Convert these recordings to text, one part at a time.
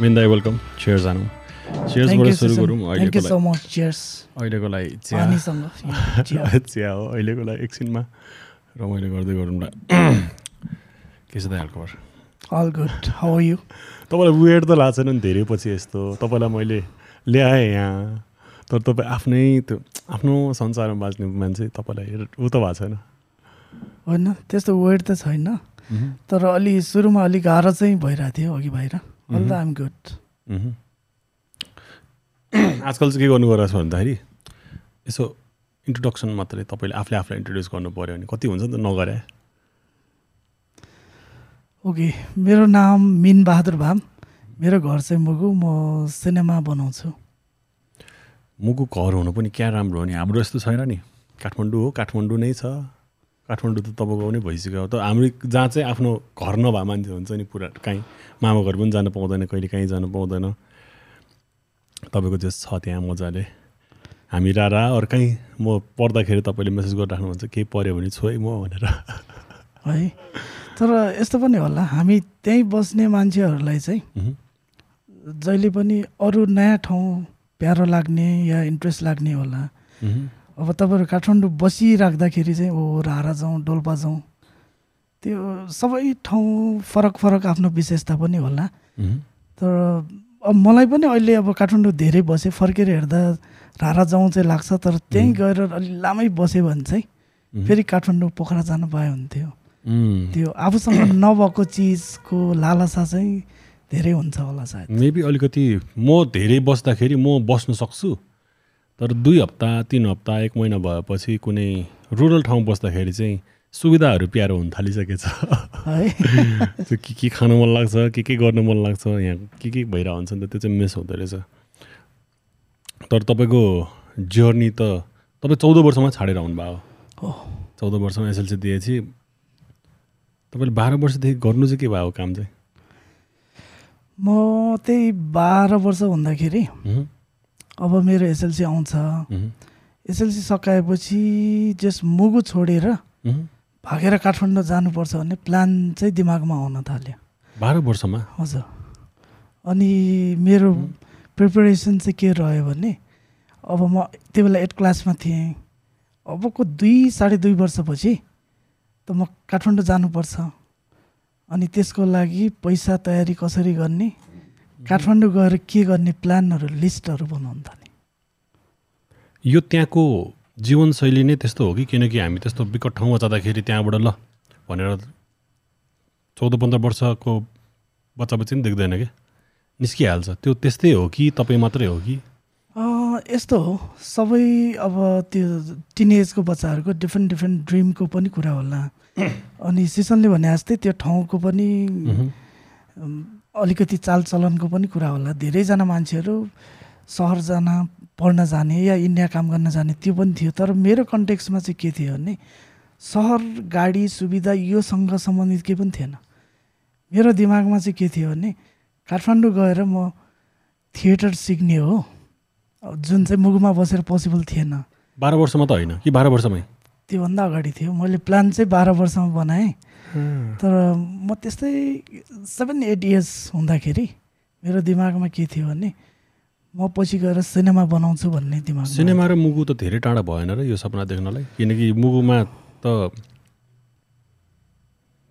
Mean दाई welcome chair जानु चेयर्सबाट सुरु. गरौँ अहिलेको लागि much. Cheers. अहिलेको लागि चिया चिया। हो अहिलेको लागि एकछिनमा रमाइलो गर्दै गरौँ ल के छ दाइ हालखबर good. How are you? तपाईँलाई वेट त लाग्छ नि धेरै पछि यस्तो तपाईँलाई मैले ल्याएँ यहाँ तर तपाईँ आफ्नै त्यो आफ्नो संसारमा बाँच्ने मान्छे तपाईँलाई हेर- ऊ त भएको छैन होइन त्यस्तो वेट त छैन तर अलि सुरुमा अलिक गाह्रो चाहिँ भइरहेको थियो अघि बाहिर अल द आइम गुड। आजकल चाहिँ के गर्नु गइरहेको छ भन्दाखेरि यसो इन्ट्रोडक्सन मात्रै तपाईँले आफूले आफूलाई इन्ट्रोड्युस गर्नु पऱ्यो भने कति हुन्छ नि त नगरे। ओके मेरो नाम मिन बहादुर भाम। मेरो घर चाहिँ मुगु म सिनेमा बनाउँछु। मुगु घर हुनु पनि क्या राम्रो हो नि? हाम्रो यस्तो छैन नि। काठमाडौँ हो काठमाडौँ नै छ। काठमाडौँ त तपाईँको नै भइसक्यो। त हाम्रो जहाँ चाहिँ आफ्नो घर नभए मान्छे हुन्छ नि पुरा काहीँ। मामा घर पनि जानु पाउँदैन कहिले काहीँ जानु पाउँदैन। तपाईँको जे छ त्यहाँ मजाले। हामी रारा अरू कहीँ म पढ्दाखेरि तपाईँले मेसेज गरिराख्नुहुन्छ केही पऱ्यो भने छोइ म भनेर। है? तर यस्तो पनि होला हामी त्यहीँ बस्ने मान्छेहरूलाई चाहिँ। जहिले पनि अरू नयाँ ठाउँ प्यारो लाग्ने या इन्ट्रेस्ट लाग्ने होला। अब तपाईँहरू काठमाडौँ बसिराख्दाखेरि चाहिँ ओ रारा जाउँ डोल्पा जाउँ त्यो सबै ठाउँ फरक फरक आफ्नो विशेषता पनि होला। तर अब मलाई पनि अहिले अब काठमाडौँ धेरै बसेँ फर्केर हेर्दा रारा जाउँ चाहिँ लाग्छ तर त्यहीँ गएर अलि लामै बस्यो भने चाहिँ फेरि काठमाडौँ पोखरा जानु पाए हुन्थ्यो त्यो आफूसँग नभएको चिजको लालसा चाहिँ धेरै हुन्छ होला सायद। मेबी अलिकति म धेरै बस्दाखेरि म बस्न सक्छु। तर दुई हप्ता तिन हप्ता एक महिना भएपछि कुनै रुरल ठाउँ बस्दाखेरि चाहिँ सुविधाहरू प्यारो हुन थालिसकेछ। है? त्यो के के खानु मन लाग्छ के के गर्न मन लाग्छ यहाँ के के भइरहेको हुन्छ नि त त्यो चाहिँ मिस हुँदो रहेछ। तर तपाईँको जर्नी त तपाईँ चौध वर्षमा छाडेर आउनुभयो। चौध वर्षमा एसएलसी दिएपछि तपाईँले बाह्र वर्षदेखि गर्नु चाहिँ के भयो काम चाहिँ? म त्यही बाह्र वर्ष हुँदाखेरि अब मेरो एसएलसी आउँछ। एसएलसी सकाएपछि जस मुगु छोडेर। भागेर काठमाडौँ जानुपर्छ भन्ने प्लान चाहिँ दिमागमा आउन थाल्यो। बाह्र वर्षमा? हजुर। अनि मेरो प्रिपरेसन चाहिँ के रह्यो भने अब म त्यो बेला एट क्लासमा थिएँ। अबको दुई साढे दुई वर्षपछि त म काठमाडौँ जानुपर्छ। अनि त्यसको लागि पैसा तयारी कसरी गर्ने? काठमाडौँ गएर के गर्ने प्लानहरू लिस्टहरू बनाउनु थालेँ? यो त्यहाँको जीवनशैली नै त्यस्तो हो कि किनकि हामी त्यस्तो विकट ठाउँमा जाँदाखेरि त्यहाँबाट ल भनेर चौध पन्ध्र वर्षको बच्चा बच्ची पनि देख्दैन क्या निस्किहाल्छ। त्यो त्यस्तै हो कि तपाईँ मात्रै हो कि? यस्तो हो। सबै अब त्यो टिनेजको बच्चाहरूको डिफ्रेन्ट डिफ्रेन्ट ड्रिमको पनि कुरा होला। अनि सिसनले भने जस्तै त्यो ठाउँको पनि अलिकति चालचलनको पनि कुरा होला। धेरैजना मान्छेहरू सहर जान पढ्न जाने या इन्डिया काम गर्न जाने त्यो पनि थियो तर मेरो कन्टेक्समा चाहिँ के थियो भने सहर गाडी सुविधा योसँग सम्बन्धित केही पनि थिएन। मेरो दिमागमा चाहिँ के थियो भने काठमाडौँ गएर म थिएटर सिक्ने हो। जुन चाहिँ मुगुमा बसेर पोसिबल थिएन। बाह्र वर्षमा त होइन। कि बाह्र वर्षमै? त्योभन्दा अगाडि थियो। मैले प्लान चाहिँ बाह्र वर्षमा बनाएँ। तर म त्यस्तै सेभेन एट इयर्स हुँदाखेरि मेरो दिमागमा के थियो भने म पछि गएर सिनेमा बनाउँछु भन्ने दिमाग सिनेमा र मुगु त धेरै टाढा भएन र यो सपना देख्नलाई। किनकि मुगुमा त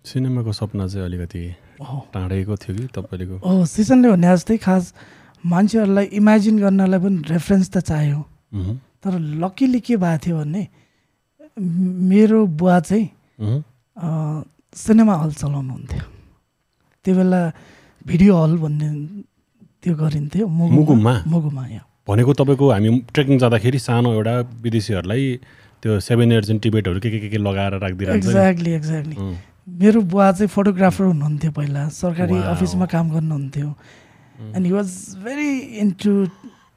सिनेमाको सपना चाहिँ अलिकति टाढेको थियो कि तपाईँको। हो सिजनले भने जस्तै खास मान्छेहरूलाई इमेजिन गर्नलाई पनि रेफरेन्स त चाहियो। तर लकिली के भएको थियो भने मेरो बुवा चाहिँ सिनेमा हल चलाउनुहुन्थ्यो। त्यो बेला भिडियो हल भन्ने त्यो गरिन्थ्यो मुगुमा? मुगुमा? यहाँ भनेको तपाईँको हामी ट्रेकिङ जाँदाखेरि सानो एउटा विदेशीहरूलाई त्यो सेभेन इयर्स इन टिबेटहरू के के के के लगाएर नि। एक्ज्याक्टली एक्ज्याक्टली मेरो बुवा चाहिँ फोटोग्राफर हुनुहुन्थ्यो पहिला सरकारी. अफिसमा काम गर्नुहुन्थ्यो। And he was very into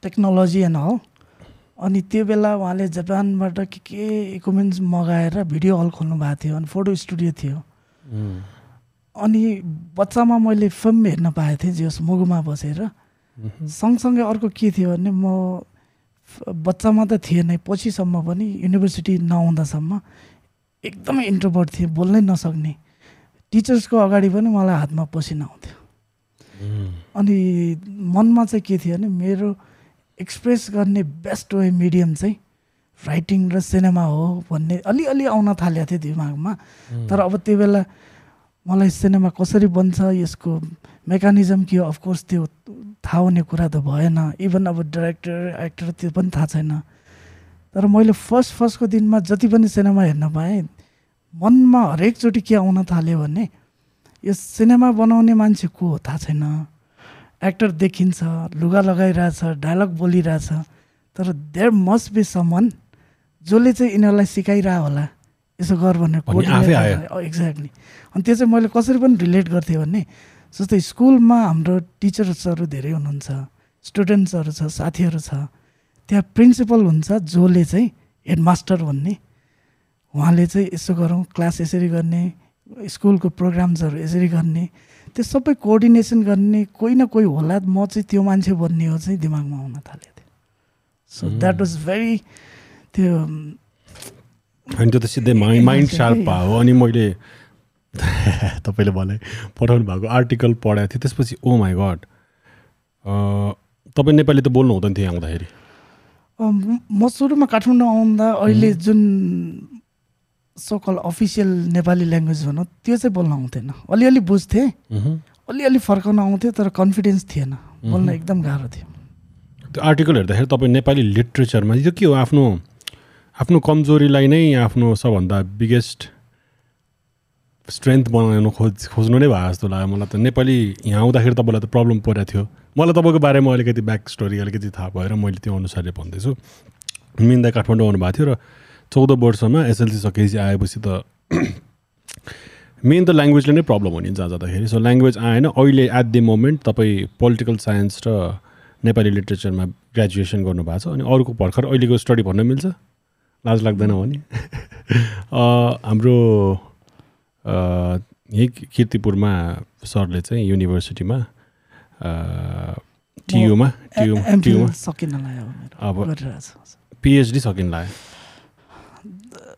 technology and हल अनि त्यो बेला उहाँले जापानबाट के के इक्विपमेन्ट्स मगाएर भिडियो हल खोल्नु भएको थियो अनि फोटो स्टुडियो थियो। अनि बच्चामा मैले फिल्म हेर्न पाएको थिएँ जस मुगुमा बसेर। सँगसँगै अर्को के थियो भने म बच्चामा त थिएन। पछिसम्म पनि युनिभर्सिटी नआउँदासम्म एकदमै इन्ट्रोभर्ट थिएँ बोल्नै नसक्ने। टिचर्सको अगाडि पनि मलाई हातमा पसिना आउँथ्यो अनि मनमा चाहिँ के थियो भने मेरो एक्सप्रेस गर्ने बेस्ट वे मिडियम चाहिँ राइटिङ र सिनेमा हो भन्ने अलिअलि आउन थालेको थियो दिमागमा। तर अब त्यो बेला मलाई सिनेमा कसरी बन्छ यसको मेकानिजम के हो? अफकोर्स त्यो थाहा हुने कुरा त भएन। इभन अब डाइरेक्टर एक्टर त्यो पनि थाहा छैन। तर मैले फर्स्ट फर्स्टको दिनमा जति पनि सिनेमा हेर्न पाएँ मनमा हरेकचोटि के आउन थाल्यो भने यो सिनेमा बनाउने मान्छे को हो थाहा छैन। एक्टर देखिन्छ लुगा लगाइरहेछ डायलग बोलिरहेछ तर देयर मस्ट बी समन जसले चाहिँ यिनीहरूलाई सिकाइरह होला यसो गर भनेर एक्ज्याक्टली अनि त्यो चाहिँ मैले कसरी पनि रिलेट गर्थेँ भने जस्तै स्कुलमा हाम्रो टिचर्सहरू धेरै हुनुहुन्छ स्टुडेन्ट्सहरू छ साथीहरू छ त्यहाँ प्रिन्सिपल हुन्छ जसले चाहिँ हेडमास्टर भन्ने। उहाँले चाहिँ यसो गरौँ क्लास यसरी गर्ने स्कुलको प्रोग्राम्सहरू यसरी गर्ने त्यो सबै कोअर्डिनेसन गर्ने कोही न कोही होला म चाहिँ त्यो मान्छे बन्ने हो चाहिँ दिमागमा आउन थालेको थियो। सो द्याट वाज भेरी त्यो अनि त्यो त सिधै माइन्ड सार्प हो। अनि मैले तपाईँले भने पठाउनु भएको आर्टिकल पढाएको थिएँ। त्यसपछि ओ माई गड तपाईँ नेपाली त बोल्नु हुँदैन थियो आउँदाखेरि। म सुरुमा काठमाडौँ आउँदा अहिले जुन सोकल अफिसियल नेपाली ल्याङ्ग्वेज भनौँ त्यो चाहिँ बोल्न आउँथेन। अलिअलि बुझ्थेँ। अलिअलि फर्काउन आउँथ्यो तर कन्फिडेन्स थिएन। बोल्न एकदम गाह्रो थियो। त्यो आर्टिकल हेर्दाखेरि तपाईँ नेपाली लिट्रेचरमा यो के हो आफ्नो आफ्नो कमजोरीलाई नै आफ्नो सबभन्दा बिगेस्ट स्ट्रेन्थ बनाउनु खोज खोज्नु नै भयो जस्तो लाग्यो मलाई त। नेपाली यहाँ आउँदाखेरि तपाईँलाई त प्रब्लम परेको थियो। मलाई तपाईँको बारेमा अलिकति ब्याक स्टोरी अलिकति थाहा भएर मैले त्यो अनुसारले भन्दैछु। मिन्दा काठमाडौँ आउनुभएको थियो र चौध वर्षमा एसएलसी सकेपछि आएपछि त मेन त ल्याङ्ग्वेजले नै प्रब्लम हो नि जहाँ जाँदाखेरि। सो ल्याङ्ग्वेज आएन। अहिले एट द मोमेन्ट तपाईँ पोलिटिकल साइन्स र नेपाली लिट्रेचरमा ग्रेजुएसन गर्नुभएको छ अनि अरूको भर्खर अहिलेको स्टडी भन्न मिल्छ। लाज लाग्दैन हो नि? हाम्रो यही किर्तिपुरमा सरले चाहिँ युनिभर्सिटीमा टियुमा टियुमा टियुमा अब पिएचडी सकिन लाग्यो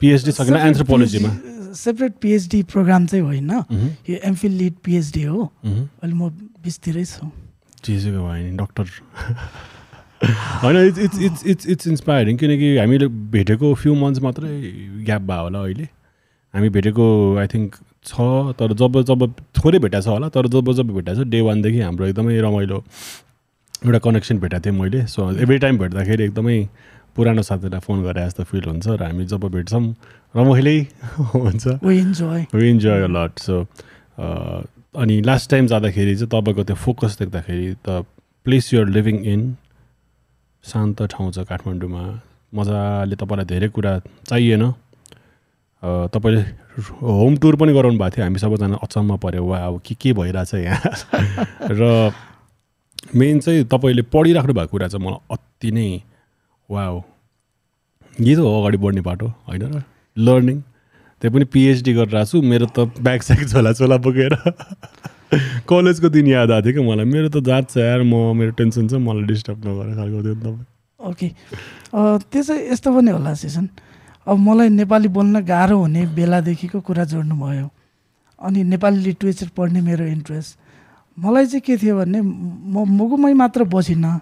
पिएचडी सकिन एन्थ्रोपोलोजीमा सेपरेट पिएचडी प्रोग्राम चाहिँ होइन। यो एमफिल लिड पिएचडी हो। अहिले म बिचतिरै छु। चिजको भयो नि डक्टर होइन it's it's it's it's it's inspiring किनकि हामीले भेटेको फ्यु मन्थ्स मात्रै ग्याप भयो होला अहिले हामी भेटेको आई थिङ्क छ तर जब जब थोरै भेटाएको छ होला तर जब जब भेटाएको छ डे वानदेखि हाम्रो एकदमै रमाइलो एउटा कनेक्सन भेटाएको थिएँ मैले। सो एभ्री टाइम भेट्दाखेरि एकदमै पुरानो साथीलाई फोन गरे जस्तो फिल हुन्छ र हामी जब भेट्छौँ रमाइलै हुन्छ। वी इन्जोय लट सो अनि लास्ट टाइम जाँदाखेरि चाहिँ तपाईँको त्यो फोकस देख्दाखेरि त प्लेस युआर लिभिङ इन शान्त ठाउँ छ काठमाडौँमा। मजाले तपाईँलाई धेरै कुरा चाहिएन। तपाईँले होम टुर पनि गराउनु भएको थियो। हामी सबैजना अचम्म पऱ्यो। वा अब के के भइरहेछ यहाँ? र मेन चाहिँ तपाईँले पढिराख्नु भएको कुरा चाहिँ मलाई अति नै वा हो यही त हो अगाडि बढ्ने बाटो होइन र? लर्निङ त्यो पनि पिएचडी गरेर आएको छु मेरो त ब्याग स्याग झोला चोला बोकेर। कलेजको दिन याद आएको थियो कि मलाई? मेरो त जात छ यार म मेरो टेन्सन छ मलाई डिस्टर्ब नगरेर खालको थियो तपाईँ। ओके। त्यो चाहिँ यस्तो पनि होला सेसन। अब मलाई नेपाली बोल्न गाह्रो हुने बेलादेखिको कुरा जोड्नु भयो अनि नेपाली लिट्रेचर पढ्ने मेरो इन्ट्रेस्ट मलाई चाहिँ के थियो भने म मुगुमै मात्र बसिनँ।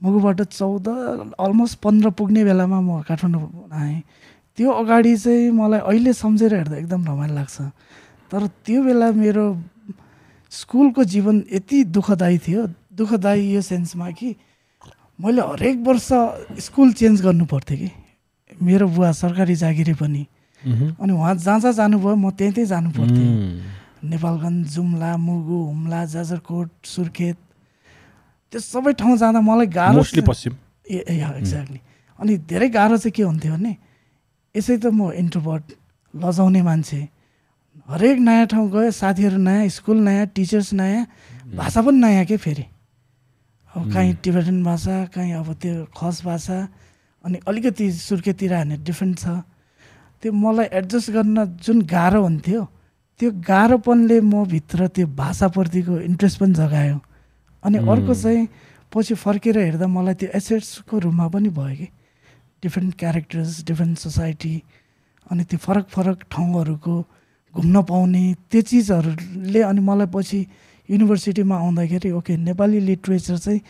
मुगुबाट चौध अलमोस्ट पन्ध्र पुग्ने बेलामा म काठमाडौँ आएँ। त्यो अगाडि चाहिँ मलाई अहिले सम्झेर हेर्दा एकदम रमाइलो लाग्छ। तर त्यो बेला मेरो स्कुलको जीवन यति दुःखदायी थियो। दुःखदायी यो सेन्समा कि मैले हरेक वर्ष स्कुल चेन्ज गर्नु पर्थ्यो कि। मेरो बुवा सरकारी जागिरी पनि। अनि उहाँ जहाँ जहाँ जानुभयो म त्यहीँ त्यहीँ जानु पर्थ्यो। नेपालगञ्ज जुम्ला मुगु हुम्ला जाजरकोट सुर्खेत त्यो सबै ठाउँ जाँदा मलाई गाह्रो पश्चिम। ए एक्ज्याक्टली अनि धेरै गाह्रो चाहिँ के हुन्थ्यो भने यसै त म इन्ट्रोभर्ट लजाउने मान्छे। हरेक नयाँ ठाउँ गयो साथीहरू नयाँ स्कुल नयाँ टिचर्स नयाँ भाषा पनि नयाँ के फेरि? अब काहीँ टिबेटन भाषा काहीँ अब त्यो खस भाषा अनि अलिकति सुर्खेतिर हाने डिफ्रेन्ट छ। त्यो मलाई एडजस्ट गर्न जुन गाह्रो हुन्थ्यो त्यो गाह्रोपनले म भित्र त्यो भाषाप्रतिको इन्ट्रेस्ट पनि जगायो। अनि अर्को चाहिँ पछि फर्केर हेर्दा मलाई त्यो एसेट्सको रूपमा पनि भयो कि? डिफ्रेन्ट क्यारेक्टर्स डिफ्रेन्ट सोसाइटी अनि त्यो फरक फरक ठाउँहरूको घुम्न पाउने त्यो चिजहरूले अनि मलाई पछि युनिभर्सिटीमा आउँदाखेरि ओके नेपाली लिट्रेचर चाहिँ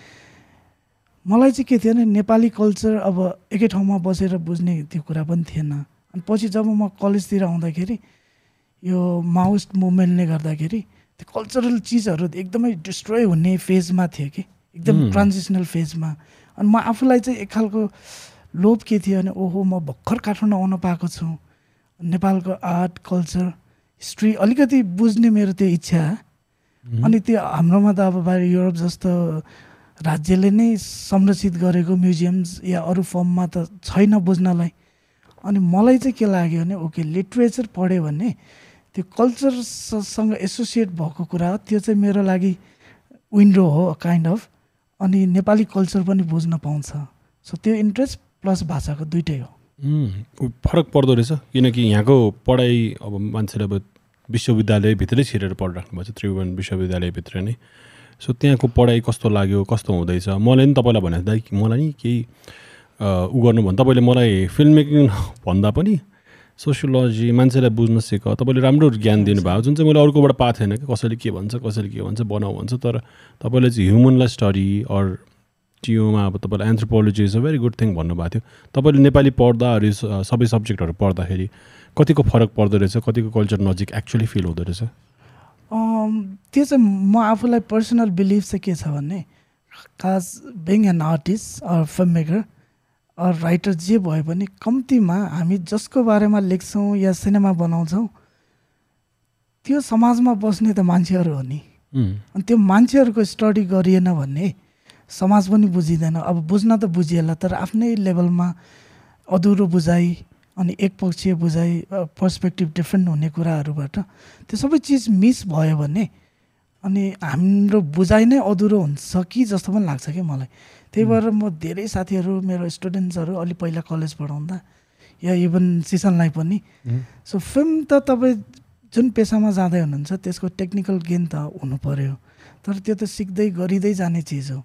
मलाई चाहिँ के थियो भने नेपाली कल्चर अब एकै ठाउँमा बसेर बुझ्ने त्यो कुरा पनि थिएन। अनि पछि जब म कलेजतिर आउँदाखेरि यो माओइस्ट मुभमेन्टले गर्दाखेरि त्यो कल्चरल चिजहरू एकदमै डिस्ट्रोय हुने फेजमा थियो कि एकदम Hmm. ट्रान्जिसनल फेजमा अनि म आफूलाई चाहिँ एक खालको लोभ के थियो भने ओहो म भर्खर काठमाडौँ आउन पाएको छु। नेपालको आर्ट कल्चर हिस्ट्री अलिकति बुझ्ने मेरो त्यो इच्छा। अनि त्यो हाम्रोमा त अब बाहिर युरोप जस्तो राज्यले नै संरक्षित गरेको म्युजियम्स या अरू फर्ममा त छैन बुझ्नलाई। अनि मलाई चाहिँ के लाग्यो भने ओके लिट्रेचर पढ्यो भने त्यो कल्चरसँग एसोसिएट भएको कुरा हो त्यो चाहिँ मेरो लागि विन्डो हो काइन्ड अफ अनि नेपाली कल्चर पनि बुझ्न पाउँछ। सो त्यो इन्ट्रेस्ट प्लस भाषाको दुइटै हो। फरक पर्दो रहेछ किनकि यहाँको पढाइ अब मान्छेले अब विश्वविद्यालयभित्रै छिरेर पढिराख्नु भएको छ त्रिभुवन विश्वविद्यालयभित्र नै। सो त्यहाँको पढाइ कस्तो लाग्यो कस्तो हुँदैछ? मलाई नि तपाईँलाई भने दाइ मलाई नि केही उ गर्नु भने तपाईँले मलाई फिल्म मेकिङ भन्दा पनि सोसियोलोजी मान्छेलाई बुझ्न सिक तपाईँले राम्रो ज्ञान दिनुभयो। जुन चाहिँ मैले अर्कोबाट पाएको थिएन कि कसैले के भन्छ कसैले के भन्छ बनाऊ भन्छ तर तपाईँले चाहिँ ह्युमनलाई स्टडी अर टियुमा अब तपाईँलाई anthropology is a very good thing भन्नुभएको थियो। तपाईँले नेपाली पढ्दा अरू स- सबै सब्जेक्टहरू पढ्दाखेरि कतिको फरक पर्दो रहेछ? कतिको कल्चर नजिक एक्चुली फिल हुँदो रहेछ? त्यो चाहिँ म आफूलाई पर्सनल बिलिभ चाहिँ के छ भने खास being an artist or film maker or writer जे भए पनि कम्तीमा हामी जसको बारेमा लेख्छौँ या सिनेमा बनाउँछौँ त्यो समाजमा बस्ने त मान्छेहरू हो नि। अनि त्यो मान्छेहरूको स्टडी गरिएन भने समाज पनि बुझिँदैन। अब बुझ्न त बुझिएला तर आफ्नै लेभलमा अधुरो बुझाइ अनि एकपक्षीय बुझाइ पर्सपेक्टिभ डिफ्रेन्ट हुने कुराहरूबाट त्यो सबै चिज मिस भयो भने अनि हाम्रो बुझाइ नै अधुरो हुन्छ कि जस्तो पनि लाग्छ कि मलाई। त्यही भएर म धेरै साथीहरू मेरो स्टुडेन्ट्सहरू अलि पहिला कलेज पढाउँदा या इभन सिसनलाई पनि। सो फिल्म त तपाईँ जुन पेसामा जाँदै हुनुहुन्छ त्यसको टेक्निकल गेन त हुनु पर्यो। तर त्यो त सिक्दै गरिँदै जाने चिज हो।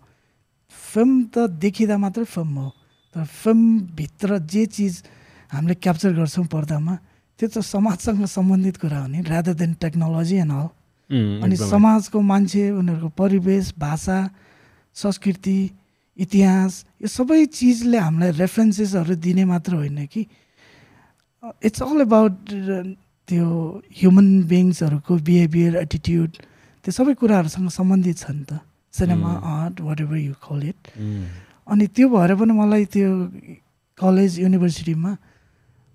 फिल्म त देखिँदा मात्रै फिल्म हो तर फिल्मभित्र जे चिज हामीले क्याप्चर गर्छौँ पर्दामा त्यो त समाजसँग सम्बन्धित कुरा हो नि rather than technology and all अनि। समाजको मान्छे उनीहरूको परिवेश भाषा संस्कृति इतिहास यो सबै चिजले हामीलाई रेफरेन्सेसहरू दिने मात्र होइन कि। इट्स अल अबाउट त्यो ह्युमन बिङ्सहरूको बिहेभियर एटिट्युड त्यो सबै कुराहरूसँग सम्बन्धित छ नि त। Cinema art whatever you call it अनि त्यो भएर पनि मलाई त्यो कलेज युनिभर्सिटीमा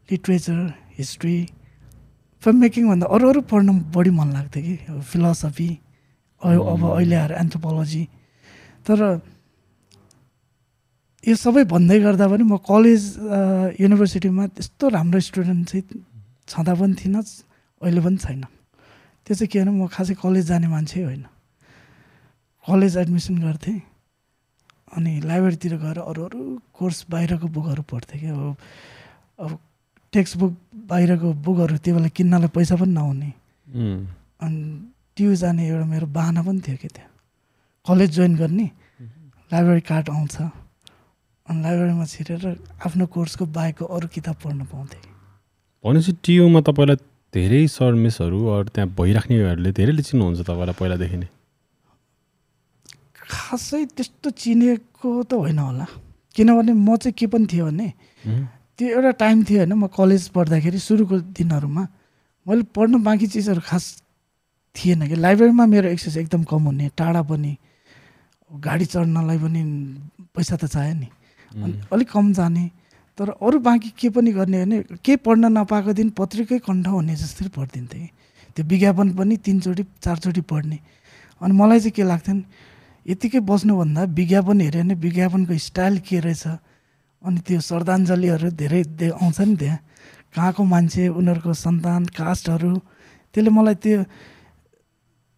लिट्रेचर हिस्ट्री फिल्म मेकिङभन्दा अरू अरू पढ्न बढी मन लाग्थ्यो कि फिलोसफी अब अहिले आएर एन्थ्रोपोलोजी तर यो सबै भन्दै गर्दा पनि म कलेज युनिभर्सिटीमा त्यस्तो राम्रो स्टुडेन्ट चाहिँ छँदा पनि थिइनँ अहिले पनि छैन। त्यो चाहिँ के भने म खासै कलेज जाने मान्छे होइन। कलेज एडमिसन गर्थेँ। अनि लाइब्रेरीतिर गएर अरू अरू कोर्स बाहिरको बुकहरू पढ्थेँ कि अब अब टेक्स्ट बुक बाहिरको बुकहरू त्यो बेला किन्नलाई पैसा पनि नहुने। अनि ट्यु जाने एउटा मेरो बाहना पनि थियो कि त्यहाँ कलेज जोइन गर्ने लाइब्रेरी कार्ड आउँछ। अनि लाइब्रेरीमा छिरेर आफ्नो कोर्सको बाहेकको अरू किताब पढ्न पाउँथेँ। भनेपछि टियुमा तपाईँलाई धेरै सर मिसहरू अरू त्यहाँ भइराख्नेहरूले धेरैले चिन्नुहुन्छ तपाईँलाई पहिलादेखि नै। खासै त्यस्तो चिनेको त होइन होला। किनभने म चाहिँ के पनि थियो भने त्यो एउटा टाइम थियो होइन म कलेज पढ्दाखेरि सुरुको दिनहरूमा मैले पढ्न बाँकी चिजहरू खास थिएन कि। लाइब्रेरीमा मेरो एक्सेस एकदम कम हुने टाढा पनि गाडी चढ्नलाई पनि पैसा त चाहियो नि। अनि अलिक कम जाने तर अरू बाँकी के पनि गर्ने भने केही पढ्न नपाएको दिन पत्रिकै कण्ठ हुने जस्तै पढिदिन्थेँ त्यो विज्ञापन पनि तिनचोटि चारचोटि पढ्ने। अनि मलाई चाहिँ के लाग्थ्यो नि यतिकै बस्नुभन्दा विज्ञापन हेऱ्यो भने विज्ञापनको स्टाइल के रहेछ? अनि त्यो श्रद्धाञ्जलीहरू धेरै दे आउँछ नि त्यहाँ। कहाँको मान्छे उनीहरूको सन्तान कास्टहरू? त्यसले मलाई त्यो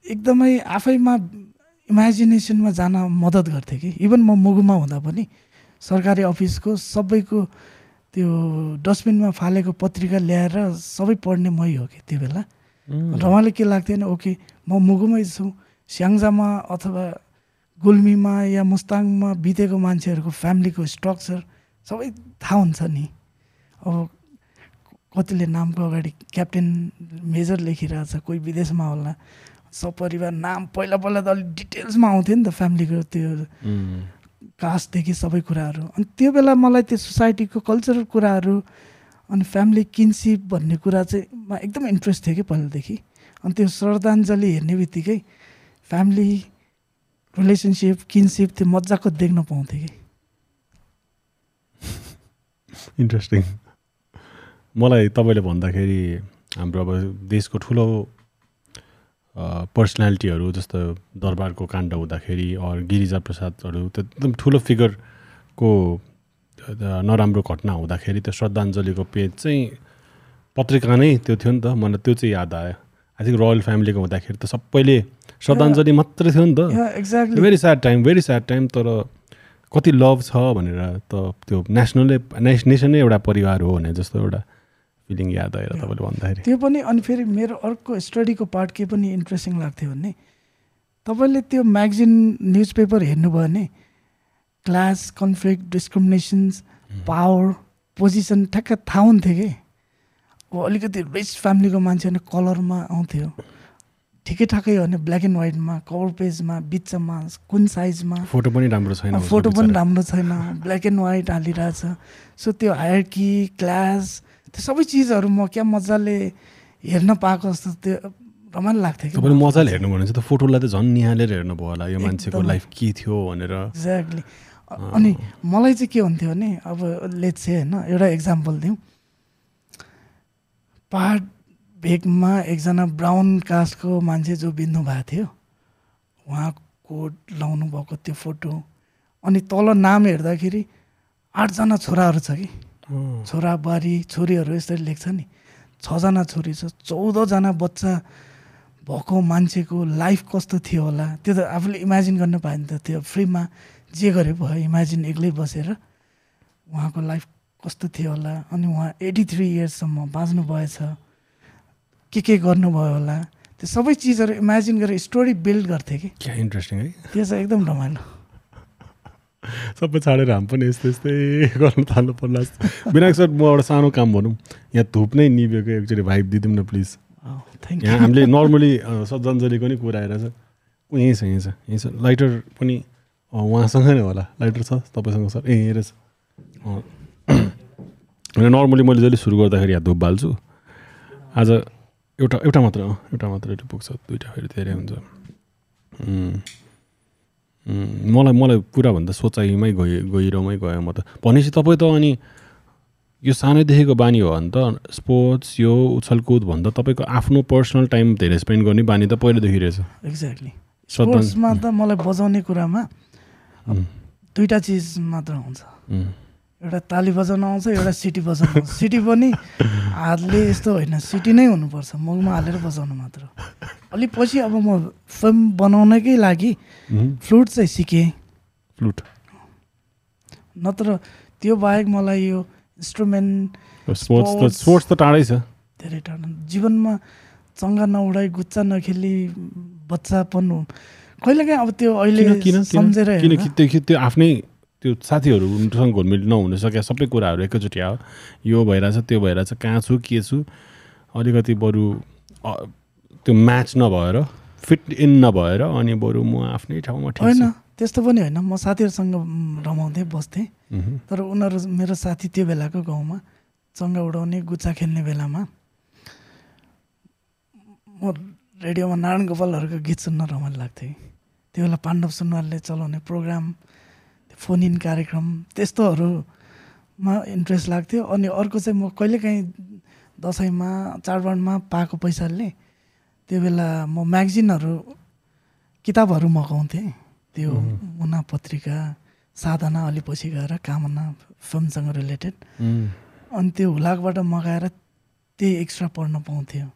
एकदमै आफैमा इमेजिनेसनमा जान मद्दत गर्थ्यो कि। इभन म मुगुमा हुँदा पनि सरकारी अफिसको सबैको त्यो डस्टबिनमा फालेको पत्रिका ल्याएर सबै पढ्ने मै हो कि त्यो बेला। र उहाँले के लाग्थ्यो भने ओके म मुगुमै छु स्याङ्जामा अथवा गुल्मीमा या मुस्ताङमा बितेको मान्छेहरूको फ्यामिलीको स्ट्रक्चर सबै थाहा हुन्छ नि। अब कतिले नामको अगाडि क्याप्टेन मेजर लेखिरहेछ कोही विदेशमा होला। सपरिवार नाम पहिला पहिला त अलिक डिटेल्समा आउँथ्यो नि त फ्यामिलीको त्यो कास्टदेखि सबै कुराहरू। अनि त्यो बेला मलाई त्यो सोसाइटीको कल्चरल कुराहरू अनि फ्यामिली किनसिप भन्ने कुरा चाहिँ मा एकदम इन्ट्रेस्ट थियो कि पहिलादेखि। अनि त्यो श्रद्धाञ्जली हेर्ने बित्तिकै फ्यामिली रिलेसनसिप किनसिप त्यो मजाको देख्न पाउँथेँ कि? इन्ट्रेस्टिङ मलाई तपाईँले भन्दाखेरि हाम्रो अब देशको ठुलो पर्सनालिटीहरू जस्तो दरबारको काण्ड हुँदाखेरि अर गिरिजा प्रसादहरू त्यो एकदम ठुलो फिगरको नराम्रो घटना हुँदाखेरि त्यो श्रद्धाञ्जलीको पेज चाहिँ पत्रिका नै त्यो थियो नि त। मलाई त्यो चाहिँ याद आयो। आई थिङ्क रोयल फ्यामिलीको हुँदाखेरि त सबैले श्रद्धाञ्जली मात्रै थियो नि त। Exactly very sad time very sad time तर कति लभ छ भनेर त त्यो नेसनलै नेस नेसनै एउटा परिवार हो भने जस्तो एउटा फिलिङ याद आएर तपाईँले भन्दाखेरि। त्यो पनि अनि फेरि मेरो अर्को स्टडीको पार्ट के पनि इन्ट्रेस्टिङ लाग्थ्यो भने तपाईँले त्यो म्यागजिन न्युज पेपर हेर्नुभयो भने class conflict discriminations power position ठ्याक्क थाहा हुन्थ्यो कि? अब अलिकति रिच फ्यामिलीको मान्छे भने कलरमा आउँथ्यो। ठिकै ठाकै हो भने ब्ल्याक एन्ड व्हाइटमा कभर पेजमा बिचमा कुन साइजमा फोटो पनि राम्रो छैन फोटो पनि। राम्रो छैन ब्ल्याक एन्ड व्हाइट हालिरहेछ। सो त्यो हायरकी क्लास त्यो सबै चिजहरू म क्या मजाले हेर्न पाएको जस्तो त्यो रमाइलो लाग्थ्यो कि तपाईँले मजाले हेर्नु भने चाहिँ त फोटोलाई त झन् निहालेर हेर्नुभयो होला यो मान्छेको। लाइफ के थियो भनेर। एक्ज्याक्टली अनि मलाई चाहिँ के हुन्थ्यो भने अब लेट चाहिँ होइन एउटा इक्जाम्पल दिउँ। पहाड भेगमा एकजना ब्राउन कास्टको मान्छे जो बित्नु भएको थियो उहाँको लाउनु भएको त्यो फोटो अनि तल नाम हेर्दाखेरि आठजना छोराहरू छ कि। छोरा बुहारी छोरीहरू यसरी लेख्छ नि। छजना छोरी छ चौधजना बच्चा भएको मान्छेको लाइफ कस्तो थियो होला त्यो त आफूले इमेजिन गर्न पायो नि त। त्यो फ्रीमा जे गरे भयो इमेजिन एक्लै बसेर उहाँको लाइफ कस्तो थियो होला। अनि उहाँ एटी थ्री इयर्ससम्म बाँच्नु भएछ। के के गर्नुभयो होला? त्यो सबै चिजहरू इमेजिन गरेर स्टोरी बिल्ड गर्थेँ कि। क्या इन्ट्रेस्टिङ है? त्यो चाहिँ एकदम रमाइलो। सबै छाडेर हामी पनि यस्तै यस्तै गर्नु थाल्नु पर्ला विनायक सर म एउटा सानो काम भनौँ यहाँ धुप नै निभेको एकचोटि भाइब दिदिउँ न प्लिज थ्याङ्क यहाँ यू हामीले नर्मली श्रद्धाञ्जलीको नि कुरा आएर छ ऊ यहीँ छ यहीँ छ यहीँ छ। लाइटर पनि उहाँसँग नै होला। लाइटर छ तपाईँसँग सर। ए यहीँ रहेछ। होइन नर्मली मैले जहिले सुरु गर्दाखेरि यहाँ धुप बाल्छु। आज एउटा एउटा मात्र अँ, एउटा मात्र पुग्छ दुइटा फेरि धेरै हुन्छ। मलाई मलाई पुराभन्दा सोचाइमै गइ गहिरोमै गयो म त। भनेपछि तपाईँ त अनि यो सानैदेखिको बानी हो भने त स्पोर्ट्स यो उछलकुद भन्दा तपाईँको आफ्नो पर्सनल टाइम धेरै स्पेन्ड गर्ने बानी त पहिलेदेखि रहेछ। एक्ज्याक्टली स्पोर्ट्समा त मलाई बजाउने कुरामा दुईवटा चिज मात्र हुन्छ। एउटा ताली बजाउन आउँछ एउटा सिटी बजाउन आउँछ। सिटी पनि हातले यस्तो होइन सिटी नै हुनुपर्छ मगमा हालेर बजाउनु मात्र अलिक पछि अब म फिल्म बनाउनकै लागि फ्लुट चाहिँ सिकेँ। फ्लुट। नत्र त्यो बाहेक मलाई यो इन्स्ट्रुमेन्ट स्पोर्ट्स त टाढै छ। धेरै टाढा। जीवनमा चङ्गा नउडाइ गुच्चा नखेली बच्चापन कहिलेकाहीँ अब त्यो अहिले किन किन सम्झेर किन हेर्दा- कि त्यो कि- त्यो आफ्नै त्यो साथीहरूसँग घुलमिल नहुन सके सबै कुराहरू एकैचोटि आयो यो भइरहेछ त्यो भइरहेछ कहाँ छु के छु? अलिकति बरु त्यो म्याच नभएर फिट इन नभएर अनि बरु म आफ्नै ठाउँमा होइन त्यस्तो पनि होइन। म साथीहरूसँग म, रमाउँथेँ बस्थेँ। तर उनीहरू मेरो साथी त्यो बेलाको गाउँमा चङ्गा उडाउने गुच्चा खेल्ने बेलामा म रेडियोमा नारायण गोपालहरूको गीत सुन्न रमाइलो लाग्थ्यो। कि। त्यो बेला पाण्डव सुनवारले चलाउने प्रोग्राम फोन इन कार्यक्रम त्यस्तोहरूमा इन्ट्रेस्ट लाग्थ्यो। अनि अर्को चाहिँ म कहिलेकाहीँ दसैँमा चाडबाडमा पाएको पैसाले त्यो बेला म म्यागजिनहरू किताबहरू मगाउँथेँ। त्यो मुना पत्रिका साधना अलि पछि गएर कामना फिल्मसँग रिलेटेड। अनि त्यो हुलाकबाट मगाएर त्यही एक्स्ट्रा पढ्न पाउँथ्यो।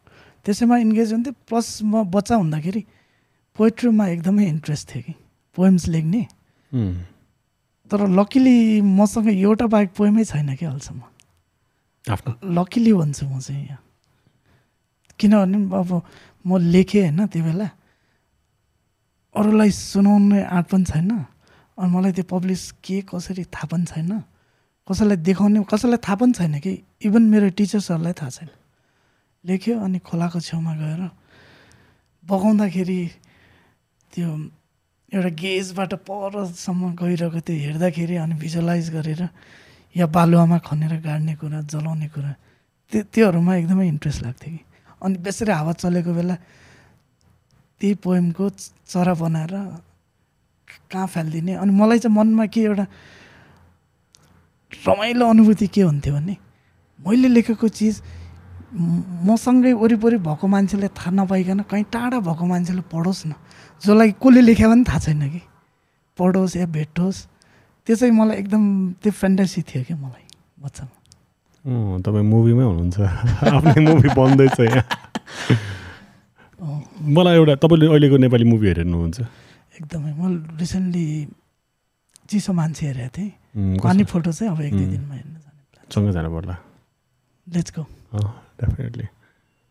त्यसैमा इन्गेज हुन्थ्यो। प्लस म बच्चा हुँदाखेरि पोइट्रीमा एकदमै इन्ट्रेस्ट थियो कि। पोएम्स लेख्ने। तर लकिली मसँग एउटा बाहेक पोएमै छैन कि अहिलेसम्म? आफ्नो। लकिली भन्छु म चाहिँ यहाँ। किनभने अब म लेखेँ होइन त्यो बेला। अरूलाई सुनाउने आँट पनि छैन। अनि मलाई त्यो पब्लिस के कसरी थाहा पनि छैन। कसैलाई देखाउने कसैलाई थाहा पनि छैन कि? इभन मेरो टिचर्सहरूलाई थाहा छैन। लेख्यो अनि खोलाको छेउमा गएर बगाउँदाखेरि त्यो एउटा गेजबाट परसम्म गइरहेको त्यो हेर्दाखेरि अनि भिजुअलाइज गरेर या बालुवामा खनेर गाड्ने कुरा जलाउने कुरा त्यो त्योहरूमा एकदमै इन्ट्रेस्ट लाग्थ्यो कि। अनि बेसरी हावा चलेको बेला त्यही पोएमको चरा बनाएर कहाँ फालिदिने अनि मलाई चाहिँ मनमा के एउटा रमाइलो अनुभूति के हुन्थ्यो भने मैले लेखेको चिज मसँगै वरिपरि भएको मान्छेले थाहा नपाइकन कहीँ टाढा भएको मान्छेले पढोस् न। जसलाई कसले लेख्यो भने थाहा छैन कि। पढोस् या भेटोस् त्यो चाहिँ मलाई एकदम त्यो फ्यान्टासी थियो क्या मलाई बच्चामा तपाईँ मुभीमै हुनुहुन्छ। आफ्नै मुभी बन्दैछ यहाँ। मलाई एउटा तपाईँले अहिलेको नेपाली मुभी हेर्नुहुन्छ। एकदमै म रिसेन्टली चिसो मान्छे हेरेको थिएँ। पानी फोटो चाहिँ अब एक दुई दिनमा हेर्न जाने सँगै जानु पर्ला। लेट्स गो डेफिनेटली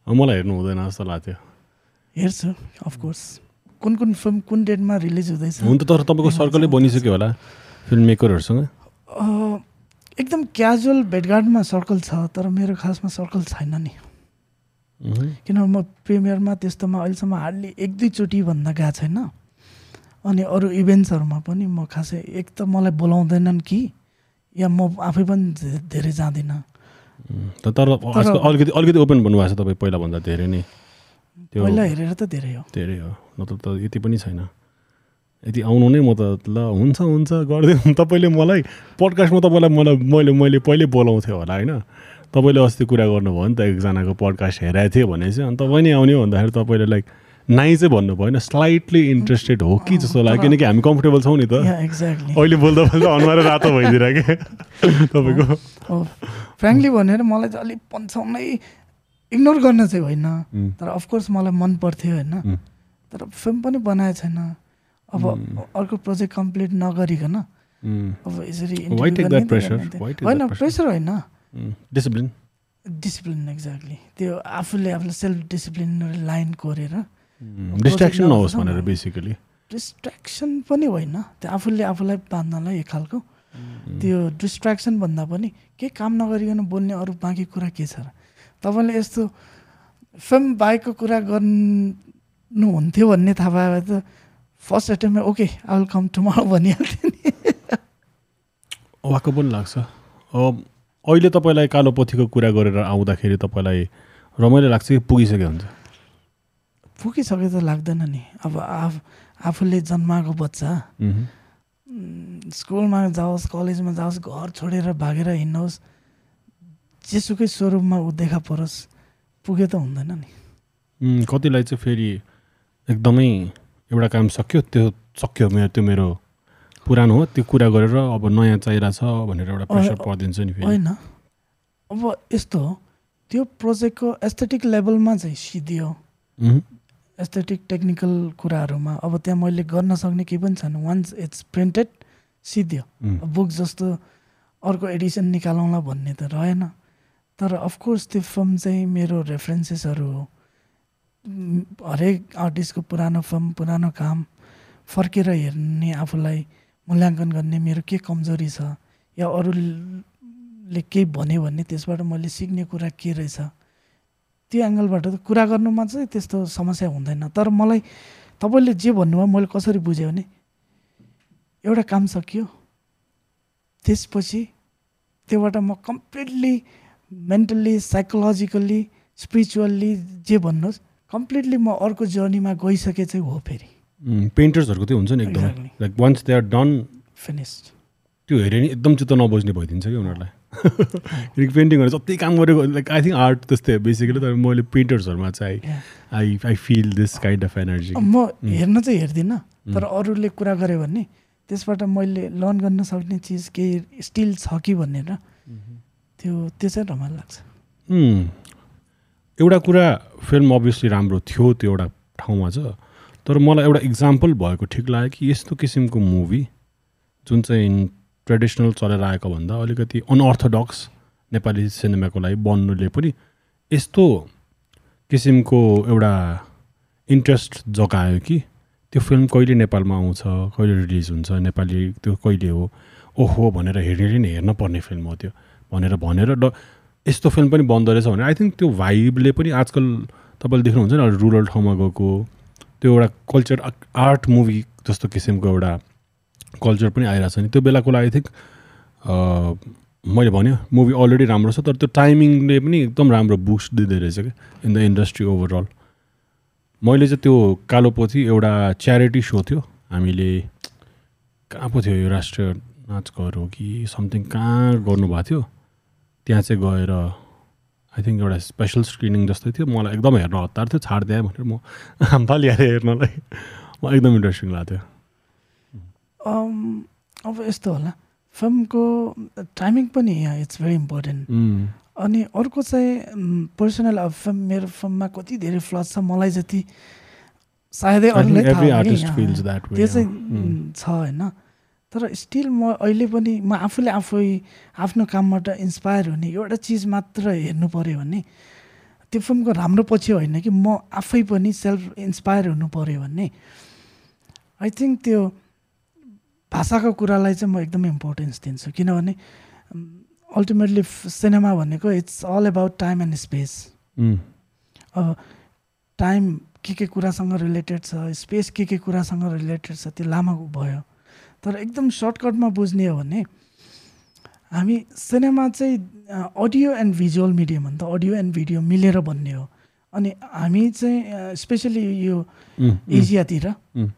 मलाई हेर्नु हुँदैन जस्तो लाग्थ्यो। हेर्छु अफकोर्स कुन कुन फिल्म कुन डेटमा रिलिज हुँदैछ? हुन त तर तपाईँको सर्कलै बनिसक्यो होला फिल्म मेकरहरूसँग एकदम क्याजुअल भेटघाटमा सर्कल छ तर मेरो खासमा सर्कल छैन नि। किन म प्रिमियरमा त्यस्तोमा अहिलेसम्म हार्डली एक दुईचोटि भन्दा गएको छैन। अनि अरू इभेन्ट्सहरूमा पनि म खासै एक त मलाई बोलाउँदैनन् कि या म आफै पनि धेरै जाँदिनँ। तर अलिकति अलिकति ओपन भन्नुभएको छ तपाईँ पहिलाभन्दा धेरै नै। त्यो पहिला हेरेर त धेरै हो। धेरै हो। नत्र त यति पनि छैन। यति आउनु नै म त ल हुन्छ हुन्छ गरिदिउँ। तपाईँले मलाई पडकास्टमा तपाईँलाई मलाई मैले मैले पहिल्यै बोलाउँथेँ होला होइन? तपाईँले अस्ति कुरा गर्नुभयो नि त एकजनाको पडकास्ट हेराएको थियो भने चाहिँ। अनि तपाईँ नै आउने हो भन्दाखेरि तपाईँले लाइक नाइ चाहिँ भन्नु भएन स्लाइटली इन्ट्रेस्टेड हो कि जस्तो लाग्यो किनकि हामी कम्फर्टेबल छौँ नि त। अहिले बोल्दा बोल्दा अनुहार रातो भइदिएर के? तपाईँको फ्रेङ्कली भनेर मलाई चाहिँ अलिक पन्छाउनै इग्नोर गर्न चाहिँ होइन। तर अफकोर्स मलाई मन पर्थ्यो होइन। तर फिल्म पनि बनाएको छैन। अब अर्को प्रोजेक्ट कम्प्लिट नगरिकन। अब यसरी होइन प्रेसर होइन। डिसिप्लिन डिसिप्लिन एक्ज्याक्टली त्यो आफूले आफूलाई सेल्फ डिसिप्लिन लाइन कोरेर डिस्ट्राक्सन नहोस् भनेर बेसिकली डिस्ट्र्याक्सन पनि होइन। त्यो आफूले आफूलाई बाँध्नलाई एक खालको। त्यो डिस्ट्र्याक्सन भन्दा पनि केही काम नगरिकन बोल्ने अरू बाँकी कुरा के छ र? तपाईँले यस्तो फिल्म बाहेकको कुरा गर्नुहुन्थ्यो भन्ने थाहा पायो भने त first एटेम्पमा okay I will come tomorrow भनिहाल्थेँ नि। वाक्क पनि लाग्छ। अहिले तपाईँलाई कालो पोथीको कुरा गरेर आउँदाखेरि तपाईँलाई रमाइलो लाग्छ कि पुगिसक्यो हुन्छ? पुगिसके त लाग्दैन नि। अब आफ आफूले जन्माएको बच्चा स्कुलमा जाओस् कलेजमा जाओस् घर छोडेर भागेर हिँड्नुहोस् जेसुकै स्वरूपमा ऊ देखा परोस् पुग्यो त हुँदैन नि। कतिलाई चाहिँ फेरि एकदमै एउटा काम सक्यो त्यो सक्यो मेरो त्यो मेरो पुरानो हो त्यो कुरा गरेर अब नयाँ चाहिरहेछ भनेर एउटा प्रेसर परिदिन्छ नि होइन। अब यस्तो हो त्यो प्रोजेक्टको एस्थेटिक लेभलमा चाहिँ सिधियो एस्थेटिक टेक्निकल कुराहरूमा। अब त्यहाँ मैले गर्न सक्ने केही पनि छैन। वान्स इट्स प्रिन्टेड सिद्धियो। बुक जस्तो अर्को एडिसन निकालौँला भन्ने त रहेन। तर अफकोर्स त्यो फिल्म चाहिँ मेरो रेफरेन्सेसहरू हो। हरेक आर्टिस्टको पुरानो फिल्म पुरानो काम फर्केर हेर्ने आफूलाई मूल्याङ्कन गर्ने मेरो के कमजोरी छ या अरूले केही भन्यो भने त्यसबाट मैले सिक्ने कुरा के रहेछ त्यो एङ्गलबाट कुरा गर्नुमा चाहिँ त्यस्तो समस्या हुँदैन। तर मलाई तपाईँले जे भन्नुभयो मैले कसरी बुझेँ भने एउटा काम सकियो त्यसपछि त्योबाट म कम्प्लिटली मेन्टल्ली साइकोलोजिकल्ली स्पिरिचुअल्ली जे भन्नुहोस् कम्प्लिटली म अर्को जर्नीमा गइसके चाहिँ हो फेरि। पेन्टर्सहरूको त्यो हुन्छ नि एकदम। Like once they are done finished त्यो हेऱ्यो नि एकदम चित्त नबुझ्ने भइदिन्छ कि उनीहरूलाई। पेन्टिङहरू जति काम गरेको लाइक आई थिङ्क आर्ट त्यस्तै बेसिकली तर मैले पेन्टर्सहरूमा चाहिँ I I feel this kind of energy म हेर्न चाहिँ हेर्दिनँ तर अरूले कुरा गऱ्यो भने त्यसबाट मैले लर्न गर्न सक्ने चिज केही स्टिल छ कि भनेर त्यो त्यो चाहिँ रमाइलो लाग्छ। एउटा कुरा फिल्म अभियसली राम्रो थियो त्यो एउटा ठाउँमा छ तर मलाई एउटा इक्जाम्पल भएको ठिक लाग्यो कि यस्तो किसिमको मुभी जुन चाहिँ ट्रेडिसनल चलेर आएको भन्दा अलिकति अनअर्थोडक्स नेपाली सिनेमाको लागि बन्नुले पनि यस्तो किसिमको एउटा इन्ट्रेस्ट जगायो कि त्यो फिल्म कहिले नेपालमा आउँछ कहिले रिलिज हुन्छ नेपाली त्यो कहिले हो ओहो भनेर हेरेर नि हेर्न पर्ने फिल्म हो त्यो। भनेर भनेर ड यस्तो फिल्म पनि बन्द रहेछ भने आई थिङ्क त्यो भाइबले पनि आजकल तपाईँले देख्नुहुन्छ नि अहिले रुरल ठाउँमा गएको त्यो एउटा कल्चर आर्ट मुभी जस्तो किसिमको एउटा कल्चर पनि आइरहेको छ नि। त्यो बेलाको लागि आई थिङ्क मैले भन्यो मुभी अलरेडी राम्रो छ तर त्यो टाइमिङले पनि एकदम राम्रो बुस्ट दिँदो रहेछ क्या इन द इन्डस्ट्री ओभरअल मैले चाहिँ त्यो कालो पोथी एउटा च्यारिटी सो थियो हामीले कहाँ पो थियो यो राष्ट्रिय नाचघर हो कि समथिङ कहाँ गर्नुभएको थियो? त्यहाँ चाहिँ गएर आई थिङ्क एउटा स्पेसल स्क्रिनिङ जस्तै थियो। मलाई एकदम हेर्न हतार थियो छाडिदिएँ भनेर म हामफाली हेरेँ हेर्नलाई। मलाई एकदम इन्ट्रेस्टिङ लाग्थ्यो। अब यस्तो होला। फिल्मको टाइमिङ पनि यहाँ इट्स भेरी इम्पोर्टेन्ट अनि अर्को चाहिँ पर्सनल अब फिल्म मेरो फिल्ममा कति धेरै फ्लज छ मलाई जति सायदै अरूलाई त्यो चाहिँ छ होइन। तर स्टिल म अहिले पनि म आफूले आफै आफ्नो कामबाट इन्सपायर हुने एउटा चिज मात्र हेर्नु पऱ्यो भने त्यो फिल्मको राम्रो पछि होइन कि म आफै पनि सेल्फ इन्सपायर हुनु पऱ्यो भने आई थिङ्क त्यो भाषाको कुरालाई चाहिँ म एकदमै इम्पोर्टेन्स दिन्छु। किनभने अल्टिमेटली सिनेमा भनेको it's all about time and space अब टाइम के के कुरासँग रिलेटेड छ स्पेस के के कुरासँग रिलेटेड छ त्यो लामो भयो। तर एकदम सर्टकटमा बुझ्ने हो भने हामी सिनेमा चाहिँ अडियो एन्ड भिजुअल मिडियम हो नि त। अडियो एन्ड भिडियो मिलेर भन्ने हो। अनि हामी चाहिँ स्पेसली यो एसियातिर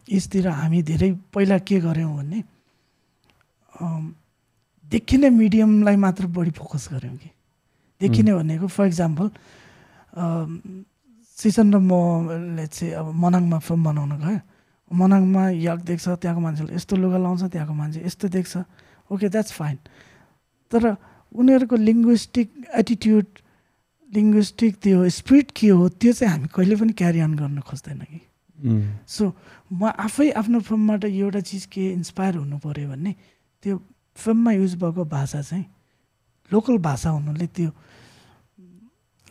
इस्टतिर हामी धेरै पहिला के गऱ्यौँ भने देखिने मिडियमलाई मात्र बढी फोकस गऱ्यौँ कि। देखिने भनेको फर इक्जाम्पल सिसन र मले चाहिँ अब मनाङमा फिल्म बनाउन गयो। मनाङमा यक देख्छ त्यहाँको मान्छेले यस्तो लुगा लाउँछ त्यहाँको मान्छे यस्तो देख्छ। ओके द्याट्स फाइन तर उनीहरूको लिङ्ग्विस्टिक एटिट्युड लिङ्ग्विस्टिक त्यो स्पिड के हो त्यो चाहिँ हामी कहिले पनि क्यारी अन गर्न खोज्दैन कि। सो म आफै आफ्नो फिल्मबाट एउटा चिज के इन्सपायर हुनु पऱ्यो भने त्यो फिल्ममा युज भएको भाषा चाहिँ लोकल भाषा हुनुले त्यो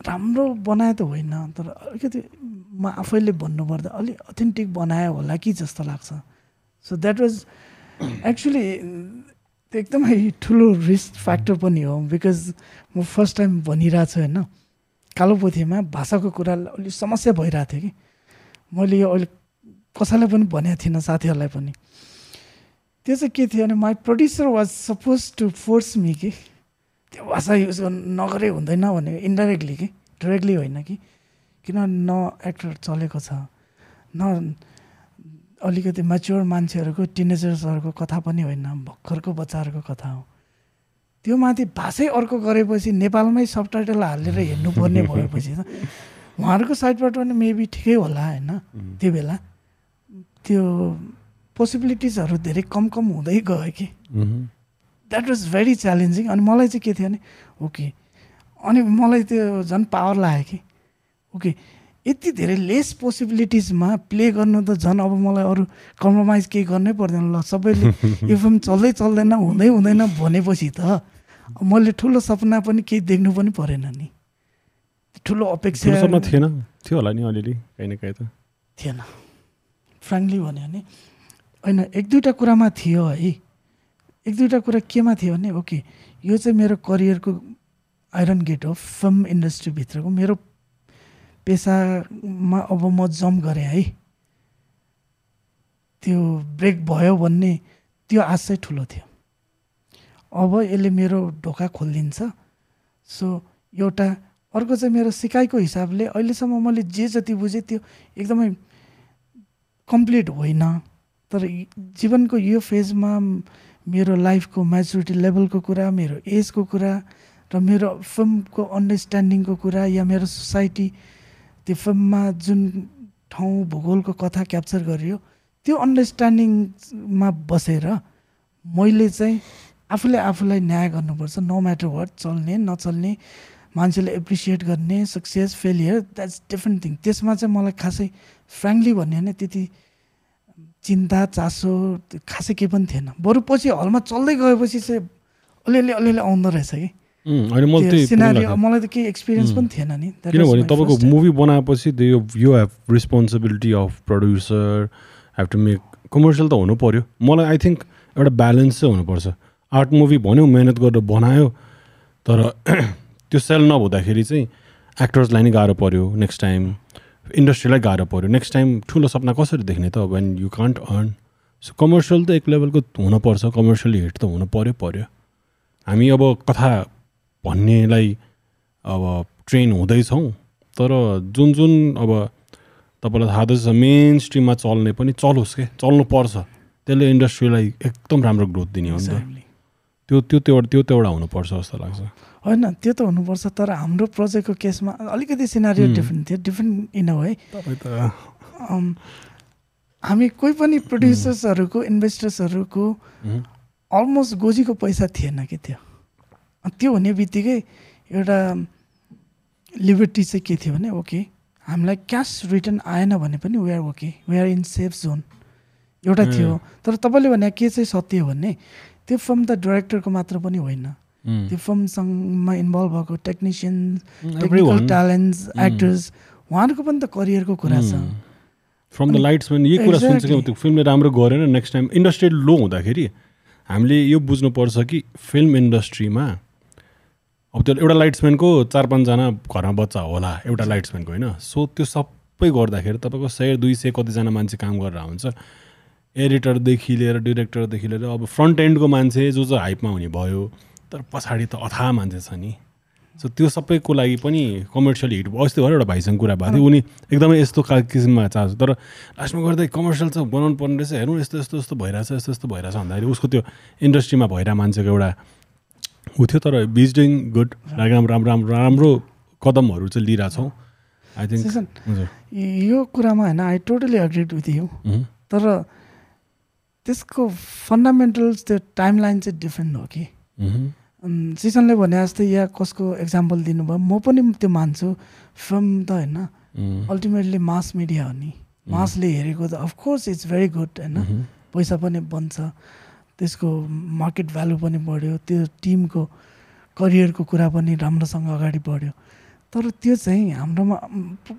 राम्रो बनाए त होइन तर अलिकति म आफैले भन्नुपर्दा अलिक अथेन्टिक बनायो होला कि जस्तो लाग्छ। सो द्याट वाज एक्चुली एकदमै ठुलो रिस्क फ्याक्टर पनि हो बिकज म फर्स्ट टाइम भनिरहेको छु होइन। कालो पोथीमा भाषाको कुरा अलिक समस्या भइरहेको थियो कि। मैले यो अहिले कसैलाई पनि भनेको थिइनँ साथीहरूलाई पनि। त्यो चाहिँ के थियो भने my producer was suppose to force me कि। त्यो भाषा युज गर्नु नगरे हुँदैन भने इन्डाइरेक्टली कि? डाइरेक्टली होइन कि? किन न एक्टर चलेको छ? न अलिकति मेच्योर मान्छेहरूको टिनेजर्सहरूको कथा पनि होइन भर्खरको बच्चाहरूको कथा हो। त्यो माथि भाषै अर्को गरेपछि नेपालमै सबटाइटल हालेर हेर्नुपर्ने भएपछि त उहाँहरूको साइडबाट पनि मेबी ठिकै होला होइन त्यो बेला। त्यो पोसिबिलिटिजहरू धेरै कम कम हुँदै गयो कि? द्याट वाज भेरी च्यालेन्जिङ अनि मलाई चाहिँ के थियो भने ओके अनि मलाई त्यो झन् पावर लाग्यो कि ओके यति धेरै लेस पोसिबिलिटिजमा प्ले गर्नु त झन् अब मलाई अरू कम्प्रोमाइज केही गर्नै पर्दैन ल। सबैले यो फिल्म चल्दै चल्दैन हुँदै हुँदैन भनेपछि त मैले ठुलो सपना पनि केही देख्नु पनि परेन नि। ठुलो अपेक्षा थिएन? थियो होला नि अलिअलि काहीँ न काहीँ त। थिएन। फ्रेङ्कली भन्यो भने होइन एक दुईवटा कुरामा थियो है। एक दुईवटा कुरा केमा थियो भने ओके यो चाहिँ मेरो करियरको आइरन गेट हो फिल्म इन्डस्ट्रीभित्रको। मेरो पेसामा अब म जम्प गरेँ है। त्यो ब्रेक भयो भन्ने त्यो आश ठुलो थियो। अब यसले मेरो ढोका खोलिदिन्छ। सो एउटा अर्को चाहिँ मेरो सिकाइको हिसाबले अहिलेसम्म मैले जे जति बुझेँ त्यो एकदमै कम्प्लिट होइन। तर जीवनको यो फेजमा मेरो लाइफको मेच्युरिटी लेभलको कुरा मेरो एजको कुरा र मेरो फिल्मको अन्डरस्ट्यान्डिङको कुरा या मेरो सोसाइटी त्यो फिल्ममा जुन ठाउँ भूगोलको कथा क्याप्चर गरियो त्यो अन्डरस्ट्यान्डिङमा बसेर मैले चाहिँ आफूले आफूलाई न्याय गर्नुपर्छ नो म्याटर वाट चल्ने नचल्ने मान्छेले एप्रिसिएट गर्ने success failure that's different thing त्यसमा चाहिँ मलाई खासै फ्रेङ्कली भन्यो भने त्यति चिन्ता चासो खासै केही पनि थिएन। बरु पछि हलमा चल्दै गएपछि चाहिँ अलिअलि अलिअलि आउँदो रहेछ कि? मलाई त केही एक्सपिरियन्स पनि थिएन नि। किनभने तपाईँको मुभी बनाएपछि यो you have responsibility of producer have to make commercial त हुनु पऱ्यो मलाई आई थिङ्क एउटा ब्यालेन्स चाहिँ हुनुपर्छ। आर्ट मुभी भन्यो मेहनत गरेर बनायो तर त्यो सेल नहुँदाखेरि चाहिँ एक्टर्सलाई नै गाह्रो पऱ्यो नेक्स्ट टाइम इन्डस्ट्रीलाई गाह्रो पऱ्यो नेक्स्ट टाइम ठुलो सपना कसरी देख्ने त? When you can't earn so commercial त एक लेभलको हुनपर्छ। कमर्सियली हिट त हुनु पऱ्यो पऱ्यो हामी अब कथा भन्नेलाई अब ट्रेन हुँदैछौँ। तर जुन जुन अब तपाईँलाई थाहा छ मेन स्ट्रिममा चल्ने पनि चलोस् के? चल्नु पर्छ त्यसले इन्डस्ट्रीलाई एकदम राम्रो ग्रोथ दिने हो नि त. त्यो त्यो त्यो त्यो त एउटा हुनुपर्छ जस्तो लाग्छ। होइन त्यो त हुनुपर्छ तर हाम्रो प्रोजेक्टको केसमा अलिकति सिनारियो हुँ। डिफ्रेन्ट थियो डिफ्रेन्ट इन अ वे हामी कोही पनि प्रड्युसर्सहरूको इन्भेस्टर्सहरूको अलमोस्ट गोजीको पैसा थिएन कि त्यो। त्यो हुने बित्तिकै एउटा लिबर्टी चाहिँ के थियो भने ओके हामीलाई क्यास रिटर्न आएन भने पनि we are okay we are in safe zone एउटा थियो। तर तपाईँले भने के चाहिँ सत्य हो भने त्यो फिल्म त डाइरेक्टरको मात्र पनि होइन। त्यो फिल्मसँगमा इन्भल्भ भएको technicians everyone. Technical talents actors उहाँहरूको पनि त करियरको कुरा छ। फ्रम द लाइट्सम्यान यही कुरा सुन्छ कि. त्यो फिल्मले राम्रो गरेन नेक्स्ट टाइम इन्डस्ट्री लो हुँदाखेरि हामीले यो बुझ्नुपर्छ कि फिल्म इन्डस्ट्रीमा अब त्यो एउटा लाइट्सम्यानको चार पाँचजना घरमा बच्चा होला एउटा लाइट्सम्यानको होइन। सो त्यो सबै गर्दाखेरि तपाईँको सय दुई सय कतिजना मान्छे काम गरेर हुन्छ एडिटरदेखि लिएर डिरेक्टरदेखि लिएर अब फ्रन्ट एन्डको मान्छे जो जो हाइपमा हुने भयो तर पछाडि त अथाह मान्छे छ नि। सो त्यो सबैको लागि पनि कमर्सियल हिट भयो। अस्ति भएर एउटा भाइसँग कुरा भएको थियो। उनी एकदमै यस्तो का किसिममा चाहन्छ तर लास्टमा गर्दै कमर्सियल चाहिँ बनाउनु पर्ने रहेछ। हेर्नु यस्तो यस्तो यस्तो भइरहेछ यस्तो यस्तो भइरहेछ भन्दाखेरि उसको त्यो इन्डस्ट्रीमा भइरहेको मान्छेको एउटा ऊ थियो। तर बिज डुइङ गुड राम्रो राम्रो राम्रो राम्रो कदमहरू चाहिँ लिइरहेछौँ। आई थिङ्क यो कुरामा होइन I totally agreed with you तर त्यसको फन्डामेन्टल्स त्यो टाइम लाइन चाहिँ डिफ्रेन्ट हो कि? सिजनले भने जस्तै या कसको एक्जाम्पल दिनुभयो म पनि त्यो मान्छु फिल्म त होइन। अल्टिमेटली मास मिडिया हो नि। मासले हेरेको त अफकोर्स इट्स भेरी गुड होइन। पैसा पनि बन्छ। त्यसको मार्केट भ्यालु पनि बढ्यो। त्यो टिमको करियरको कुरा पनि राम्रोसँग अगाडि बढ्यो। तर त्यो चाहिँ हाम्रोमा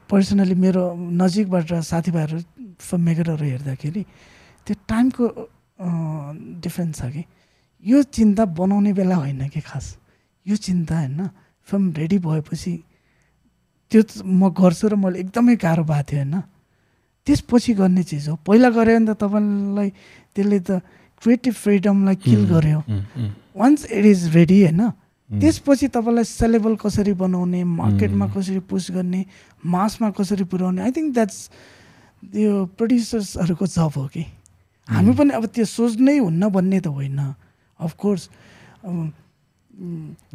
पर्सनली मेरो नजिकबाट साथीभाइहरू फिल्म मेकरहरू हेर्दाखेरि त्यो टाइमको डिफ्रेन्स छ कि। यो चिन्ता बनाउने बेला होइन कि खास? यो चिन्ता होइन। फिल्म रेडी भएपछि त्यो म गर्छु र मैले एकदमै गाह्रो भएको थियो होइन। त्यसपछि गर्ने चिज हो। पहिला गऱ्यो भने त तपाईँलाई त्यसले त क्रिएटिभ फ्रिडमलाई किल गर्यो। वान्स इट इज रेडी होइन। त्यसपछि तपाईँलाई सेलेबल कसरी बनाउने मार्केटमा. कसरी पुस गर्ने मासमा कसरी पुर्याउने आई थिङ्क द्याट्स त्यो प्रड्युसर्सहरूको जब हो कि। हामी पनि अब त्यो सोच्नै हुन्न भन्ने त होइन। अफकोर्स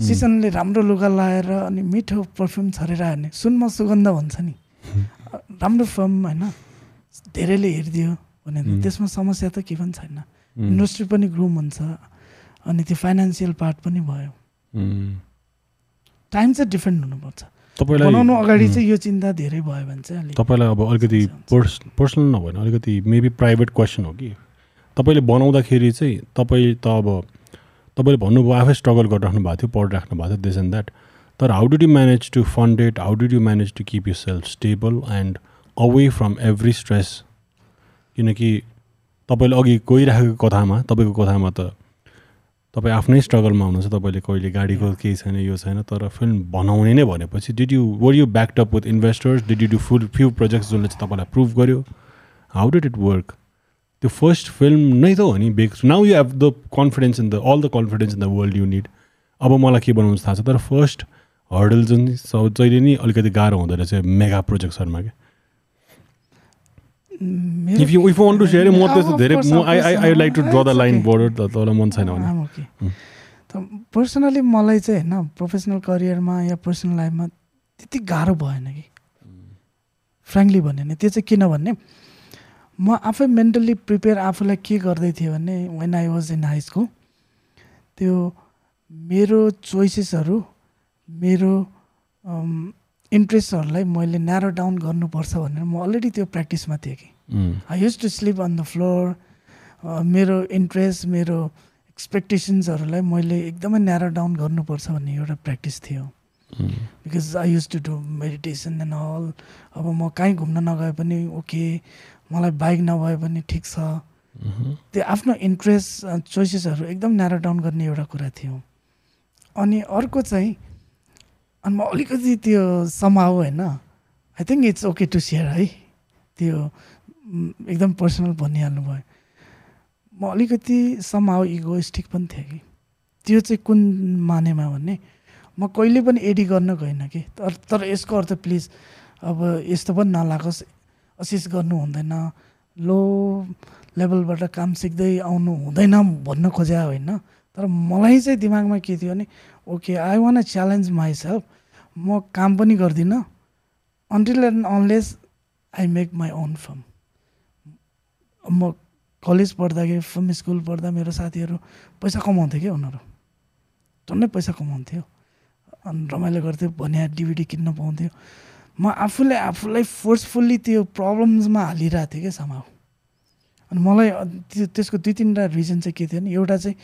सिजनले राम्रो लुगा लाएर अनि मिठो पर्फ्युम छरेर हार्ने सुनमा सुगन्ध भन्छ नि। राम्रो फिल्म होइन धेरैले हेरिदियो भने. त्यसमा समस्या त के पनि छैन। इन्डस्ट्री पनि ग्रुम हुन्छ अनि त्यो फाइनेन्सियल पार्ट पनि भयो। टाइम चाहिँ डिफ्रेन्ट हुनुपर्छ। तपाईँलाई बनाउनु अगाडि चाहिँ यो चिन्ता धेरै भयो भने चाहिँ तपाईँलाई अब अलिकति पर्स पर्सनल नभएन अलिकति मेबी प्राइभेट क्वेसन हो कि? तपाईँले बनाउँदाखेरि चाहिँ तपाईँ त अब तपाईँले भन्नुभयो आफै स्ट्रगल गरिराख्नु भएको थियो पढिराख्नु भएको थियो दिस एन्ड द्याट तर how did you manage to fund it how did you manage to keep yourself stable and away from every stress किनकि तपाईँले अघि गइराखेको कथामा तपाईँको कथामा त तपाईँ आफ्नै स्ट्रगलमा हुनुहुन्छ तपाईँले कहिले गाडीको केही छैन यो छैन तर फिल्म बनाउने नै भनेपछि did you were you backup with investors did you do full few projects जसले चाहिँ तपाईँलाई प्रुभ गर्यो? हाउ डिड इट वर्क त्यो फर्स्ट फिल्म नै त हो नि back now you have the confidence in the all the confidence in the world you need अब मलाई के बनाउनु थाहा छ? तर फर्स्ट हर्डल जुन जहिले नि अलिकति गाह्रो हुँदो रहेछ मेगा प्रोजेक्ट्सहरूमा क्या if you if want to share म त्यस्तो धेरै म I I I like to draw the line. Border त तपाईँलाई मन छैन भने। पर्सनली मलाई चाहिँ होइन प्रोफेसनल करियरमा या पर्सनल लाइफमा त्यति गाह्रो भएन कि। फ्रेङ्कली भन्यो भने त्यो चाहिँ किन भन्ने? म आफै मेन्टल्ली प्रिपेयर आफूलाई के गर्दै थिएँ भने when I was in high school त्यो मेरो चोइसेसहरू मेरो इन्ट्रेस्टहरूलाई मैले न्यारो डाउन गर्नुपर्छ भनेर म अलरेडी त्यो प्र्याक्टिसमा थिएँ कि। I use to sleep on the floor मेरो इन्ट्रेस्ट मेरो एक्सपेक्टेसन्सहरूलाई मैले एकदमै न्यारो डाउन गर्नुपर्छ भन्ने एउटा प्र्याक्टिस थियो। Because I use to do meditation and all अब म कहीँ घुम्न नगए पनि ओके मलाई बाइक नभए पनि ठिक छ। त्यो आफ्नो इन्ट्रेस्ट चोइसेसहरू एकदम न्यारो डाउन गर्ने एउटा कुरा थियो। अनि अर्को चाहिँ अनि म अलिकति त्यो समाउ होइन I think it's okay to share है। त्यो एकदम पर्सनल भनिहाल्नु भयो म अलिकति समाउ इगोइस्टिक पनि थिएँ कि। त्यो चाहिँ कुन मानेमा भने म कहिले पनि एडी गर्न गइनँ कि। तर तर यसको अर्थ प्लिज अब यस्तो पनि नलागोस्। असिस गर्नु हुँदैन। लो लेभलबाट काम सिक्दै आउनु हुँदैन भन्न खोज्या होइन? तर मलाई चाहिँ दिमागमा के थियो भने okay I want a challenge myself म काम पनि गर्दिनँ। Until and unless I make my own firm म कलेज पढ्दाखेरि फिल्म स्कुल पढ्दा मेरो साथीहरू पैसा कमाउँथ्यो क्या उनीहरू। टन्नै पैसा कमाउँथ्यो। अनि रमाइलो गर्थ्यो भने डिभिडी किन्न पाउँथ्यो। म आफूले आफूलाई फोर्सफुल्ली त्यो प्रब्लम्समा हालिरहेको थिएँ क्या समाउ अनि मलाई त्यो त्यसको दुई तिनवटा रिजन चाहिँ के थियो भने एउटा चाहिँ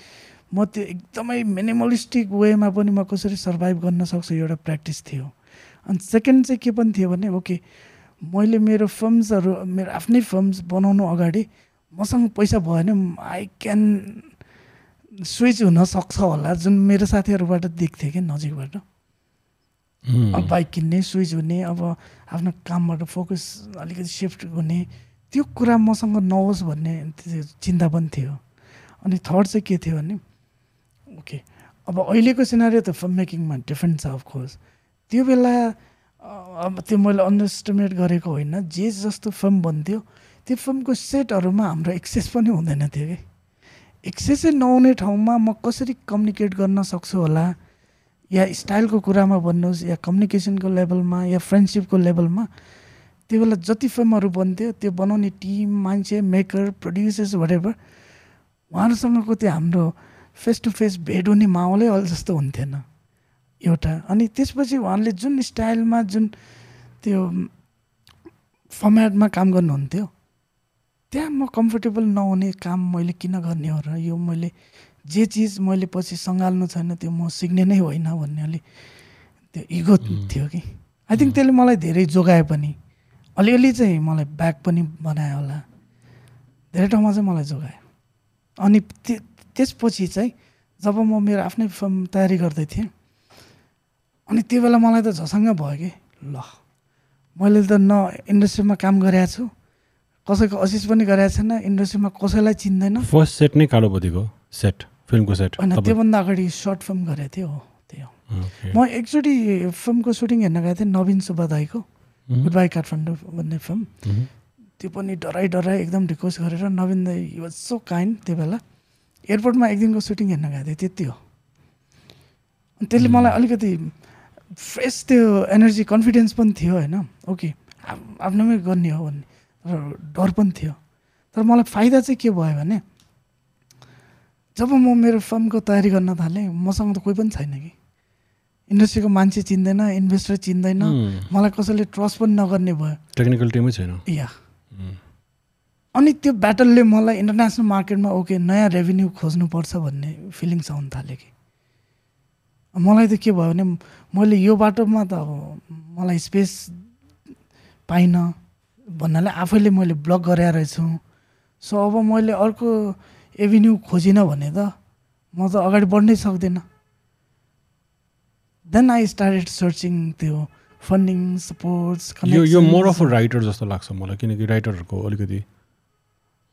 म त्यो एकदमै मिनिमलिस्टिक वेमा पनि म कसरी सर्भाइभ गर्न सक्छु एउटा प्र्याक्टिस थियो। अनि सेकेन्ड चाहिँ के पनि थियो भने ओके मैले मेरो फिल्म्सहरू मेरो आफ्नै फिल्म्स बनाउनु अगाडि मसँग पैसा भयो भने आई क्यान स्विच हुनसक्छ होला जुन मेरो साथीहरूबाट देख्थेँ कि नजिकबाट। बाइक किन्ने स्विच हुने अब आफ्नो कामबाट फोकस अलिकति सिफ्ट हुने त्यो कुरा मसँग नहोस् भन्ने चिन्ता पनि थियो। अनि थर्ड चाहिँ के थियो भने ओके अब अहिलेको सिनारी त फिल्म मेकिङमा डिफ्रेन्ट छ अफकोर्स त्यो बेला अब त्यो मैले अन्डरस्टिमेट गरेको होइन जे जस्तो फिल्म बन्थ्यो त्यो फिल्मको सेटहरूमा हाम्रो एक्सेस पनि हुँदैन थियो कि। एक्सेसै नहुने ठाउँमा म कसरी कम्युनिकेट गर्न सक्छु होला? या स्टाइलको कुरामा भन्नुहोस् या कम्युनिकेसनको लेभलमा या फ्रेन्डसिपको लेभलमा त्यो बेला जति फिल्महरू बन्थ्यो त्यो बनाउने टिम मान्छे मेकर प्रड्युसर्स भरेभर उहाँहरूसँगको त्यो हाम्रो फेस टु फेस भेट हुने माहौलै अहिले जस्तो हुन्थेन। एउटा अनि त्यसपछि उहाँले जुन स्टाइलमा जुन त्यो फर्मेटमा काम गर्नुहुन्थ्यो त्यहाँ म कम्फर्टेबल नहुने काम मैले किन गर्ने हो र यो मैले जे चिज मैले पछि सङ्घाल्नु छैन त्यो म सिक्ने नै होइन भन्ने अलिक त्यो इगो थियो कि। आई थिङ्क त्यसले मलाई धेरै जोगाए पनि। अलिअलि चाहिँ मलाई ब्याक पनि बनायो होला। धेरै ठाउँमा चाहिँ मलाई जोगायो। अनि त्य- त्यसपछि चाहिँ जब म मेरो आफ्नै फिल्म तयारी गर्दै थिएँ अनि त्यो बेला मलाई त झसङ्ग भयो कि। ल मैले त न इन्डस्ट्रीमा काम गरेको छु। कसैको असिस पनि गरेको छैन। इन्डस्ट्रीमा कसैलाई चिन्दैन। फर्स्ट सेट नै कालोपतिको सेट फिल्मको सेट। त्योभन्दा अगाडि सर्ट फिल्म गरेको थियो हो त्यो ओके। म एकचोटि फिल्मको सुटिङ हेर्न गएको थिएँ नवीन सुब्बा दाईको उम्, गुड बाई काठमाडौँ भन्ने फिल्म। त्यो पनि डराइ डराइ एकदम रिक्वेस्ट गरेर नवीन दाई वाज सो काइन्ड त्यो बेला। एयरपोर्टमा एक दिनको सुटिङ हेर्न गएको थिएँ त्यति हो। त्यसले मलाई अलिकति फ्रेस त्यो एनर्जी कन्फिडेन्स पनि थियो होइन? ओके आफ- आफ्नोमै गर्ने हो भन्ने। तर डर पनि थियो। तर मलाई फाइदा चाहिँ के भयो भने जब म मेरो फिल्मको तयारी गर्न थालेँ मसँग त कोही पनि छैन कि। इन्डस्ट्रीको मान्छे चिन्दैन इन्भेस्टर चिन्दैन। मलाई कसैले ट्रस्ट पनि नगर्ने भयो। टेक्निकल टिमै छैन। या। अनि त्यो ब्याटलले मलाई इन्टरनेसनल मार्केटमा ओके नयाँ रेभेन्यू खोज्नुपर्छ भन्ने फिलिङ्स आउनु थाल्यो कि। मलाई त के भयो भने मैले यो बाटोमा त अब मलाई स्पेस पाइनँ भन्नाले आफैले मैले ब्लक गरेर रहेछु सो अब मैले अर्को एभिन्यू खोजिनँ भने त म त अगाडि बढ्नै सक्दिनँ। देन आई स्टार्टेड सर्चिङ त्यो फन्डिङ सपोर्ट्स यो यो मोर अफ अ राइटर जस्तो लाग्छ मलाई किनकि राइटरहरूको अलिकति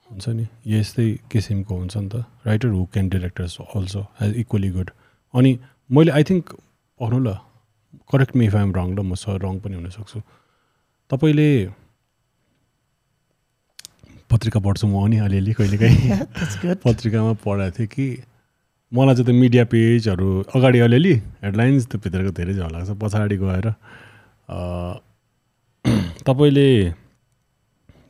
हुन्छ नि यस्तै किसिमको हुन्छ नि त। Writer who can directors also has equally good अनि मैले आई थिङ्क पढ्नु ल correct me if I'm wrong ल म रङ पनि हुनसक्छु। तपाईँले पत्रिका पढ्छु म अनि अलिअलि कहिलेकाहीँ गुड पत्रिकामा पढाएको थिएँ कि मलाई चाहिँ त्यो मिडिया पेजहरू अगाडि अलिअलि हेडलाइन्स त्यो भित्रको धेरै झन् लाग्छ पछाडि गएर। तपाईँले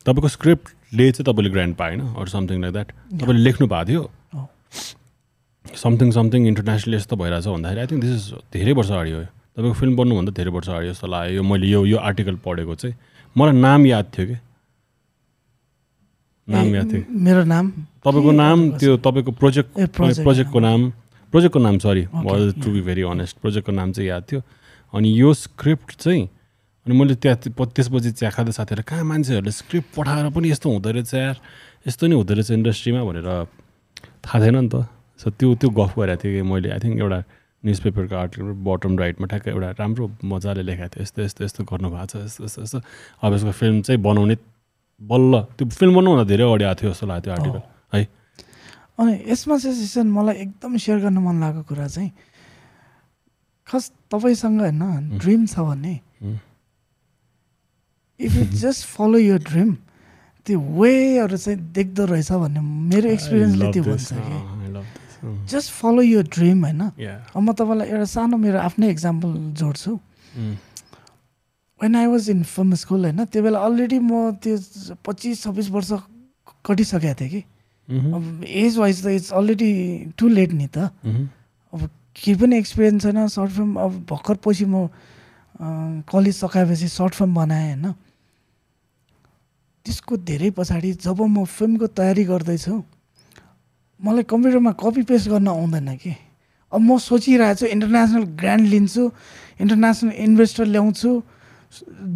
तपाईँको स्क्रिप्टले चाहिँ तपाईँले ग्रान्ड पाएन अरू समथिङ लाइक द्याट तपाईँले लेख्नु भएको थियो। समथिङ समथिङ इन्टरनेसनल यस्तो भइरहेछ भन्दाखेरि आई थिङ्क दिस इज धेरै वर्ष अगाडि हो। तपाईँको फिल्म बन्नुभन्दा धेरै वर्ष अगाडि जस्तो लाग्यो। यो मैले यो यो आर्टिकल पढेको चाहिँ। मलाई नाम याद थियो कि? नाम याद थियो। मेरो नाम तपाईँको नाम त्यो तपाईँको प्रोजेक्ट प्रोजेक्टको नाम। प्रोजेक्टको नाम sorry to be very honest प्रोजेक्टको नाम चाहिँ याद थियो। अनि यो स्क्रिप्ट चाहिँ अनि मैले त्यहाँ त्यसपछि चिया खाँदा साथीहरू कहाँ मान्छेहरूले स्क्रिप्ट पठाएर पनि यस्तो हुँदो रहेछ यार? यस्तो नि हुँदो रहेछ इन्डस्ट्रीमा भनेर थाहा थिएन नि त। सो त्यो त्यो गफ गरेको थिएँ कि मैले। आई थिङ्क एउटा न्युज पेपरको आर्टिकल बटम राइटमा ठ्याक्कै एउटा राम्रो मजाले लेखाएको थियो। यस्तो यस्तो यस्तो गर्नु भएको छ। यस्तो यस्तो यस्तो। अब यसको फिल्म चाहिँ बनाउने बल्ल। त्यो फिल्म बनाउन धेरै अगाडि आएको थियो जस्तो लाग्यो त्यो आर्टिकल है। अनि यसमा चाहिँ सिसन मलाई एकदम सेयर गर्न मन लागेको कुरा चाहिँ खस तपाईँसँग होइन ड्रिम छ भने। इफ यु जस्ट फलो यो ड्रिम त्यो वेहरू चाहिँ देख्दो रहेछ भन्ने मेरो एक्सपिरियन्सले त्यो भन्छ कि। जस्ट फलो यो ड्रिम होइन। म तपाईँलाई एउटा सानो मेरो आफ्नै इक्जाम्पल जोड्छु। When I was in film school होइन त्यो बेला अलरेडी म त्यो पच्चिस छब्बिस वर्ष कटिसकेको थिएँ कि। अब एज वाइज त इट्स अलरेडी टु लेट नि त। अब केही पनि एक्सपिरियन्स छैन सर्ट फिल्म अब भर्खर पछि म कलेज सकाएपछि सर्ट फिल्म बनाएँ होइन। त्यसको धेरै पछाडि जब म फिल्मको तयारी गर्दैछु मलाई कम्प्युटरमा कपी पेस्ट गर्न आउँदैन कि। अब म सोचिरहेको छु इन्टरनेसनल ग्रान्ड लिन्छु इन्टरनेसनल इन्भेस्टर ल्याउँछु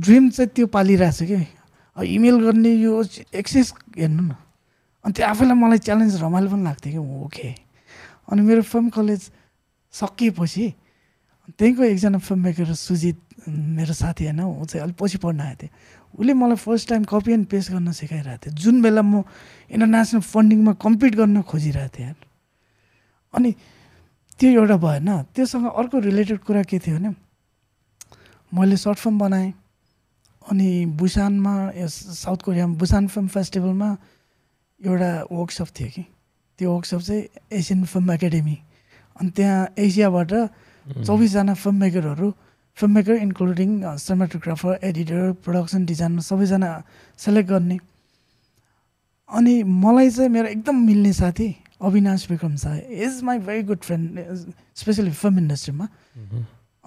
ड्रिम चाहिँ त्यो पालिरहेको छु कि इमेल गर्ने यो एक्सेस हेर्नु न। अनि त्यो आफैलाई मलाई च्यालेन्ज रमाइलो पनि लाग्थ्यो कि? ओके अनि मेरो फिल्म कलेज सकिएपछि त्यहीँको एकजना फिल्म मेकर सुजित मेरो साथी होइन ऊ चाहिँ अलिक पछि पढ्न आएको थियो। उसले मलाई first time copy and paste गर्न सिकाइरहेको थियो। जुन बेला म इन्टरनेसनल फन्डिङमा कम्पिट गर्न खोजिरहेको थिएँ अनि त्यो एउटा भएन। त्योसँग अर्को रिलेटेड कुरा के थियो भने मैले सर्ट फिल्म बनाएँ। अनि बुसानमा यस साउथ कोरियामा बुसान फिल्म फेस्टिभलमा एउटा वर्कसप थियो कि। त्यो वर्कसप चाहिँ एसियन फिल्म एकाडेमी। अनि त्यहाँ एसियाबाट चौबिसजना film मेकरहरू film maker including cinematographer editor production designer सबैजना सेलेक्ट गर्ने। अनि मलाई चाहिँ मेरो एकदम मिल्ने साथी अविनाश विक्रम छ is my very good friend especially film इन्डस्ट्रीमा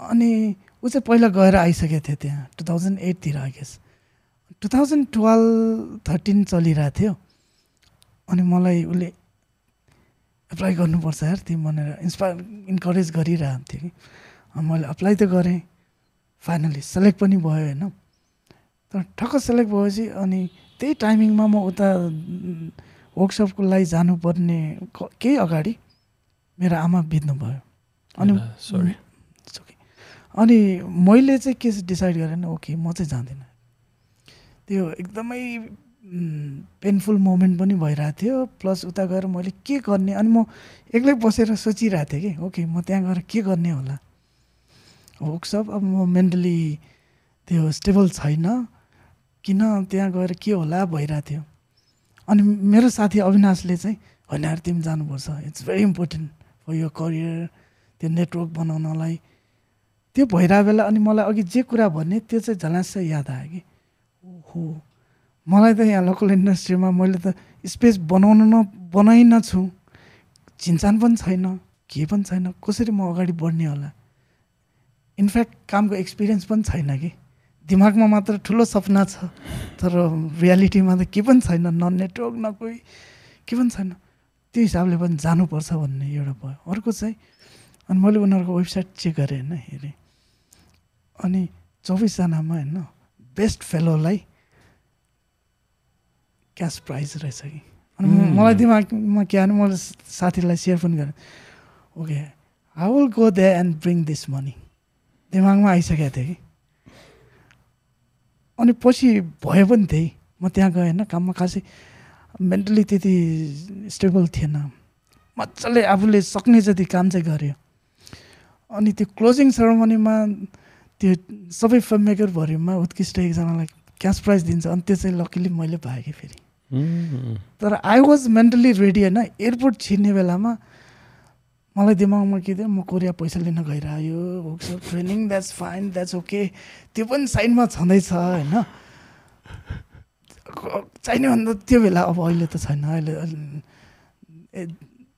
अनि ऊ चाहिँ पहिला गएर आइसकेको थियो त्यहाँ two thousand एटतिर I guess two thousand twelve thirteen चलिरहेको थियो। अनि मलाई उसले एप्लाई गर्नुपर्छ यार तिमी भनेर इन्सपायर इन्करेज गरिरहेको कि। मैले अप्लाई त गरेँ। फाइनली सेलेक्ट पनि भयो होइन। तर ठक्क सेलेक्ट भएपछि अनि त्यही टाइमिङमा म उता वर्कसपको लागि जानुपर्ने केही अगाडि मेरो आमा बित्नु भयो अनि सरी. अनि मैले चाहिँ के डिसाइड गरेँ ओके म चाहिँ जाँदिनँ। त्यो एकदमै पेनफुल मोमेन्ट पनि भइरहेको थियो। प्लस उता गएर मैले के गर्ने अनि म एक्लै बसेर सोचिरहेको थिएँ कि ओके म त्यहाँ गएर के गर्ने होला? वर्कसप अब म मेन्टली त्यो स्टेबल छैन। किन त्यहाँ गएर के होला भइरहेको थियो? अनि मेरो साथी अविनाशले चाहिँ होइन तिमी जानुपर्छ। इट्स भेरी इम्पोर्टेन्ट फर यो करियर त्यो नेटवर्क बनाउनलाई। त्यो भइरहेको बेला अनि मलाई अघि जे कुरा भन्ने त्यो चाहिँ झलास याद आयो कि? हो मलाई त यहाँ लोकल इन्डस्ट्रीमा मैले त स्पेस बनाउन न बनाइ नछु चिन्चान पनि छैन के पनि छैन कसरी म अगाडि बढ्ने होला? इनफ्याक्ट कामको एक्सपिरियन्स पनि छैन कि? दिमागमा मात्र ठुलो सपना छ तर रियालिटीमा त के पनि छैन न नेटवर्क न कोही के पनि छैन। त्यो हिसाबले पनि जानुपर्छ भन्ने एउटा भयो। अर्को चाहिँ अनि मैले उनीहरूको वेबसाइट चेक गरेँ होइन हेरेँ। अनि चौबिसजनामा होइन बेस्ट फेलोलाई क्यास प्राइज रहेछ कि। अनि म- मलाई दिमागमा के भने मैले साथीलाई सेयर पनि गरेँ। Okay I will go there and bring this money दिमागमा आइसकेको थियो कि। अनि पछि भयो पनि त्यही। म त्यहाँ गएँ होइन काममा खासै मेन्टली त्यति स्टेबल थिएन। मजाले आफूले सक्ने जति काम चाहिँ गऱ्यो अनि त्यो क्लोजिङ सेरोमनीमा त्यो सबै फिल्म मेकरभरिमा उत्कृष्ट एकजनालाई क्यास प्राइज दिन्छ? अनि त्यो चाहिँ लकिली मैले पाएँ कि फेरि। तर आई वाज मेन्टली रेडी होइन? एयरपोर्ट छिर्ने बेलामा मलाई दिमागमा के थियो? म कोरिया पैसा लिन गइरह्यो। Workshop training that's fine that's okay त्यो पनि साइडमा छँदैछ होइन? चाहिने भन्दा त्यो बेला अब अहिले त छैन। अहिले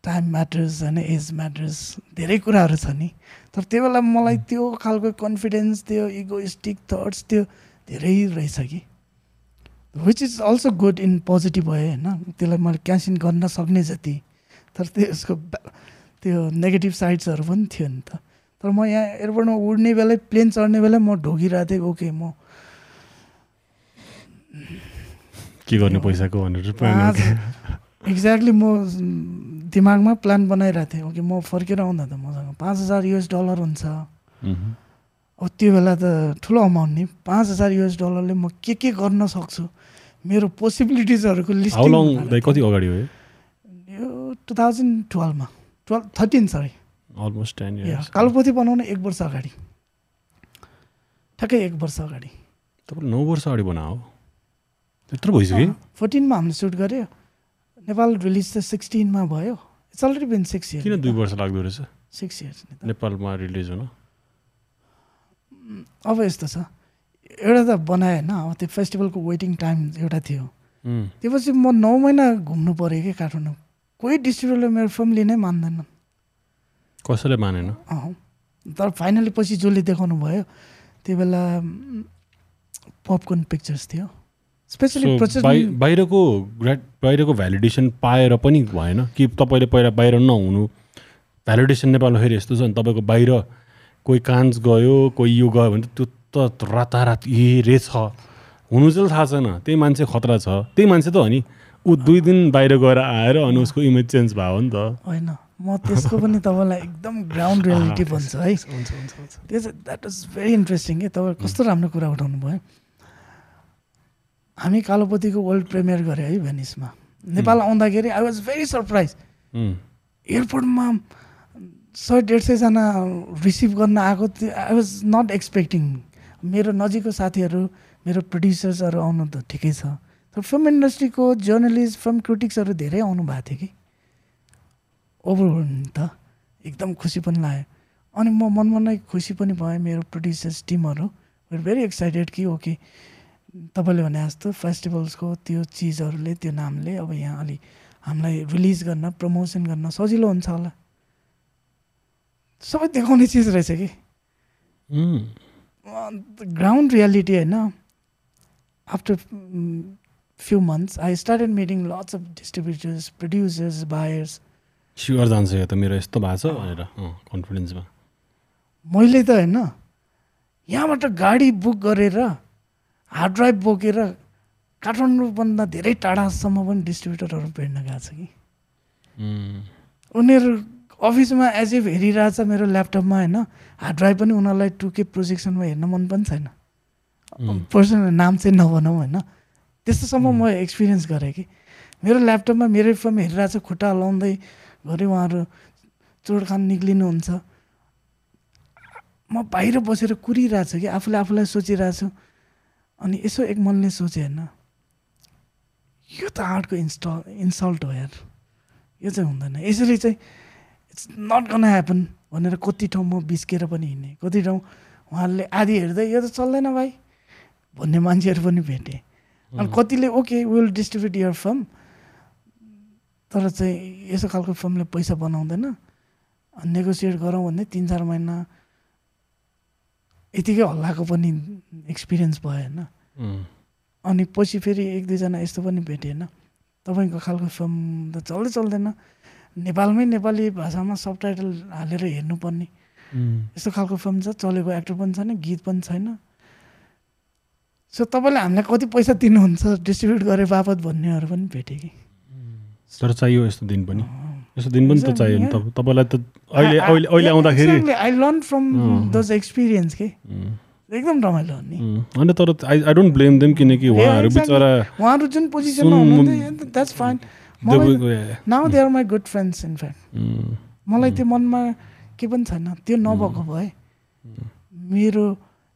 टाइम म्याटर्स होइन एज म्याटर्स धेरै कुराहरू छ नि। तर त्यो बेला मलाई mm. त्यो खालको कन्फिडेन्स त्यो इगोइस्टिक थट्स त्यो धेरै रहेछ कि। Which is also good in positive भयो होइन? त्यसलाई मैले क्यान्सिन गर्न सक्ने जति। तर त्यो उसको त्यो नेगेटिभ साइड्सहरू पनि थियो नि त। तर म यहाँ एयरपोर्टमा उड्ने बेलै प्लेन चढ्ने बेलै म ढोगिरहेको थिएँ ओके म के गर्ने पैसाको भनेर एक्ज्याक्टली म दिमागमा प्लान बनाइरहेको थिएँ। ओके म फर्केर आउँदा त मसँग पाँच हजार युएस डलर हुन्छ। अब त्यो बेला त ठुलो अमाउन्ट नि। पाँच हजार युएस डलरले म के के गर्न सक्छु? मेरो पोसिबिलिटिजहरूको लिस्ट कति अगाडि हो यो two thousand टुवेल्भमा twelve thirteen sorry almost ten years Kalopothi बनाउन एक वर्ष अगाडि। ठ्याक्कै एक वर्ष अगाडि। तपाईँले नौ वर्ष अगाडि बना हो त्यत्रो भइसक्यो फोर्टिनमा हामीले सुट गऱ्यो। नेपाल रिलिज त सिक्सटिनमा भयो। इट्स अलरेडी बिन सिक्स किन इयर्स दुई वर्ष लाग्दो रहेछ? सिक्स इयर्स नि नेपालमा रिलिज हुन? अब यस्तो छ। एउटा त बनाएँ होइन अब त्यो फेस्टिभलको वेटिङ टाइम एउटा थियो। उम्, त्यो पछि म नौ महिना घुम्नु पऱ्यो कि काठमाडौँ। कोही डिस्ट्रिब्युटरले मेरो फिल्म लिनै मान्दैनन् कसैले मानेन? अँ। तर फाइनली पछि जसले देखाउनु भयो त्यो बेला पपकर्न पिक्चर्स थियो। स्पेसली बाहिरको बाहिरको भ्यालिडेसन पाएर पनि भएन। कि तपाईँले पहिला बाहिर नहुनु। भ्यालिडेसन नेपालमा फेरि यस्तो छ नि तपाईँको बाहिर कोही कान्स गयो कोही यो गयो भने त्यो त रातारात ए रे छ। हुनु चाहिँ थाहा छैन। त्यही मान्छे खतरा छ। त्यही मान्छे त हो नि ऊ दुई दिन बाहिर गएर आएर अनि उसको इमेज चेन्ज भयो नि त। होइन। म त्यसको पनि तपाईँलाई एकदम ग्राउन्ड रियालिटी भन्छु है। हुन्छ हुन्छ हुन्छ। त्यो चाहिँ द्याट वाज भेरी इन्ट्रेस्टिङ कि? तपाईँ कस्तो राम्रो कुरा उठाउनु भयो हामी कालोपतिको वर्ल्ड प्रिमियर गऱ्यो है भेनिसमा। नेपाल आउँदाखेरि आई वाज भेरी सरप्राइज एयरपोर्टमा सय डेढ सयजना रिसिभ गर्न आएको थियो। आई वाज नट एक्सपेक्टिङ मेरो नजिकको साथीहरू मेरो प्रड्युसर्सहरू आउनु त ठिकै छ। तर फिल्म इन्डस्ट्रीको जर्नलिस्ट फिल्म क्रिटिक्सहरू धेरै आउनु भएको थियो कि। ओभर त। एकदम खुसी पनि लाग्यो। अनि म मनमा नै खुसी पनि भएँ। मेरो प्रड्युसर्स टिमहरू भेरी एक्साइटेड कि ओके तपाईँले भने जस्तो फेस्टिभल्सको त्यो चिजहरूले त्यो नामले अब यहाँ अलि हामीलाई रिलिज गर्न प्रमोसन गर्न सजिलो हुन्छ होला। सबै देखाउने चिज रहेछ कि? ग्राउन्ड रियालिटी होइन। After few months I started meeting lots of distributors producers buyers sure जान्छ यो त मेरो यस्तो भएको छ भनेर कन्फिडेन्समा मैले त होइन यहाँबाट गाडी बुक गरेर हार्ड ड्राइभ बोकेर काठमाडौँभन्दा धेरै टाढासम्म पनि डिस्ट्रिब्युटरहरू भेट्न गएको छ कि। उनीहरू अफिसमा एज इफ हेरिरहेछ मेरो ल्यापटपमा होइन? हार्ड ड्राइभ पनि उनीहरूलाई टुके प्रोजेक्सनमा हेर्न मन पनि छैन। पर्सनल नाम चाहिँ नभनौँ होइन? त्यस्तोसम्म म एक्सपिरियन्स गरेँ कि। मेरो ल्यापटपमा मेरै फिल्म हेरिरहेछ खुट्टा हलाउँदै घरि उहाँहरू चोडखान निक्लिनुहुन्छ। म बाहिर बसेर कुरिरहेको छु कि आफूले आफूलाई सोचिरहेको छु अनि यसो एक मनले सोचेँ होइन यो त आर्टको इन्स्टल इन्सल्ट हो यार। यो चाहिँ हुँदैन। यसरी चाहिँ इट्स नट गन ह्यापन भनेर कति ठाउँ म बिस्केर पनि हिँडेँ। कति ठाउँ उहाँहरूले आदि हेर्दै यो त चल्दैन भाइ भन्ने मान्छेहरू पनि भेटेँ। अनि कतिले okay will distribute your film तर चाहिँ यसो खालको फिल्मले पैसा बनाउँदैन। नेगोसिएट गरौँ भन्दै तिन चार महिना यतिकै हल्लाएको पनि एक्सपिरियन्स भयो होइन? अनि पछि फेरि एक दुईजना यस्तो पनि भेटेँ होइन तपाईँको खालको फिल्म त चल्दै चल्दैन। नेपालमै नेपाली भाषामा सब टाइटल हालेर हेर्नुपर्ने। यस्तो खालको फिल्म छ चलेको एक्टर पनि छैन गीत पनि छैन। सो तपाईँले हामीलाई कति पैसा दिनुहुन्छ डिस्ट्रिब्युट गरे बापत भन्नेहरू पनि भेटेँ कि तर चाहियो यस्तो दिन पनि। यस्तो दिन पनि त चाहियो नि तप- तपाईँलाई त अहिले अहिले अहिले आउँदाखेरि I learn from. Those experience के एकदम रमाइलो नि होइन तर I I don't blame them किनकि उहाँहरू. बिचरा उहाँहरू जुन पोजिसनमा सुन- हुनुहुन्थ्यो that's fine now they are my good friends in fact मलाई त्यो मनमा के पनि छैन। त्यो नभएको भए मेरो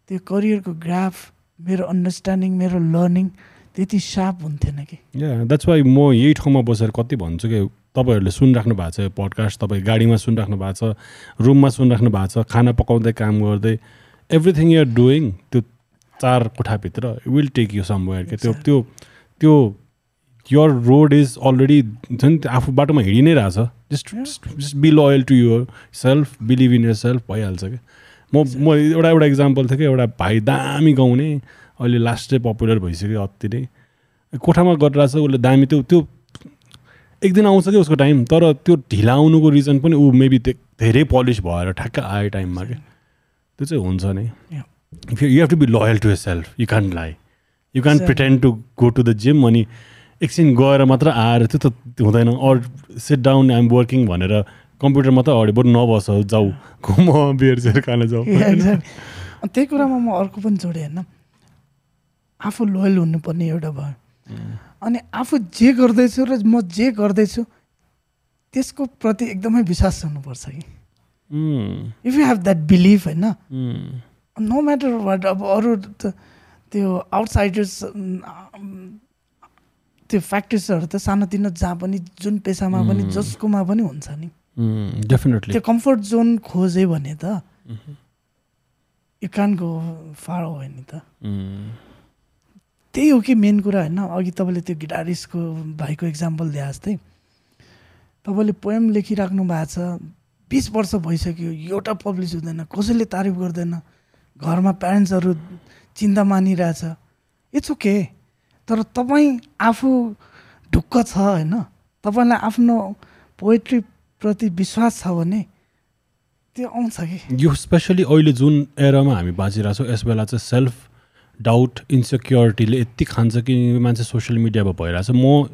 त्यो करियरको ग्राफ मेरो अन्डरस्ट्यान्डिङ मेरो लर्निङ त्यति सार्प हुन्थेन कि। द्याट्स वाइ म यही ठाउँमा बसेर कति भन्छु कि तपाईँहरूले सुनिराख्नु भएको छ यो पडकास्ट तपाईँ गाडीमा सुनिराख्नु भएको छ रुममा सुनिराख्नु भएको छ खाना पकाउँदै काम गर्दै एभ्रिथिङ युआर डुइङ त्यो चार कोठाभित्र विल टेक यु समवेयर के त्यो त्यो त्यो यर रोड इज अलरेडी हुन्छ नि त्यो आफू बाटोमा हिँडि नै रहेछ just just be loyal to yourself believe in yourself भइहाल्छ क्या म म एउटा एउटा इक्जाम्पल थियो कि एउटा भाइ दामी गाउने अहिले लास्ट चाहिँ पपुलर भइसक्यो अति नै। कोठामा गरिरहेछ उसले दामी त्यो त्यो एक दिन आउँछ कि उसको टाइम तर त्यो ढिला आउनुको रिजन पनि ऊ मेबी धेरै पलिस भएर ठ्याक्क आयो टाइममा क्या त्यो चाहिँ हुन्छ नै। Yeah. You have to be loyal to yourself you can लाई you can pretend to go to the gym अनि एकछिन गएर मात्र आएर त्यो त हुँदैन। Or sit down I'm working भनेर कम्प्युटर मात्रै अगाडि बरु नबस जाऊ। घुम बियर खान जाऊ। त्यही कुरामा म अर्को पनि जोडेँ होइन आफू लोयल हुनुपर्ने एउटा भयो। अनि आफू जे गर्दैछु र म जे गर्दैछु त्यसको प्रति एकदमै विश्वास हुनुपर्छ कि। If you have that believe होइन? नो म्याटर वाट अब अरू त त्यो आउटसाइडर्स त्यो फ्याक्ट्रिजहरू त सानोतिनो जहाँ पनि जुन पेसामा पनि जसकोमा पनि हुन्छ नि। डेफिनेटली त्यो कम्फर्ट जोन खोजे भने त यु क्यान गो फार हो नि त। त्यही हो कि मेन कुरा होइन? अघि तपाईँले त्यो गिटारिस्टको भाइको इक्जाम्पल दिए जस्तै तपाईँले पोएम लेखिराख्नु भएको छ बिस वर्ष भइसक्यो एउटा पब्लिस हुँदैन कसैले तारिफ गर्दैन घरमा प्यारेन्ट्सहरू चिन्ता मानिरहेछ। इट्स ओके तर तपाईँ आफू ढुक्क छ होइन? तपाईँलाई आफ्नो पोएट्रीप्रति विश्वास छ भने त्यो आउँछ कि? यो स्पेसली अहिले जुन एरामा हामी बाँचिरहेको छौँ यस बेला चाहिँ सेल्फ डाउट इन्सेक्योरिटीले यति खान्छ कि मान्छे सोसियल मिडियामा भइरहेछ। म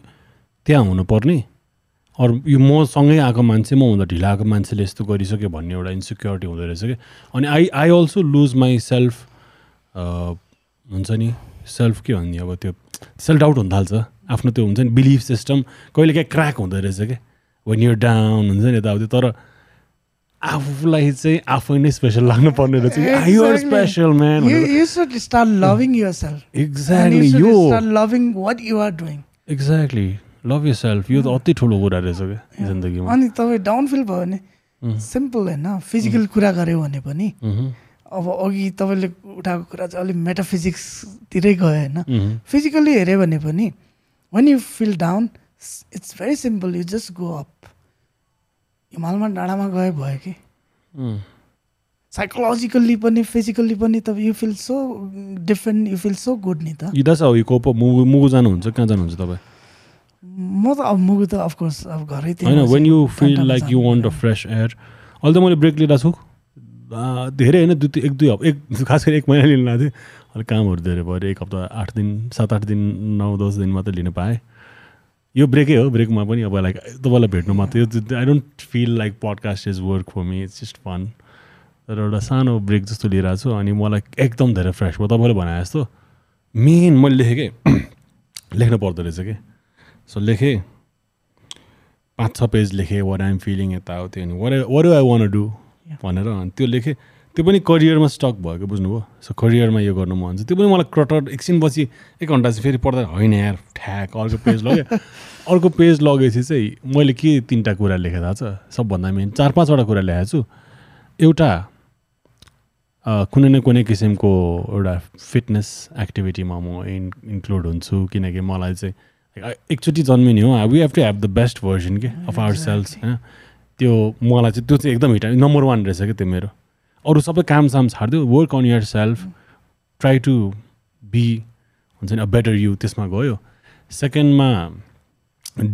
त्यहाँ हुनुपर्ने। अरू यो मसँगै आएको मान्छे म हुँदा ढिला आएको मान्छेले यस्तो गरिसक्यो भन्ने एउटा इन्सेक्योरिटी हुँदो रहेछ कि। अनि I I also lose myself हुन्छ नि सेल्फ के भन्ने अब त्यो सेल्फ डाउट हुन थाल्छ। आफ्नो त्यो हुन्छ नि बिलिफ सिस्टम कहिले काहीँ क्र्याक हुँदो रहेछ क्या वेन युर डाउन हुन्छ नि यताउति। तर आफूलाई चाहिँ आफै नै स्पेसल लाग्नु पर्ने रहेछ युआर स्पेसल म्यान एक्ज्याक्टली यो loving what you are doing exactly love yourself यो त अति ठुलो कुरा रहेछ क्या जिन्दगीमा। अनि तपाईँ डाउन फिल भयो भने सिम्पल होइन। फिजिकल कुरा गऱ्यो भने पनि अब अघि तपाईँले उठाएको कुरा चाहिँ अलिक मेटाफिजिक्सतिरै गयो होइन। फिजिकल्ली हेऱ्यो भने पनि when you feel down it's very simple you just go up हिमालमा डाँडामा गयो भयो कि? साइकोलोजिकल्ली पनि फिजिकल्ली पनि त you feel so different you feel so good नि त। मुगु मुगु जानुहुन्छ? कहाँ जानुहुन्छ तपाईँ? म त अब मुगु त अफकोर्स अब घरै होइन when you feel like you want a fresh air अहिले त मैले ब्रेक लिएर छु। धेरै होइन दुई एक दुई हप्ता एक खास गरी एक महिना लिनु लाग्थ्यो अलिक कामहरू धेरै भयो। एक हप्ता आठ दिन सात आठ दिन नौ दस दिन मात्रै लिनु पाएँ। यो ब्रेकै हो ब्रेकमा पनि अब लाइक तपाईँलाई भेट्नु मात्रै यो I don't feel like podcast is work for me it's just fun तर एउटा सानो ब्रेक जस्तो लिइरहेको छु अनि मलाई एकदम धेरै फ्रेस भयो। तपाईँले भने जस्तो मेन मैले लेखेँ कि लेख्नु पर्दो रहेछ कि? सो लेखेँ पाँच छ पेज लेखेँ वाट आइएम फिलिङ यताउति अनि what what I want do भनेर अनि त्यो लेखेँ। त्यो पनि करियरमा स्टक भएको बुझ्नुभयो? सो करियरमा यो गर्नु मन छ। त्यो पनि मलाई क्रटर एकछिनपछि एक घन्टा चाहिँ फेरि पढ्दा होइन यार ठ्याक अर्को पेज लगेँ। अर्को पेज लगेपछि चाहिँ मैले के तिनवटा कुरा लेखेँ थाहा छ? सबभन्दा मेन चार पाँचवटा कुरा लेखेको छु। एउटा कुनै न कुनै किसिमको एउटा फिटनेस एक्टिभिटीमा म इन इन्क्लुड हुन्छु। किनकि मलाई चाहिँ एकचोटि जन्मिने हो। We have to have the best version के अफ आवर सेल्स होइन? त्यो मलाई चाहिँ त्यो चाहिँ एकदम हिट नम्बर वान रहेछ क्या त्यो मेरो? अरू सबै काम साम छाडिदियो work on yourself try to be हुन्छ नि अ बेटर यु त्यसमा गयो। सेकेन्डमा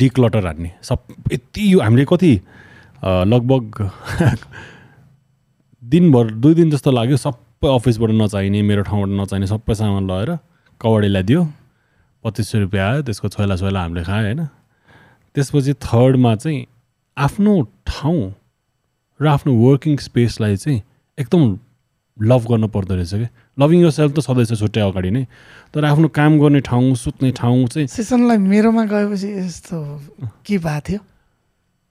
डिक्लटर हान्ने। सब यति यो हामीले कति लगभग दिनभर दुई दिन जस्तो लाग्यो सबै अफिसबाट नचाहिने मेरो ठाउँबाट नचाहिने सबै सामान लगेर कबाडी ल्याइदियो। पच्चिस सय रुपियाँ आयो त्यसको छोइला छोइला हामीले खायो होइन। त्यसपछि थर्डमा चाहिँ आफ्नो ठाउँ र आफ्नो वर्किङ स्पेसलाई चाहिँ एकदम लभ गर्नु पर्दो रहेछ कि? लभिङ यर सेल्फ त सधैँ छुट्टै अगाडि नै। तर आफ्नो काम गर्ने ठाउँ सुत्ने ठाउँ चाहिँ सेसनलाई मेरोमा गएपछि यस्तो के भएको थियो?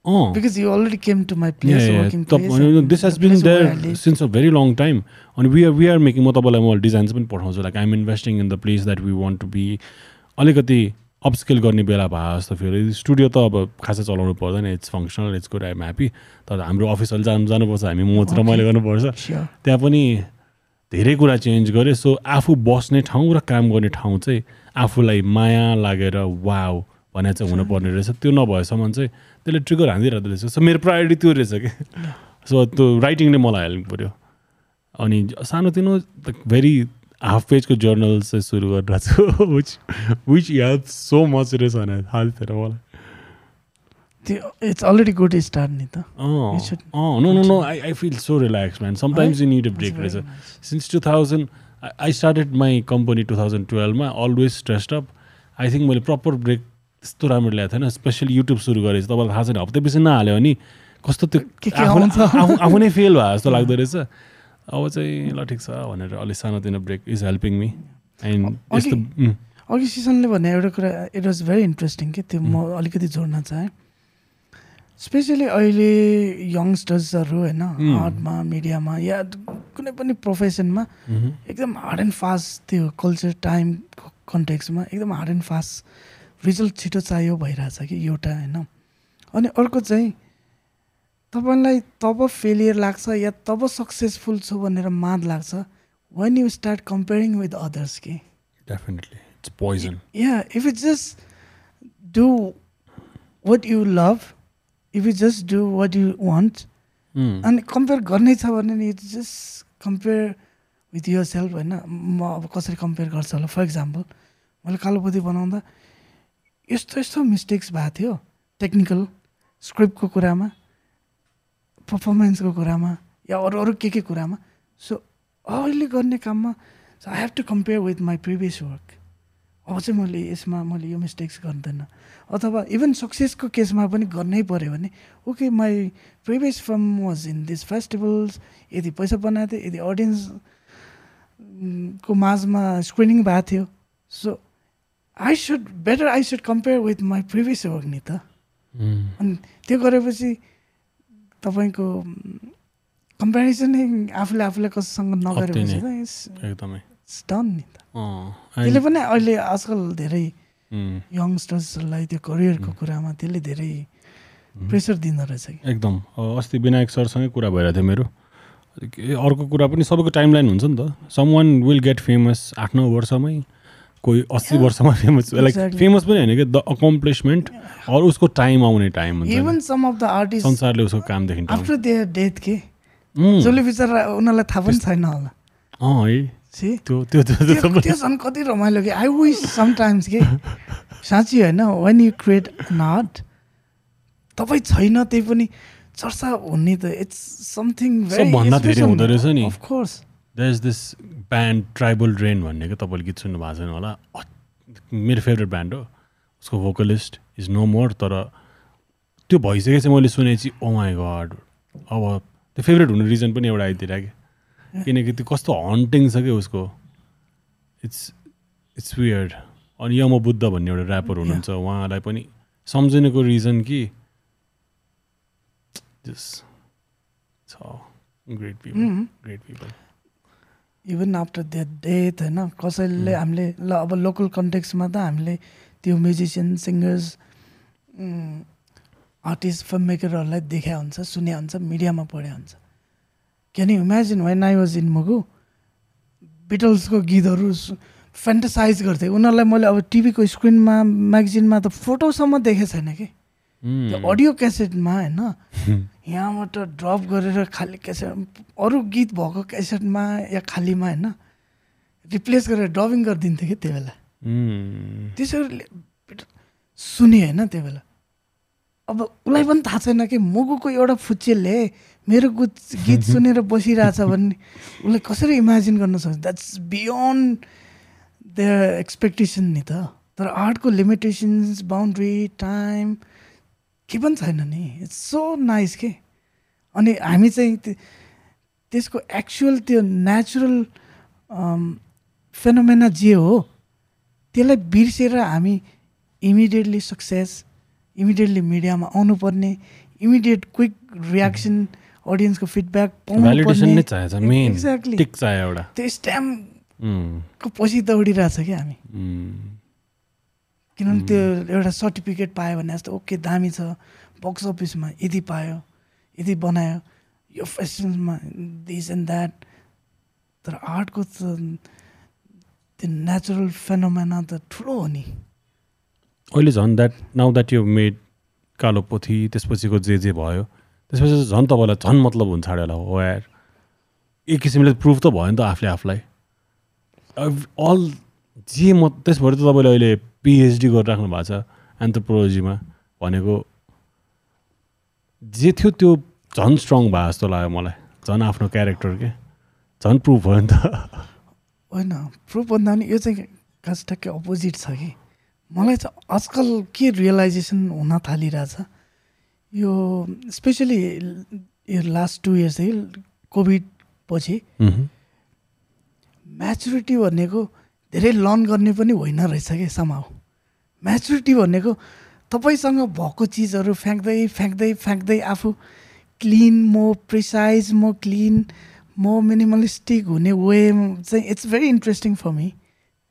Because you already came to my place this has been there since a very long time अनि we are we are making म तपाईँलाई म डिजाइन पनि पठाउँछु। Like I'm investing in the place that we want to be अलिकति upscale गर्ने बेला भए जस्तो फेरि स्टुडियो त अब खासै चलाउनु पर्दैन it's functional it's good I'm happy तर हाम्रो अफिस अहिले जानु जानुपर्छ हामी मोच रमाइलो गर्नुपर्छ। त्यहाँ पनि धेरै कुरा चेन्ज गरेँ। सो आफू बस्ने ठाउँ र काम गर्ने ठाउँ चाहिँ आफूलाई माया लागेर वाउ भने चाहिँ हुनुपर्ने रहेछ। त्यो नभएसम्म चाहिँ त्यसले ट्रिगर हानिदिइरहेको रहेछ। सो मेरो प्रायोरिटी त्यो रहेछ कि। सो त्यो राइटिङले मलाई हेल्प पऱ्यो अनि सानोतिनो भेरी हाफ पेजको जर्नल चाहिँ सुरु गरिरहेको छु which which help so much रहेछ भने थिएन मलाई त्यो इट्स अलरेडी गुड स्टार्ट नि त no no no I I feel so relax man sometimes you need a break रहेछ since two thousand I started my company two thousand टुवेल्भमा always stressed up I think मैले proper break त्यस्तो राम्रो ल्याएको थिएन specially YouTube सुरु गरेपछि तपाईँलाई थाहा छैन हप्ता पछि नहाल्यो भने कस्तो त्यो के के आफू आउँछ? आफू आफू नै फेल भयो जस्तो लाग्दो रहेछ अब चाहिँ ल ठिक छ भनेर अलिक सानोतिनो break is helping me. And यस्तो अघि सिजनले भने एउटा कुरा इट वाज भेरी इन्ट्रेस्टिङ कि त्यो म अलिकति जोड्न चाहेँ। स्पेसली अहिले यङ्स्टर्सहरू होइन. आर्टमा मिडियामा या कुनै पनि प्रोफेसनमा एकदम हार्ड एन्ड फास्ट त्यो कल्चर टाइम कन्टेक्समा एकदम हार्ड एन्ड फास्ट रिजल्ट छिटो चाहियो भइरहेछ कि एउटा होइन। अनि अर्को चाहिँ तपाईँलाई तब फेलियर लाग्छ या तब सक्सेसफुल छु भनेर माद लाग्छ when you start comparing with others कि? It's poison. Yeah if you just do what you love if you just do what you want उम्, अनि कम्पेयर गर्नै छ भने नि it's just compare with yourself होइन? म अब कसरी कम्पेयर गर्छ होला? फर इक्जाम्पल मैले कालोपति बनाउँदा यस्तो यस्तो मिस्टेक्स भएको थियो टेक्निकल स्क्रिप्टको कुरामा। पर्फर्मेन्सको कुरामा या अरू अरू के के कुरामा सो अहिले गर्ने काममा so I have to compare with my previous work अब चाहिँ मैले यसमा मैले यो मिस्टेक्स गर्दैन अथवा इभन सक्सेसको केसमा पनि गर्नै पऱ्यो भने okay my previous film was in this festivals यदि पैसा बनाएको थियो यदि अडियन्स को माझमा स्क्रिनिङ भएको थियो so I should better I should compare with my previous work नि त अनि त्यो गरेपछि तपाईँको कम्पेरिजनै आफूले आफूलाई कसैसँग नगरेपछि एकदमै। डन नि त। त्यसले पनि अहिले आजकल धेरै यङ्स्टर्सहरूलाई त्यो करियरको कुरामा त्यसले धेरै प्रेसर दिँदो रहेछ कि। एकदम। अस्ति विनायक सरसँगै कुरा भइरहेको थियो मेरो। अर्को कुरा पनि सबैको टाइम लाइन हुन्छ नि त। Someone will get famous आठ नौ वर्षमै। कोही अस्सी. वर्षमा फेमस लाइक. फेमस पनि होइन कि द अकम्प्लिसमेन्ट अरू उसको टाइम आउने टाइम हुन्छ even. Some of the artist संसारले उसको कामदेखि टाइम आफ्टर देयर डेथ के? जसले बिचरा उनीहरूलाई थाहा पनि छैन होला। अँ है। त्यो त्यो त्यो झन् कति रमाइलो कि? आई विस समटाइम्स के? साँच्ची होइन when you create an art तपाईँ छैन त्यही पनि चर्चा हुने त इट्स समथिङ सबभन्दा धेरै हुँदो रहेछ नि। Of course there is this band Tribal Rain भन्ने क्या तपाईँले गीत सुन्नु भएको छैन होला? मेरो फेभरेट ब्यान्ड हो। उसको भोकलिस्ट इज नो मोर तर त्यो भइसकेपछि मैले सुनेपछि ओ माई गड अब त्यो फेभरेट हुने रिजन पनि एउटा आइदिएर कि किनकि त्यो कस्तो हन्टिङ छ कि उसको। इट्स इट्स वियर्ड अनि यम बुद्ध भन्ने एउटा ऱ्यापर हुनुहुन्छ उहाँलाई पनि सम्झिनुको रिजन कि जस छ। Great people. Great people even after that death होइन कसैले हामीले ल अब लोकल कन्टेक्समा त हामीले त्यो म्युजिसियन सिङ्गर्स आर्टिस्ट फिल्म मेकरहरूलाई देखा हुन्छ सुने हुन्छ मिडियामा पढे हुन्छ can you imagine when I was in Mugu बिटल्सको गीतहरू फेन्टसाइज गर्थे उनीहरूलाई मैले अब टिभीको स्क्रिनमा म्यागजिनमा त फोटोसम्म देखेको छैन कि अडियो क्यासेटमा होइन यहाँबाट ड्रप गरेर खाली क्यासेट अरू गीत भएको क्यासेटमा या खालीमा होइन रिप्लेस गरेर डबिङ गरिदिन्थ्यो कि त्यो बेला? त्यसरी सुने होइन त्यो बेला। अब उसलाई पनि थाहा छैन कि मुगुको एउटा फुच्चेले मेरो गीत गीत सुनेर बसिरहेछ भने उसलाई कसरी इमेजिन गर्न सक्छ? द्याट्स बियोन्ड देयर एक्सपेक्टेसन नि त। तर आर्टको लिमिटेसन्स बााउन्ड्री टाइम के पनि छैन नि। इट्स सो नाइस के। अनि हामी चाहिँ त्यो- त्यसको एक्चुअल त्यो नेचुरल फेनोमेना जे हो त्यसलाई बिर्सेर हामी इमिडिएटली सक्सेस इमिडिएटली मिडियामा आउनुपर्ने इमिडिएट क्विक रियाक्सन अडियन्सको फिडब्याक एक्ज्याक्टली त्यो स्ट्याम्प उम्, को पछि दौडिरहेछ क्या हामी। किनभने त्यो एउटा सर्टिफिकेट पायो भने जस्तो ओके दामी छ बक्स अफिसमा यति पायो यति बनायो यो फेस्टिभलमा दिस एन्ड द्याट तर आर्टको त त्यो नेचुरल फेनोमेना त ठुलो हो नि। अहिले झन् that now that you made Kalo Pothi त्यसपछिको जे जे भयो त्यसपछि झन् तपाईँलाई झन् मतलब हुन्छ अरे होला हो यार। एक किसिमले प्रुफ त भयो नि त आफूले आफूलाई। अल जे म त्यसबाट त तपाईँले अहिले पिएचडी गरिराख्नु भएको छ एन्थ्रोपोलोजीमा भनेको जे थियो त्यो झन् स्ट्रङ भयो जस्तो लाग्यो मलाई झन् आफ्नो क्यारेक्टर के झन् प्रुफ भयो नि त होइन प्रुफ भन्दा पनि यो चाहिँ खास ठ्याक्कै अपोजिट छ कि मलाई चाहिँ आजकल के रियलाइजेसन हुन थालिरहेछ यो स्पेसली यो लास्ट टु इयर्सदेखि कोभिड पछि। म्याचुरिटी भनेको धेरै लर्न गर्ने पनि होइन रहेछ कि समाउ म्याचुरिटी भनेको तपाईँसँग भएको चिजहरू फ्याँक्दै फ्याँक्दै फ्याँक्दै आफू क्लिन म प्रिसाइज म क्लिन म मिनिमलिस्टिक हुने वे चाहिँ it's very interesting for me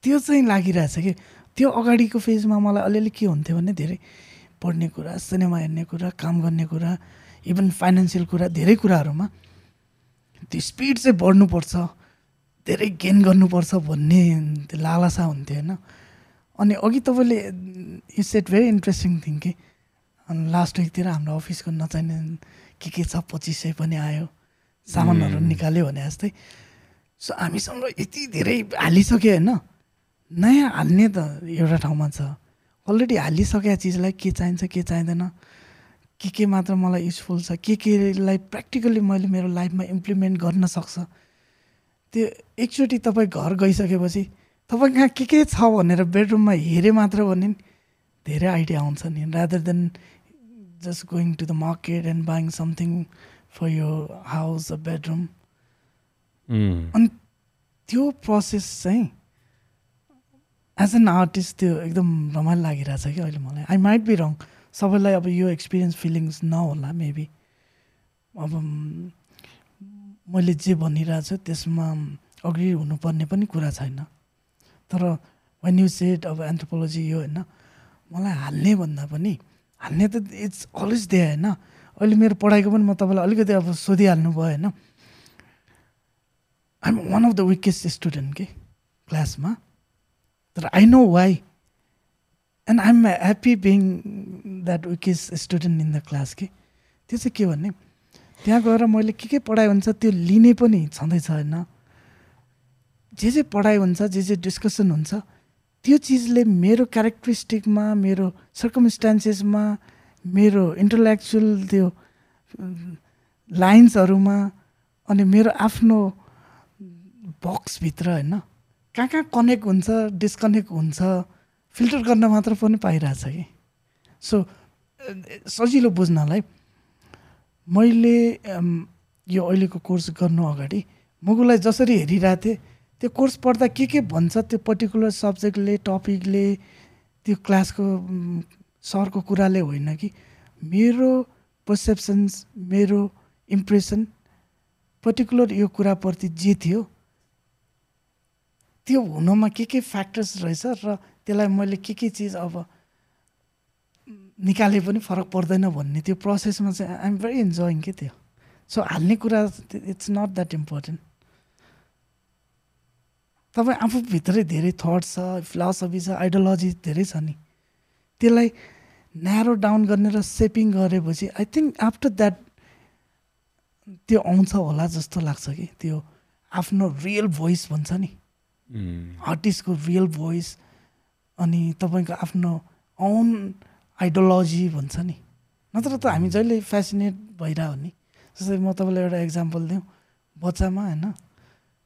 त्यो चाहिँ लागिरहेछ कि? त्यो अगाडिको फेजमा मलाई अलिअलि के हुन्थ्यो भने धेरै पढ्ने कुरा सिनेमा हेर्ने कुरा काम गर्ने कुरा इभन फाइनेन्सियल कुरा धेरै कुराहरूमा त्यो स्पिड चाहिँ बढ्नुपर्छ। धेरै गेन गर्नुपर्छ भन्ने लालसा हुन्थ्यो होइन? अनि अघि तपाईँले you set very interesting thing कि अनि लास्ट विकतिर हाम्रो अफिसको नचाहिने के के छ पच्चिस सय पनि आयो सामानहरू निकाल्यो भने जस्तै। सो हामीसँग यति धेरै हालिसक्यो होइन? नयाँ हाल्ने त एउटा ठाउँमा छ। अलरेडी हालिसकेका चिजलाई के चाहिन्छ के चाहिँदैन के के मात्र मलाई युजफुल छ के केलाई प्र्याक्टिकल्ली मैले मेरो लाइफमा इम्प्लिमेन्ट गर्न सक्छ। त्यो एकचोटि तपाईँ घर गइसकेपछि तपाईँ कहाँ के के छ भनेर बेडरुममा हेरे मात्र भने नि धेरै आइडिया आउँछ नि। Rather than just going to the market and buying something for यो हाउस अ बेडरुम अनि त्यो प्रोसेस चाहिँ एज एन आर्टिस्ट त्यो एकदम रमाइलो लागिरहेछ कि अहिले मलाई। आई माइट बी रङ सबैलाई अब यो एक्सपिरियन्स फिलिङ्स नहोला मेबी अब मैले जे भनिरहेको छु त्यसमा अग्री हुनुपर्ने पनि कुरा छैन। तर वेन यु सेड अब एन्थ्रोपोलोजी यो होइन मलाई हाल्ने भन्दा पनि हाल्ने त इट्स अलवेज दे होइन। अहिले मेरो पढाइको पनि म तपाईँलाई अलिकति अब सोधिहाल्नु भयो होइन। I'm one of the weakest student के क्लासमा तर I know why and I'm happy being that weakest student in the class के त्यो चाहिँ के भने त्यहाँ गएर मैले के के पढाइ हुन्छ त्यो लिने पनि छँदैछ होइन? जे जे पढाइ हुन्छ जे जे डिस्कसन हुन्छ त्यो चिजले मेरो क्यारेक्टरिस्टिकमा मेरो सर्कमस्टान्सेसमा मेरो इन्टलेक्चुअल त्यो लाइन्सहरूमा अनि मेरो आफ्नो बक्सभित्र होइन? कहाँ कहाँ कनेक्ट हुन्छ डिस्कनेक्ट हुन्छ फिल्टर गर्न मात्र पनि पाइरहेछ कि? सो सजिलो बुझ्नलाई मैले यो अहिलेको कोर्स गर्नु अगाडि मुगुलाई जसरी हेरिरहेको थिएँ त्यो कोर्स पढ्दा के के भन्छ त्यो पर्टिकुलर सब्जेक्टले टपिकले त्यो क्लासको सरको कुराले होइन कि मेरो पर्सेप्सन्स मेरो इम्प्रेसन पर्टिकुलर यो कुराप्रति जे थियो त्यो हुनमा के के फ्याक्टर्स रहेछ र त्यसलाई मैले के के चिज अब निकाले पनि फरक पर्दैन भन्ने त्यो प्रोसेसमा चाहिँ आइएम भेरी इन्जोइङ के त्यो? सो हाल्ने कुरा इट्स नट द्याट इम्पोर्टेन्ट तपाईँ आफूभित्रै धेरै थट छ फिलोसफी छ आइडियोलोजी धेरै छ नि। त्यसलाई न्यारो डाउन गर्ने र सेपिङ गरेपछि आई थिङ्क आफ्टर द्याट त्यो आउँछ होला जस्तो लाग्छ कि। त्यो आफ्नो रियल भोइस भन्छ नि। आर्टिस्टको रियल भोइस अनि तपाईँको आफ्नो ओन आइडियोलोजी भन्छ नि। नत्र त हामी जहिले फेसिनेट भइरह्यो नि जस्तै म तपाईँलाई एउटा इक्जाम्पल दिउँ बच्चामा होइन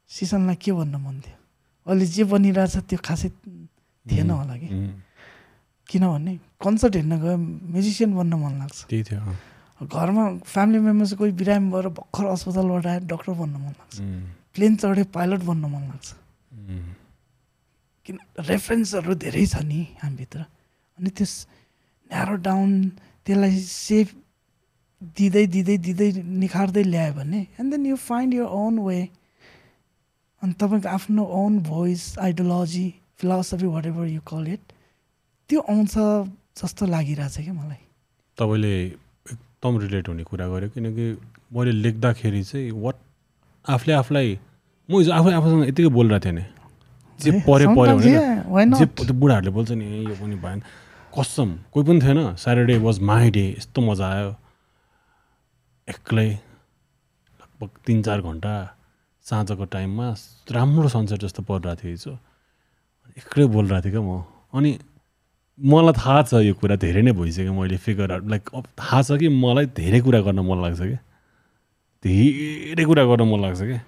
सिसनलाई के भन्न मन थियो? अहिले जे बनिरहेछ त्यो खासै थिएन होला कि? किनभने कन्सर्ट हेर्न गयो म्युजिसियन बन्न मन लाग्छ। त्यही थियो। घरमा फ्यामिली मेम्बर्स कोही बिरामी भएर भर्खर अस्पतालबाट आएर डक्टर बन्न मन लाग्छ। प्लेन चढे पाइलट बन्न मन लाग्छ। किन रेफरेन्सहरू धेरै छ नि हामीभित्र। अनि त्यस न्यारो डाउन त्यसलाई सेफ दिँदै दिँदै दिँदै निखार्दै ल्यायो भने and then you find your own way अनि तपाईँको आफ्नो own voice ideology philosophy whatever you call it त्यो आउँछ जस्तो लागिरहेछ क्या मलाई। तपाईँले एकदम रिलेट हुने कुरा गर्यो किनकि मैले लेख्दाखेरि चाहिँ वाट आफूले आफूलाई म हिजो आफै आफूसँग यतिकै बोलिरहेको थिएँ नि। जे पऱ्यो sometimes, भने बुढाहरूले बोल्छ नि "ए, यो पनि भएन। कसम कोही पनि थिएन। स्याटरडे वाज माई डे यस्तो मजा आयो। एक्लै लगभग तिन चार घन्टा साँझको टाइममा राम्रो सनसेट जस्तो परिरहेको थियो हिजो। एक्लै बोलिरहेको थिएँ क्या म। अनि मलाई थाहा छ यो कुरा धेरै नै भइसक्यो मैले फिगर आउट लाइक थाहा छ कि मलाई धेरै कुरा गर्न मन लाग्छ क्या। धेरै कुरा गर्न मन लाग्छ क्या।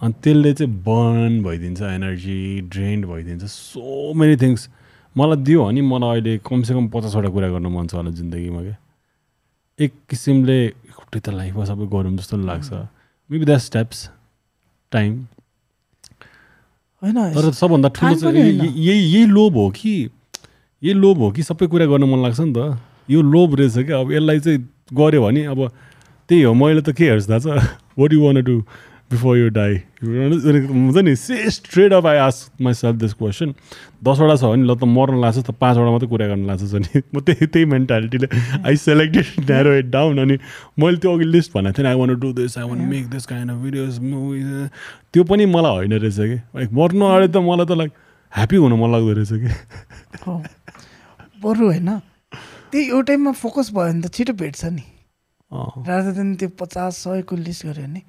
अनि त्यसले चाहिँ बर्न भइदिन्छ एनर्जी ड्रेन्ड भइदिन्छ। सो मेनी थिङ्स मलाई दियो भने मलाई अहिले कमसेकम पचासवटा कुरा गर्न मन छ होला जिन्दगीमा क्या। एक किसिमले खुट्टै त लाइफमा सबै गरौँ जस्तो लाग्छ। मेबी द्याट स्टेप्स टाइम होइन तर सबभन्दा ठुलो। यही यही लोभ हो कि यही लोभ हो कि सबै कुरा गर्न मन लाग्छ नि त। यो लोभ रहेछ क्या। अब यसलाई चाहिँ गऱ्यो भने अब त्यही हो मैले त के हेर्छु थाहा छ? What you want do before you die हुन्छ नि say straight off I ask myself this question दसवटा छ भने ल त मर्न लाग्छ त पाँचवटा मात्रै कुरा गर्न लाग्छ नि म त्यही त्यही मेन्टालिटीले I selected narrow it down अनि मैले त्यो अघि लिस्ट भनेको थिएँ I want do this I want make this kind of videos movies त्यो पनि मलाई होइन रहेछ कि। लाइक मर्नु अगाडि त मलाई त लाइक ह्याप्पी हुनु मन लाग्दो रहेछ कि। बरु होइन। त्यही एउटैमा फोकस भयो भने त छिटो भेट्छ नि। रादर देन त्यो पचास सयको लिस्ट गऱ्यो भने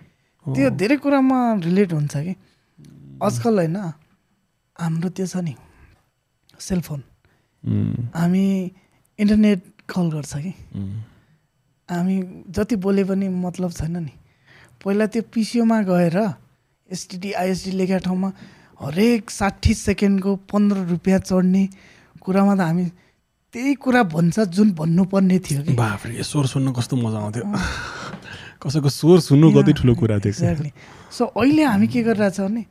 त्यो धेरै कुरामा रिलेट हुन्छ कि? आजकल होइन हाम्रो त्यो छ नि सेलफोन। हामी इन्टरनेट कल गर्छ कि? हामी जति बोले पनि मतलब छैन नि। पहिला त्यो पिसिओमा गएर एसटिडी आइएसडी लेखेको ठाउँमा हरेक साठी सेकेन्डको पन्ध्र रुपियाँ चढ्ने कुरामा त हामी त्यही कुरा भन्छ जुन भन्नुपर्ने थियो कि। बाफ्रे स्वर सुन्नु कस्तो मजा आउँथ्यो। कसैको स्वर सुन्नु कति ठुलो कुरा थियो। एक्ज्याक्टली सो अहिले हामी के गरिरहेछ भने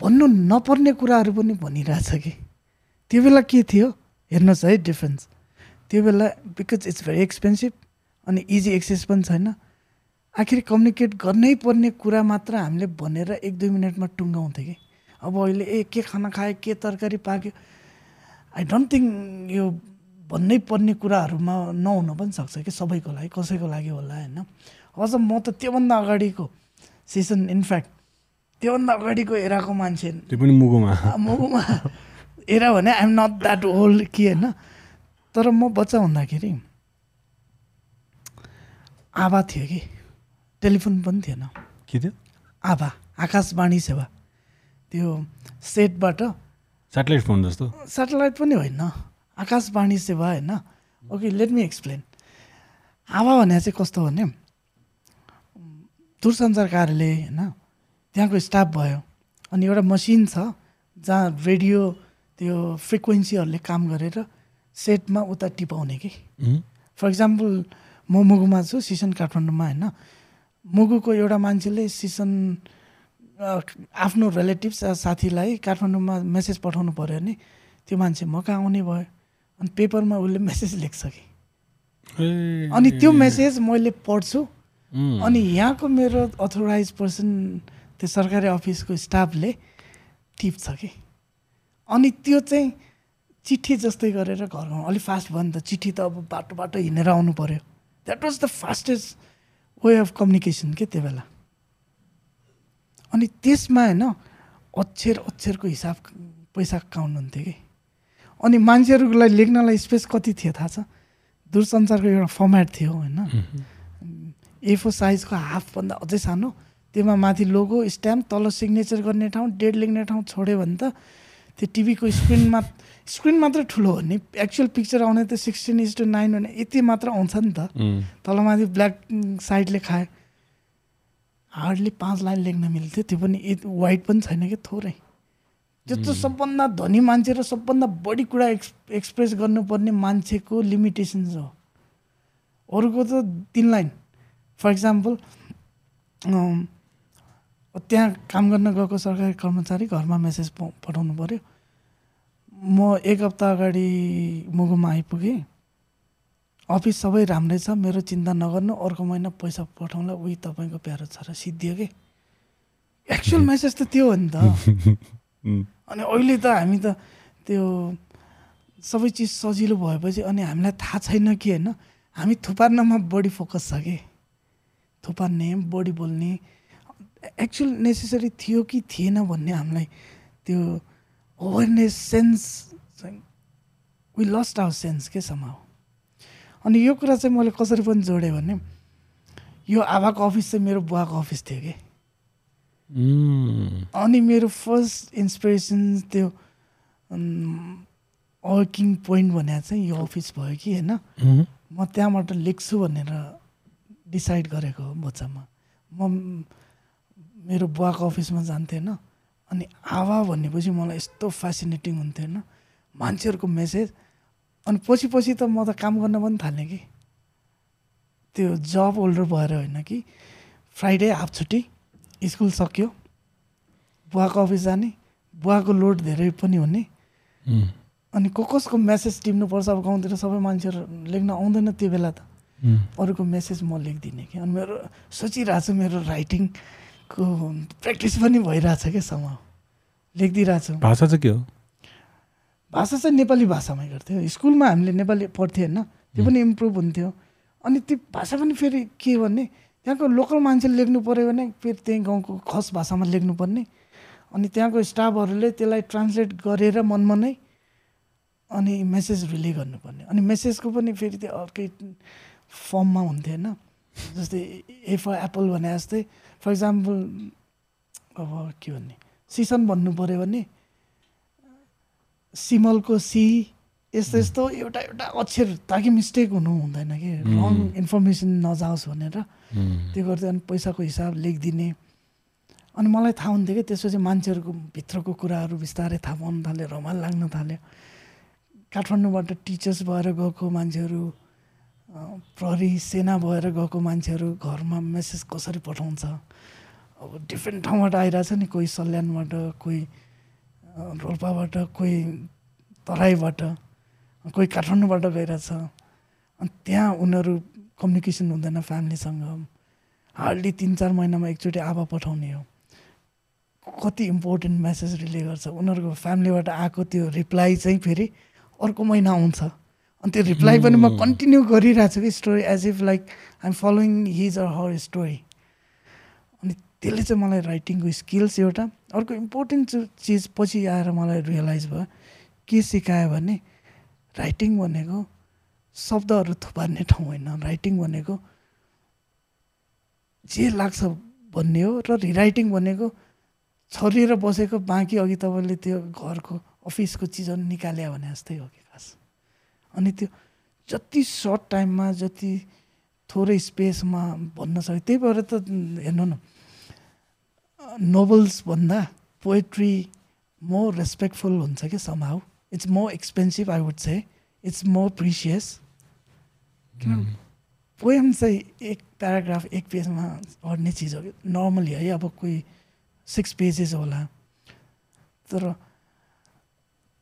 भन्नु नपर्ने कुराहरू पनि भनिरहेछ कि। त्यो बेला के थियो? हेर्नुहोस् है डिफ्रेन्स त्यो बेला बिकज इट्स भेरी एक्सपेन्सिभ अनि इजी एक्सेस पनि छैन। आखिर कम्युनिकेट गर्नै पर्ने कुरा मात्र हामीले भनेर एक दुई मिनटमा टुङ्गाउँथ्यो कि। अब अहिले ए के खाना खायो के तरकारी पाक्यो? आई डोन्ट थिङ्क यो भन्नै पर्ने कुराहरूमा नहुन पनि सक्छ कि सबैको लागि कसैको लागि होला होइन? अझ म त त्योभन्दा अगाडिको सिजन इनफ्याक्ट त्योभन्दा अगाडिको एराको मान्छे त्यो पनि मुगोमा। ममा एरा भने आइएम नट द्याट ओल्ड कि होइन। तर म बच्चा हुँदाखेरि आभा थियो कि। टेलिफोन पनि थिएन। के थियो? आभा आकाशवाणी सेवा। त्यो सेटबाट सेटेलाइट फोन जस्तो? सेटेलाइट पनि होइन। आकाशवाणी सेवा होइन। Okay let me explain Abha भने चाहिँ कस्तो भने दूरसञ्चार कार्यालय होइन त्यहाँको स्टाफ भयो अनि एउटा मसिन छ जहाँ रेडियो त्यो फ्रिक्वेन्सीहरूले काम गरेर सेटमा उता टिपाउने कि। फर इक्जाम्पल म मुगुमा छु सिसन काठमाडौँमा होइन। मुगुको एउटा मान्छेले सिसन आफ्नो रिलेटिभ्स साथीलाई काठमाडौँमा मेसेज पठाउनु पऱ्यो भने त्यो मान्छे म कहाँ आउने भयो अनि पेपरमा उसले मेसेज लेख्छ कि। अनि त्यो मेसेज मैले पढ्छु अनि यहाँको मेरो अथोराइज पर्सन त्यो सरकारी अफिसको स्टाफले टिप्छ कि। अनि त्यो चाहिँ चिठी जस्तै गरेर घर गाउँ अलिक फास्ट भयो नि त। चिठी त अब बाटो बाटो हिँडेर आउनु पऱ्यो that was the fastest way of communication के त्यो बेला। अनि त्यसमा होइन अक्षर अक्षरको हिसाब पैसा काउन्ट हुन्थ्यो कि। अनि मान्छेहरूलाई लेख्नलाई स्पेस कति थियो थाहा छ? दूरसञ्चारको एउटा फर्मेट थियो होइन। एफो साइजको हाफभन्दा अझै सानो त्यसमा माथि लोगो स्ट्याम्प तल सिग्नेचर गर्ने ठाउँ डेट लेख्ने ठाउँ छोड्यो भने त त्यो टिभीको स्क्रिनमा स्क्रिन मात्रै ठुलो हो नि। एक्चुअल पिक्चर आउने त सिक्सटिन इज टु नाइन भने यति मात्र आउँछ नि त। तलमाथि ब्ल्याक साइडले खायो। हार्डली पाँच लाइन लेख्न मिल्थ्यो। त्यो पनि यति वाइट पनि छैन कि थोरै। त्यस्तो सबभन्दा धनी मान्छे र सबभन्दा बढी कुरा एक्स एक्सप्रेस गर्नुपर्ने मान्छेको लिमिटेसन्स हो। अरूको त तिन लाइन। फर इक्जाम्पल त्यहाँ काम गर्न गएको सरकारी कर्मचारी घरमा मेसेज पठाउनु पऱ्यो म एक हप्ता अगाडि मुगुमा आइपुगेँ। अफिस सबै राम्रै छ। मेरो चिन्ता नगर्नु अर्को महिना पैसा पठाउँला। उही तपाईँको प्यारो छोरा सिद्धियो कि? एक्चुअल मेसेज त त्यो हो नि त। अनि अहिले त हामी त त्यो सबै चिज सजिलो भएपछि अनि हामीलाई थाहा छैन कि होइन हामी थुपार्नमा बढी फोकस छ कि? थुपार्ने बढी बोल्ने एक्चुअल नेसेसरी थियो कि थिएन भन्ने हामीलाई त्यो awareness sense we lost our sense के समाउ अनि यो कुरा चाहिँ मैले कसरी पनि जोडेँ भने यो आभाको अफिस चाहिँ मेरो बुवाको अफिस थियो कि। उम्, अनि मेरो फर्स्ट इन्सपिरेसन त्यो वर्किङ पोइन्ट भने चाहिँ यो अफिस भयो कि होइन? उम्, म त्यहाँबाट लेख्छु भनेर डिसाइड गरेको हो बच्चामा म मेरो बुवाको अफिसमा जान्थेँ होइन अनि आवा भनेपछि मलाई यस्तो फेसिनेटिङ हुन्थ्यो होइन मान्छेहरूको मेसेज अनि पछि पछि त म त काम गर्न पनि थालेँ कि। त्यो जब होल्डर भएर होइन कि फ्राइडे हाफ छुट्टी स्कुल सक्यो बुवाको अफिस जाने बुवाको लोड धेरै पनि हुने। अनि को कसको मेसेज टिप्नुपर्छ अब गाउँतिर सबै मान्छेहरू लेख्न आउँदैन त्यो बेला त। अरूको मेसेज म लेखिदिने कि। अनि मेरो सोचिरहेको छु मेरो राइटिङको प्र्याक्टिस पनि भइरहेछ क्या समा लेखिदिइरहेको छु भाषा चाहिँ के हो? भाषा चाहिँ नेपाली भाषामै गर्थ्यो। स्कुलमा हामीले नेपाली पढ्थ्यो होइन। त्यो पनि इम्प्रुभ हुन्थ्यो। अनि त्यो भाषा पनि फेरि के भने त्यहाँको लोकल मान्छेले लेख्नु पऱ्यो भने फेरि त्यही गाउँको खस भाषामा लेख्नुपर्ने अनि त्यहाँको स्टाफहरूले त्यसलाई ट्रान्सलेट गरेर मनमा नै अनि मेसेज रिले गर्नुपर्ने। अनि मेसेजको पनि फेरि त्यो अर्कै फर्ममा हुन्थ्यो होइन जस्तै ए फर एप्पल भने जस्तै फर इक्जाम्पल अब के भन्ने सिसन भन्नु पऱ्यो भने सिमलको सी यस्तो यस्तो एउटा एउटा अक्षर ताकि मिस्टेक हुनु हुँदैन कि। रङ इन्फर्मेसन नजाओस् भनेर। उम्, त्यो गर्दै अनि पैसाको हिसाब लेखिदिने। अनि मलाई थाहा हुन्थ्यो कि त्यसपछि मान्छेहरूको भित्रको कुराहरू बिस्तारै थाहा पाउनु थाल्यो रमाइलो लाग्न थाल्यो। काठमाडौँबाट टिचर्स भएर गएको मान्छेहरू प्रहरी सेना भएर गएको मान्छेहरू घरमा मेसेज कसरी पठाउँछ? अब डिफ्रेन्ट ठाउँबाट आइरहेछ नि कोही सल्यानबाट कोही रोल्पाबाट कोही तराईबाट कोही काठमाडौँबाट गइरहेछ। अनि त्यहाँ उनीहरू कम्युनिकेसन हुँदैन फ्यामिलीसँग। हार्डली तिन चार महिनामा एकचोटि आवा पठाउने हो। कति इम्पोर्टेन्ट मेसेज रिले गर्छ? उनीहरूको फ्यामिलीबाट आएको त्यो रिप्लाई चाहिँ फेरि अर्को महिना आउँछ। अनि त्यो रिप्लाई पनि म कन्टिन्यू गरिरहेको छु कि story as if like I'm following his or her story अनि त्यसले चाहिँ मलाई राइटिङको स्किल्स एउटा अर्को इम्पोर्टेन्ट चिज पछि आएर मलाई रियलाइज भयो के सिकायो भने राइटिङ भनेको शब्दहरू थुपार्ने ठाउँ होइन। राइटिङ भनेको जे लाग्छ भन्ने हो र रिराइटिङ भनेको छरिएर बसेको बाँकी अघि तपाईँले त्यो घरको अफिसको चिजहरू निकाल्यो भने जस्तै हो कि खास। अनि त्यो जति सर्ट टाइममा जति थोरै स्पेसमा भन्न सक्यो त्यही भएर त हेर्नु न नोभल्स भन्दा पोएट्री मोर रेस्पेक्टफुल हुन्छ कि समाउ it's more expensive I would say it's more precious किन? पोएम चाहिँ एक प्याराग्राफ एक पेजमा अड्ने चिज हो नर्मली है अब कोही सिक्स पेजेस होला। तर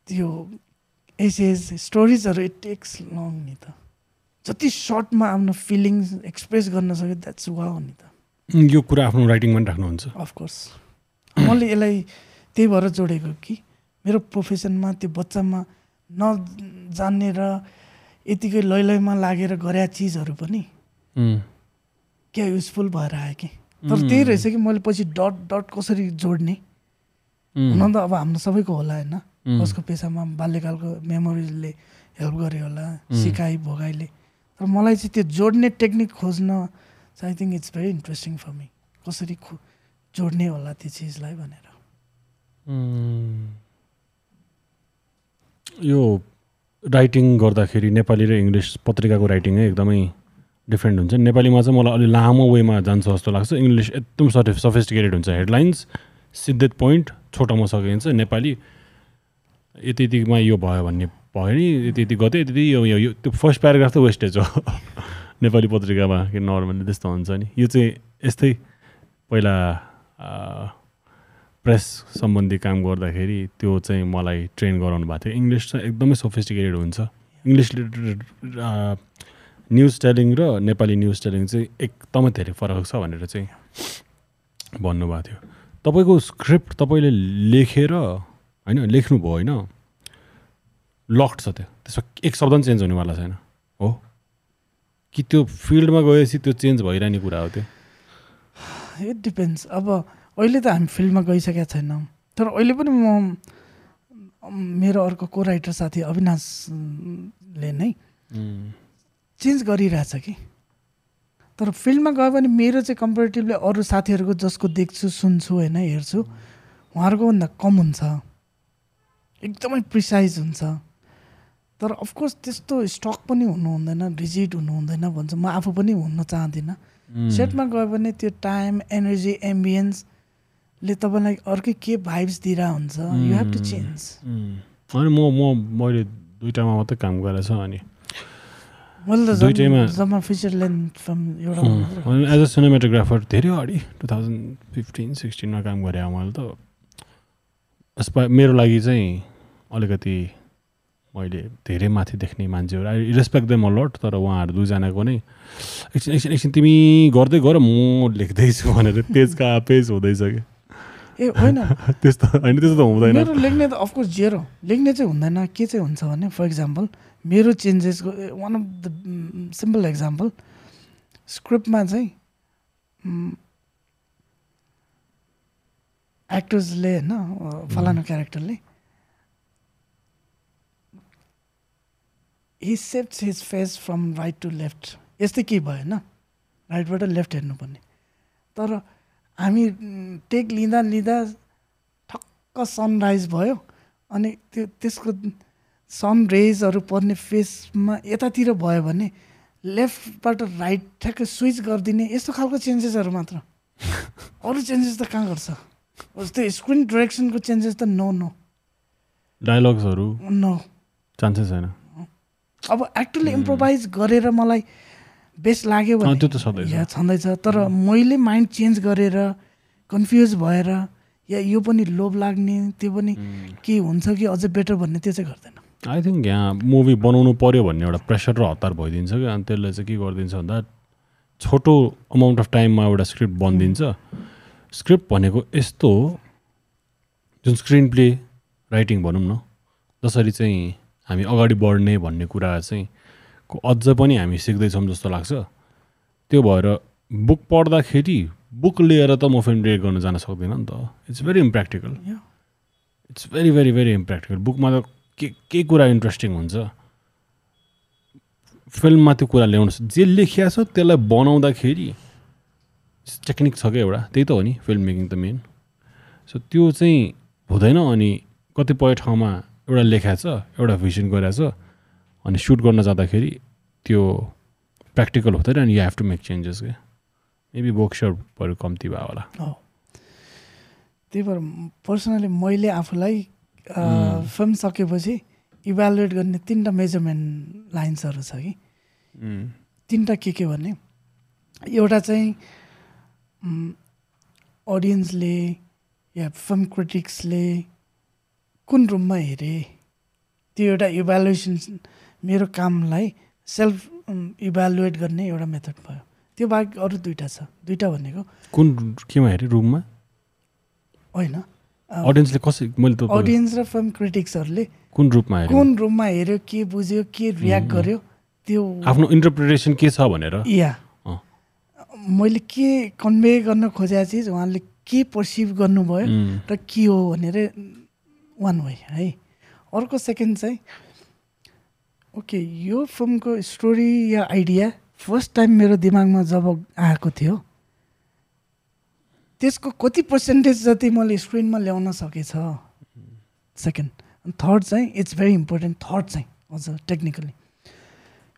त्यो एसेज स्टोरिजहरू इट टेक्स लङ नि त जति सर्टमा आफ्नो फिलिङ्स एक्सप्रेस गर्न सक्यो द्याट्स वा हो नि त यो कुरा आफ्नो राइटिङमा पनि राख्नुहुन्छ। अफकोर्स मैले यसलाई त्यही भएर जोडेको कि मेरो प्रोफेसनमा त्यो बच्चामा नजान्ने र यतिकै लै लैमा लागेर गरे चिजहरू पनि क्या युजफुल भएर आयो कि? तर त्यही रहेछ कि मैले पछि डट डट कसरी जोड्ने? हुन त अब हाम्रो सबैको होला होइन। कसको पेसामा बाल्यकालको मेमोरिजले हेल्प गर्यो होला सिकाइ भोगाइले। तर मलाई चाहिँ त्यो जोड्ने टेक्निक खोज्न चाहिँ I think it's very interesting for me कसरी खो जोड्ने होला त्यो चिजलाई भनेर। उम्, यो राइटिङ गर्दाखेरि नेपाली र इङ्ग्लिस पत्रिकाको राइटिङै एकदमै डिफ्रेन्ट हुन्छ। नेपालीमा चाहिँ मलाई अलि लामो वेमा जान्छ जस्तो लाग्छ। इङ्ग्लिस एकदम सफि सफिस्टिकेटेड हुन्छ। हेडलाइन्स सिद्धेत पोइन्ट छोटोमा सकिन्छ। नेपाली यति यतिमा यो भयो भन्ने भयो नि यति यति गते यति यो यो त्यो फर्स्ट प्याराग्राफ त वेस्टेज हो। नेपाली पत्रिकामा कि नर्मली त्यस्तो हुन्छ नि। यो चाहिँ यस्तै पहिला प्रेस सम्बन्धी काम गर्दाखेरि त्यो चाहिँ मलाई ट्रेन गराउनु भएको थियो। इङ्ग्लिस चाहिँ एकदमै सोफिस्टिकेटेड हुन्छ। इङ्ग्लिस न्युज टेलिङ र नेपाली न्युज टेलिङ चाहिँ एकदमै धेरै फरक छ भनेर चाहिँ भन्नुभएको थियो। तपाईँको स्क्रिप्ट तपाईँले लेखेर होइन लेख्नुभयो होइन। लक्ड छ त्यो। त्यसमा एक शब्द पनि चेन्ज हुनेवाला छैन। हो? कि त्यो फिल्डमा गएपछि त्यो चेन्ज भइरहने कुरा हो त्यो? इट डिपेन्ड्स अब अहिले त हामी फिल्डमा गइसकेका छैनौँ। तर अहिले पनि म मेरो अर्को को राइटर साथी अविनाशले नै चेन्ज गरिरहेछ कि? तर फिल्डमा गयो भने मेरो चाहिँ कम्पेरिटिभली अरू साथीहरूको जसको देख्छु सुन्छु होइन हेर्छु उहाँहरूको भन्दा कम हुन्छ। एकदमै प्रिसाइज हुन्छ। तर अफकोर्स त्यस्तो स्टक पनि हुनु हुँदैन रिजिड हुनु हुँदैन भन्छ। म आफू पनि हुन चाहदिनँ। सेटमा गयो भने त्यो टाइम एनर्जी एम्बियन्स ले तपाईँलाई अर्कै के भाइब्स दिइरहेको हुन्छ यु हेभ टु चेन्ज अनि म म मैले दुइटामा मात्रै काम गरेको छ अनि एज अ सिनेमेटोग्राफर धेरै अगाडि टु थाउजन्ड फिफ्टिन सिक्सटिनमा काम गरेँ मैले त। यसपा मेरो लागि चाहिँ अलिकति मैले धेरै माथि देख्ने मान्छेहरू आई रेस्पेक्ट देम अलट तर उहाँहरू दुईजनाको नै। एकछिन एकछिन एकछिन तिमी गर्दै गर म लेख्दैछु भनेर पेजका पेज हुँदैछ कि? ए होइन। त्यस्तो होइन त्यस्तो त हुँदैन। मेरो लेख्ने त अफकोर्स जेरो लेख्ने चाहिँ हुँदैन के चाहिँ हुन्छ भने फर इक्जाम्पल मेरो चेन्जेसको one of the simple example स्क्रिप्टमा चाहिँ एक्टर्सले होइन फलानु क्यारेक्टरले he shapes his face from right to left यस्तै केही भयो होइन? राइटबाट लेफ्ट हेर्नुपर्ने। तर हामी टेक लिँदा लिँदा ठक्क सनराइज भयो अनि त्यो त्यसको सन रेजहरू पर्ने फेसमा यतातिर भयो भने लेफ्टबाट राइट ठ्याक्कै स्विच गरिदिने यस्तो खालको चेन्जेसहरू मात्र। अरू चेन्जेस त कहाँ गर्छ? त्यो स्क्रिन डिरेक्सनको चेन्जेस त नो नो डायलग्सहरू नो चान्सेस छैन अब एक्टरले इम्प्रोभाइज गरेर मलाई बेस्ट लाग्यो भने त्यो त छँदैछ। तर मैले माइन्ड चेन्ज गरेर कन्फ्युज भएर या यो पनि लोभ लाग्ने त्यो पनि के हुन्छ कि अझै बेटर भन्ने त्यो चाहिँ गर्दैन। आई थिङ्क यहाँ मुभी बनाउनु पऱ्यो भन्ने एउटा प्रेसर र हतार भइदिन्छ कि अनि त्यसले चाहिँ के गरिदिन्छ भन्दा छोटो अमाउन्ट अफ टाइममा एउटा स्क्रिप्ट बनिदिन्छ। स्क्रिप्ट भनेको यस्तो हो जुन स्क्रिन प्ले राइटिङ भनौँ न जसरी चाहिँ हामी अगाडि बढ्ने भन्ने कुरा चाहिँ को अझ पनि हामी सिक्दैछौँ जस्तो लाग्छ। त्यो भएर बुक पढ्दाखेरि बुक लिएर त म फिल्म डिरेक्ट गर्न जान सक्दिनँ नि त। It's very impractical. It's very very very impractical बुकमा त के के कुरा इन्ट्रेस्टिङ हुन्छ? फिल्ममा त्यो कुरा ल्याउनु जे लेखिया छ त्यसलाई बनाउँदाखेरि टेक्निक छ क्या एउटा? त्यही त हो नि फिल्म मेकिङ त मेन सो त्यो चाहिँ हुँदैन अनि कतिपय ठाउँमा एउटा लेखा छ एउटा भिजन गरेको छ अनि सुट गर्न जाँदाखेरि त्यो प्र्याक्टिकल हुँदैन अनि you have to make changes क्या। मेबी वर्कसपहरू कम्ती भयो होला। त्यही भएर पर्सनली मैले आफूलाई फिल्म सकेपछि इभ्यालुएट गर्ने तिनवटा मेजरमेन्ट लाइन्सहरू छ कि। तिनवटा के के भने एउटा चाहिँ अडियन्सले या फिल्म क्रिटिक्सले कुन रूममा हेरे? त्यो एउटा इभ्यालुएसन मेरो कामलाई सेल्फ इभ्यालुएट गर्ने एउटा मेथड भयो। त्यो बाहेक अरू दुइटा छ। दुइटा भनेको कुन केमा हेरेँ? रुममा होइन। अडियन्सले कसरी? मैले त अडियन्स र फिल्म क्रिटिक्सहरूले कुन रूपमा कुन रुममा हेऱ्यो के बुझ्यो के रियाक्ट गर्यो त्यो आफ्नो इन्टरप्रिटेसन के छ भनेर? या। मैले के कन्भे गर्न खोजेको चिज उहाँले के पर्सिभ गर्नुभयो र के हो भनेर वान वे है। अर्को सेकेन्ड चाहिँ ओके यो फिल्मको स्टोरी या आइडिया फर्स्ट टाइम मेरो दिमागमा जब आएको थियो त्यसको कति पर्सेन्टेज जति मैले स्क्रिनमा ल्याउन सकेछ। सेकेन्ड अनि थर्ड चाहिँ इट्स भेरी इम्पोर्टेन्ट थर्ड चाहिँ अझ टेक्निकली।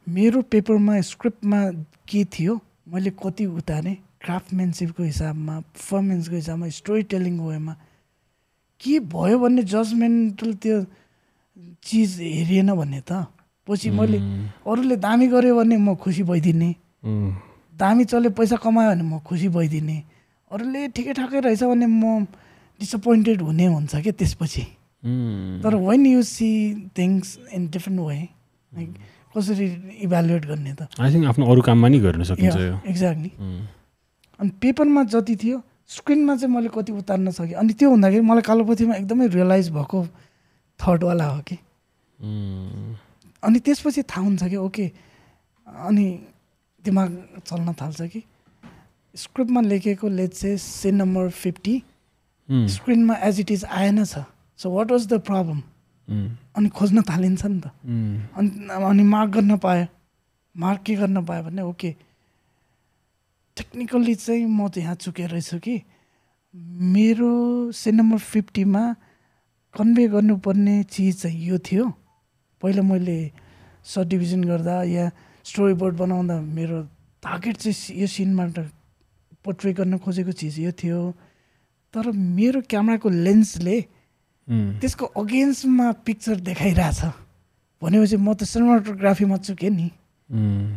मेरो पेपरमा स्क्रिप्टमा के थियो मैले कति उतारेँ क्राफ्टम्यानसिपको हिसाबमा पर्फर्मेन्सको हिसाबमा स्टोरी टेलिङको वेमा के भयो भन्ने जजमेन्टल त्यो चिज हेरिएन भने त। पछि मैले अरूले दामी गऱ्यो भने म खुसी भइदिने। दामी चल्यो पैसा कमायो भने म खुसी भइदिने। अरूले ठिकै ठाकै रहेछ भने म डिसपोइन्टेड हुने हुन्छ क्या त्यसपछि। तर when you see things in different way like कसरी इभ्यालुएट गर्ने त? आई थिङ्क आफ्नो अरू काममा नि गर्न सकिन्छ यो। एक्ज्याक्टली उम्, अनि पेपरमा जति थियो स्क्रिनमा चाहिँ मैले कति उतार्न सकेँ। अनि त्यो हुँदाखेरि मलाई कालोपोथीमा एकदमै रियलाइज भएको थर्डवाला हो कि। उम्, अनि त्यसपछि थाहा हुन्छ कि ओके अनि दिमाग चल्न थाल्छ कि। स्क्रिप्टमा लेखेको लेट चाहिँ सिन नम्बर फिफ्टी स्क्रिनमा एज इट इज आएन छ। So what was the problem अनि खोज्न थालिन्छ नि त। अनि अनि मार्क गर्न पायो मार्क के गर्न पायो भने ओके टेक्निकल्ली चाहिँ म त यहाँ चुकेर रहेछु कि मेरो सिन नम्बर फिफ्टीमा कन्भे गर्नुपर्ने चिज चाहिँ यो थियो। पहिला मैले सब डिभिजन गर्दा या स्टोरी बोर्ड बनाउँदा मेरो टार्गेट चाहिँ यो सिनबाट पोर्ट्रे गर्न खोजेको चिज यो थियो। तर मेरो क्यामेराको लेन्सले त्यसको अगेन्स्टमा पिक्चर देखाइरहेछ। भनेपछि म त सिनेमाटोग्राफीमा चुकेँ नि? उम्,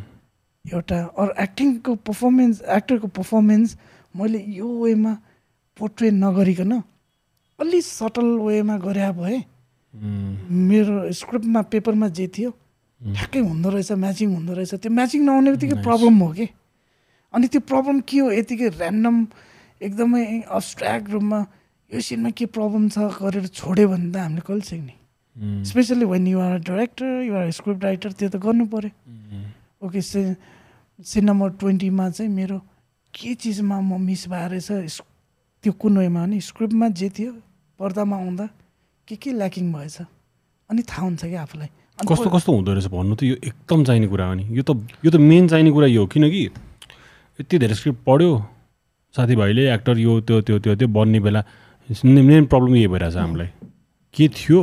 एउटा अरू एक्टिङको पर्फर्मेन्स एक्टरको पर्फर्मेन्स मैले यो वेमा पोर्ट्रे नगरिकन अलि सटल वेमा गरे भए उम्, मेरो स्क्रिप्टमा पेपरमा जे थियो ठ्याक्कै हुँदो रहेछ म्याचिङ हुँदो रहेछ। त्यो म्याचिङ नहुने बित्तिकै. प्रब्लम हो कि? अनि त्यो प्रब्लम के हो? यतिकै ऱ्यान्डम एकदमै अब्सट्र्याक्ट रूपमा यो सिनमा के प्रब्लम छ गरेर छोड्यो भने त हामीले कहिले सिक्ने। Specially when you're director you're script writer त्यो त गर्नु पऱ्यो ओके से सिन नम्बर ट्वेन्टीमा चाहिँ मेरो के चिजमा म मिस भएर त्यो कुन वेमा भने स्क्रिप्टमा जे थियो पर्दामा आउँदा के के ल्याकिङ भएछ। अनि थाहा हुन्छ कि आफूलाई। कस्तो कस्तो हुँदो रहेछ भन्नु त यो एकदम चाहिने कुरा हो नि। यो त यो त मेन चाहिने कुरा यो हो। किनकि यति धेरै स्क्रिप्ट पढ्यो साथीभाइले एक्टर यो त्यो त्यो त्यो त्यो बन्ने बेला मेन प्रब्लम यही भइरहेछ हामीलाई। के थियो?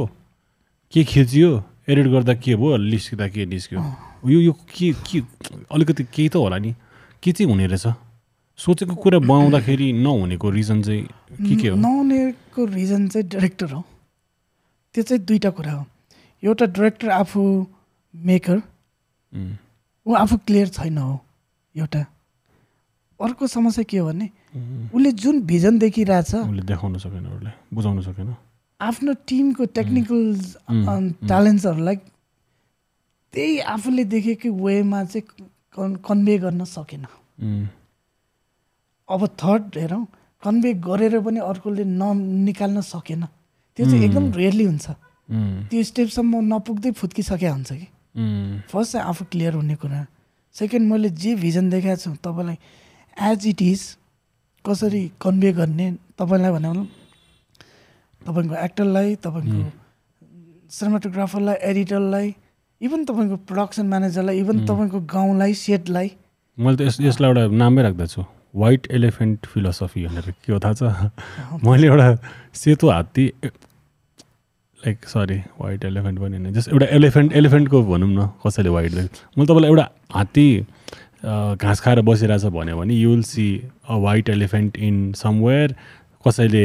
के खिचियो? एडिट गर्दा के भयो? निस्किँदा के निस्क्यो? यो यो के के अलिकति केही त होला नि। के चाहिँ हुने रहेछ? सोचेको कुरा बनाउँदाखेरि नहुनेको रिजन चाहिँ के के हो? नहुनेको रिजन चाहिँ डाइरेक्टर हो। त्यो चाहिँ दुईवटा कुरा हो। एउटा डाइरेक्टर आफू मेकर ऊ आफू क्लियर छैन हो। एउटा। अर्को समस्या के हो भने उसले जुन भिजन देखिरहेछ उसले देखाउन सकेन उसलाई बुझाउन सकेन। आफ्नो टिमको टेक्निकल ट्यालेन्ट्सहरूलाई त्यही आफूले देखेको वेमा चाहिँ कन् कन्भे गर्न सकेन। अब थर्ड हेरौँ कन्भे गरेर पनि अर्कोले ननिकाल्न सकेन। त्यो चाहिँ एकदम रेयरली हुन्छ। त्यो स्टेपसम्म नपुग्दै फुत्किसके हुन्छ कि? फर्स्ट चाहिँ आफू क्लियर हुने कुरा। सेकेन्ड मैले जे भिजन देखाएको छु तपाईँलाई एज इट इज कसरी कन्भे गर्ने तपाईँलाई भने तपाईँको एक्टरलाई तपाईँको सिनेमाटोग्राफरलाई एडिटरलाई इभन तपाईँको प्रडक्सन म्यानेजरलाई इभन तपाईँको गाउँलाई सेटलाई। मैले त यस यसलाई एउटा नामै राख्दछु। वाइट एलिफेन्ट फिलोसफी भनेर के हो थाहा छ? मैले एउटा सेतो हात्ती लाइक सरी वाइट एलिफेन्ट पनि होइन जस्ट एउटा एलिफेन्ट एलिफेन्टको भनौँ न कसैले वाइट देख्छ मैले तपाईँलाई एउटा हात्ती घाँस खाएर बसिरहेछ भन्यो भने you will see a white elephant in somewhere कसैले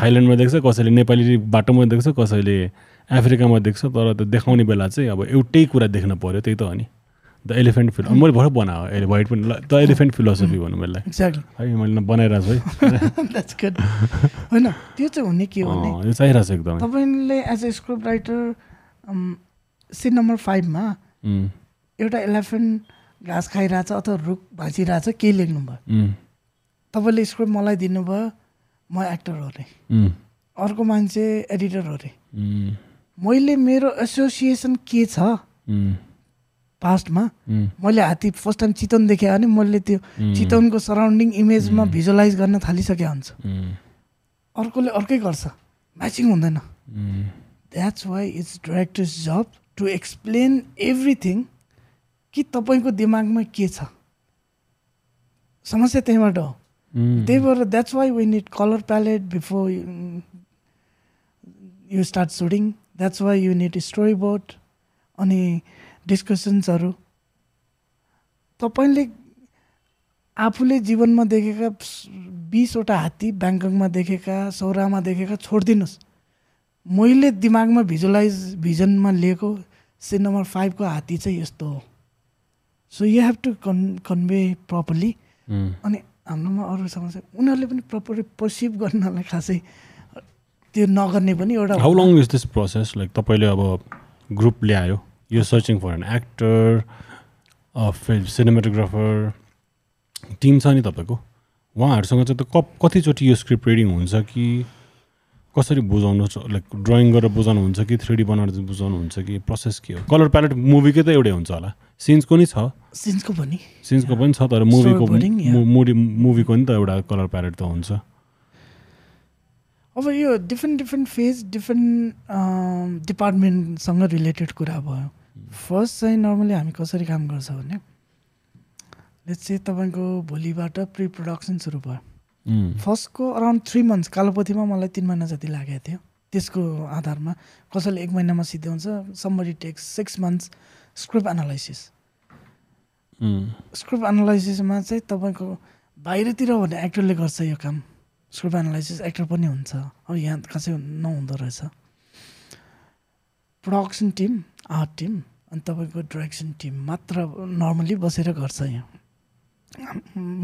थाइल्यान्डमा देख्छ कसैले नेपाली बाटोमा देख्छ कसैले अफ्रिकामा देख्छ तर त्यो देखाउने बेला चाहिँ अब एउटै कुरा देख्न पऱ्यो त्यही त हो नि। द एलिफेन्ट फिलो मैले भर्खर बनाएको अहिले वाइट पनि द एलिफेन्ट फिलोसफी भनौँ एक्ज्याक्टली है मैले बनाइरहेको छु है। होइन त्यो चाहिँ हुने के हो यो चाहिरहेको छ एकदमै। तपाईँले as a script writer scene number फाइभमा एउटा एलिफेन्ट घाँस खाइरहेछ अथवा रुख भाँचिरहेछ केही लेख्नुभयो? तपाईँले स्क्रिप्ट मलाई दिनुभयो म एक्टर हो अरे। अर्को मान्छे एडिटर हो अरे। मैले मेरो एसोसिएसन के छ? पास्टमा मैले हात्ती फर्स्ट टाइम चितवन देखेँ भने मैले त्यो चितवनको सराउन्डिङ इमेजमा भिजुलाइज गर्न थालिसके हुन्छ। अर्कोले अर्कै गर्छ। म्याचिङ हुँदैन। That's why it's director's job to explain everything कि तपाईँको दिमागमा के छ? समस्या त्यहीँबाट हो। त्यही भएर that's why we need colour palette before you start shooting that's why you need story board अनि डिस्कसन्सहरू तपाईँले आफूले जीवनमा देखेका बिसवटा हात्ती ब्याङ्ककमा देखेका सौरामा देखेका छोडिदिनुहोस्। मैले दिमागमा भिजुलाइज भिजनमा लिएको सिन नम्बर फाइभको हात्ती चाहिँ यस्तो हो। सो यु हेभ टु कन् कन्भे प्रपरली अनि हाम्रोमा अरू समस्या उनीहरूले पनि प्रपरली पर्सिभ गर्नलाई खासै त्यो नगर्ने पनि एउटा how long is this process like तपाईँले अब ग्रुप ल्यायो। यो searching for an actor cinematographer team छ नि तपाईँको। उहाँहरूसँग चाहिँ त कप कतिचोटि यो स्क्रिप्ट रिडिङ हुन्छ कि कसरी बुझाउनु लाइक ड्रइङ गरेर बुझाउनु हुन्छ कि थ्री डी बनाएर बुझाउनु हुन्छ कि प्रोसेस के हो? कलर प्यालेट मुभीकै त एउटै हुन्छ होला। सिन्सको नि छ। सिन्सको पनि? सिन्सको पनि छ तर मुभीको. मुभी मुभीको नि त एउटा कलर प्यालेट त हुन्छ। अब यो डिफ्रेन्ट डिफ्रेन्ट फेज डिफ्रेन्ट डिपार्टमेन्टसँग रिलेटेड कुरा भयो। फर्स्ट चाहिँ नर्मली हामी कसरी काम गर्छ भने लेट्स चाहिँ तपाईँको भोलिबाट प्रि प्रडक्सन सुरु भयो। फर्स्टको अराउन्ड थ्री मन्थ्स कालोपतिमा मलाई तिन महिना जति लागेको थियो। त्यसको आधारमा कसैले एक महिनामा सिद्ध्याउँछ somebody takes six months script analysis script एनालाइसिसमा चाहिँ तपाईँको बाहिरतिर भने एक्टरले गर्छ यो काम। स्क्रिप्ट एनालाइसिस एक्टर पनि हुन्छ। अब यहाँ खासै नहुँदो रहेछ। प्रडक्सन टिम आर्ट टिम अनि तपाईँको डिरेक्सन टिम मात्र नर्मली बसेर गर्छ यहाँ।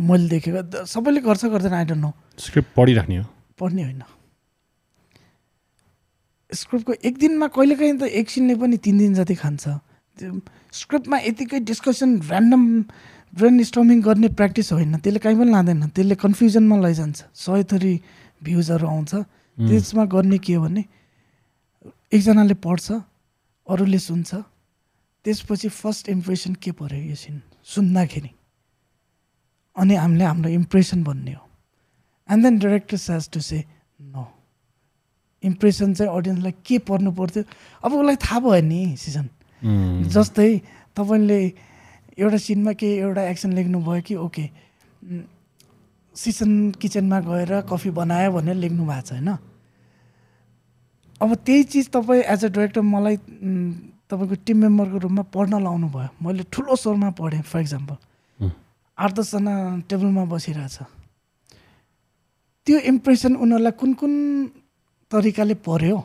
मैले देखेको सबैले गर्छ गर्दैन आई डोन्ट नो स्क्रिप्ट पढिराख्ने हो। पढ्ने होइन। स्क्रिप्टको एक दिनमा कहिलेकाहीँ त एकछिनले पनि तिन दिन जति खान्छ। स्क्रिप्टमा यतिकै डिस्कसन ऱ्यान्डम ब्रेन स्टर्मिङ गर्ने प्र्याक्टिस होइन। त्यसले कहीँ पनि लाँदैन। त्यसले कन्फ्युजनमा लैजान्छ। सय थरी भ्युजहरू आउँछ। त्यसमा गर्ने के हो भने एकजनाले पढ्छ अरूले सुन्छ। त्यसपछि फर्स्ट इम्प्रेसन के पऱ्यो यो सिन सुन्दाखेरि। अनि हामीले हाम्रो इम्प्रेसन भन्ने हो। And then director has to say no impression चाहिँ अडियन्सलाई के पर्नु पर्थ्यो? अब उसलाई थाहा भयो नि सिजन। जस्तै तपाईँले एउटा सिनमा के एउटा एक्सन लेख्नुभयो कि ओके सिसन किचनमा गएर कफी बनायो भनेर लेख्नु भएको छ होइन? अब त्यही चिज तपाईँ एज अ डिरेक्टर मलाई तपाईँको टिम मेम्बरको रूपमा पढ्न लाउनु भयो मैले ठुलो स्वरमा पढेँ फर इक्जाम्पल आठ दसजना टेबलमा बसिरहेछ। त्यो इम्प्रेसन उनीहरूलाई कुन कुन तरिकाले पर्यो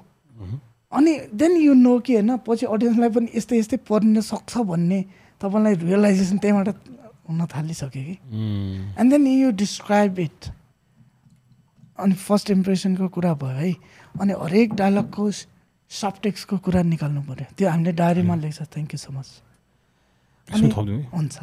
अनि देन यु नो कि होइन पछि अडियन्सलाई पनि यस्तै यस्तै पर्न सक्छ भन्ने तपाईँलाई रियलाइजेसन त्यहीँबाट हुन थालिसक्यो कि। And then you describe it अनि फर्स्ट इम्प्रेसनको कुरा भयो है। अनि हरेक डायलगको सब्टेक्सको कुरा निकाल्नु पऱ्यो त्यो हामीले डायरीमा लेख्छ। Thank you so much? हुन्छ।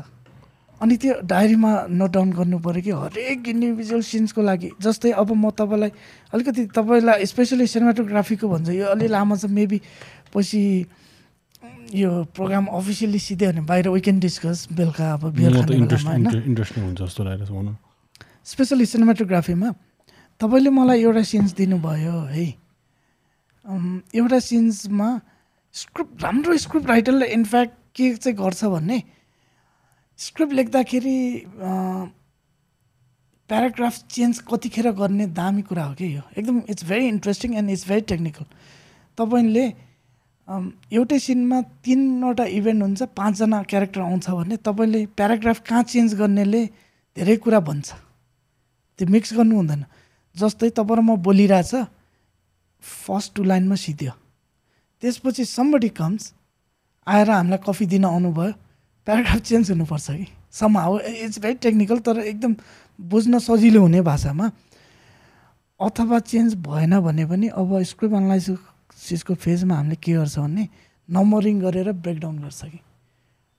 अनि त्यो डायरीमा नोट डाउन गर्नु पऱ्यो कि हरेक इन्डिभिजुअल सिन्सको लागि। जस्तै अब म तपाईँलाई अलिकति तपाईँलाई स्पेसली सिनेमाटोग्राफीको भन्छ यो अलि लामो छ मेबी पछि यो प्रोग्राम अफिसियली सिधै भने बाहिर वी क्यान डिस्कस बेलुका अब भनौँ स्पेसली सिनेमाटोग्राफीमा तपाईँले मलाई एउटा सिन्स दिनुभयो है। एउटा सिन्समा स्क्रिप्ट राम्रो स्क्रिप्ट राइटरले इनफ्याक्ट के चाहिँ गर्छ भन्ने? स्क्रिप्ट लेख्दाखेरि प्याराग्राफ चेन्ज कतिखेर गर्ने दामी कुरा हो कि यो? एकदम it's very interesting and it's very technical तपाईँले एउटै सिनमा तिनवटा इभेन्ट हुन्छ पाँचजना क्यारेक्टर आउँछ भने तपाईँले प्याराग्राफ कहाँ चेन्ज गर्नेले धेरै कुरा भन्छ। त्यो मिक्स गर्नु हुँदैन। जस्तै तपाईँ र म बोलिरहेछ फर्स्ट टु लाइनमा सिध्यो। त्यसपछि समबडी कम्स आएर हामीलाई कफी दिन आउनुभयो। प्याराग्राफ चेन्ज हुनुपर्छ कि? Somehow it's very technical तर एकदम बुझ्न सजिलो हुने भाषामा। अथवा चेन्ज भएन भने पनि अब स्क्रिप्ट एनालाइसिसको फेजमा हामीले के गर्छ भने नम्बरिङ गरेर ब्रेकडाउन गर्छ कि?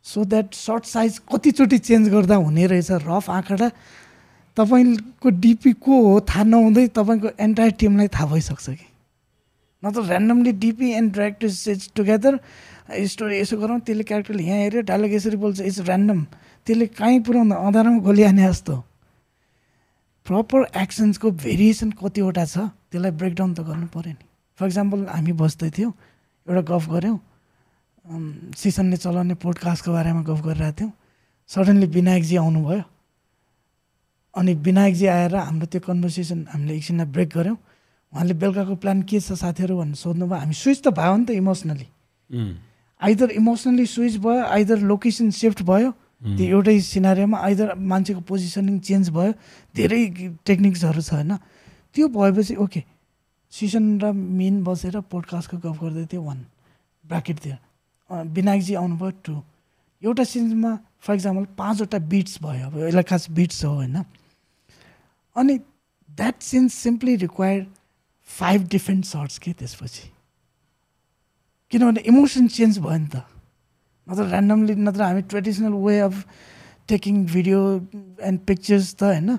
सो द्याट सर्ट साइज कतिचोटि चेन्ज गर्दा हुने रहेछ रफ आँकडा। तपाईँको डिपी को हो? थाहा नहुँदै तपाईँको एन्टायर टिमलाई थाहा भइसक्छ कि? नत्र randomly DP and director says together story यसो गरौँ त्यसले क्यारेक्टरले यहाँ हेऱ्यो डायलग यसरी बोल्छ इट्स ऱ्यान्डम त्यसले कहीँ पुऱ्याउँदा अँधारोमा गोली हाने जस्तो प्रपर एक्सन्सको भेरिएसन कतिवटा छ त्यसलाई ब्रेकडाउन त गर्नु पऱ्यो नि फर इक्जाम्पल हामी बस्दै थियौँ एउटा गफ गऱ्यौँ सिसनले चलाउने पोडकास्टको बारेमा गफ गरिरहेको थियौँ सडनली विनायकजी आउनुभयो अनि विनायकजी आएर हाम्रो त्यो कन्भर्सेसन हामीले एकछिनलाई ब्रेक गऱ्यौँ उहाँले बेलुकाको प्लान के छ साथीहरू भनेर सोध्नुभयो हामी स्विच त भयो नि त इमोसनली आइदर इमोसनली स्विच भयो आइदर लोकेसन सिफ्ट भयो त्यो एउटै सिनारीमा आइदर मान्छेको पोजिसनिङ चेन्ज भयो धेरै टेक्निक्सहरू छ होइन? त्यो भएपछि ओके सिसन र मेन बसेर पोडकास्टको गफ गर्दै थियो वान ब्राकेट थियो। अँ, विनायकजी आउनुभयो टू एउटा सिनमा फर इक्जाम्पल पाँचवटा बिट्स भयो अब यसलाई खास बिट्स हो होइन? अनि that scenes simply require five different shots के त्यसपछि। किनभने इमोसन चेन्ज भयो नि त। नत्र ऱ्यान्डमली नत्र हामी traditional way of taking video and pictures त होइन।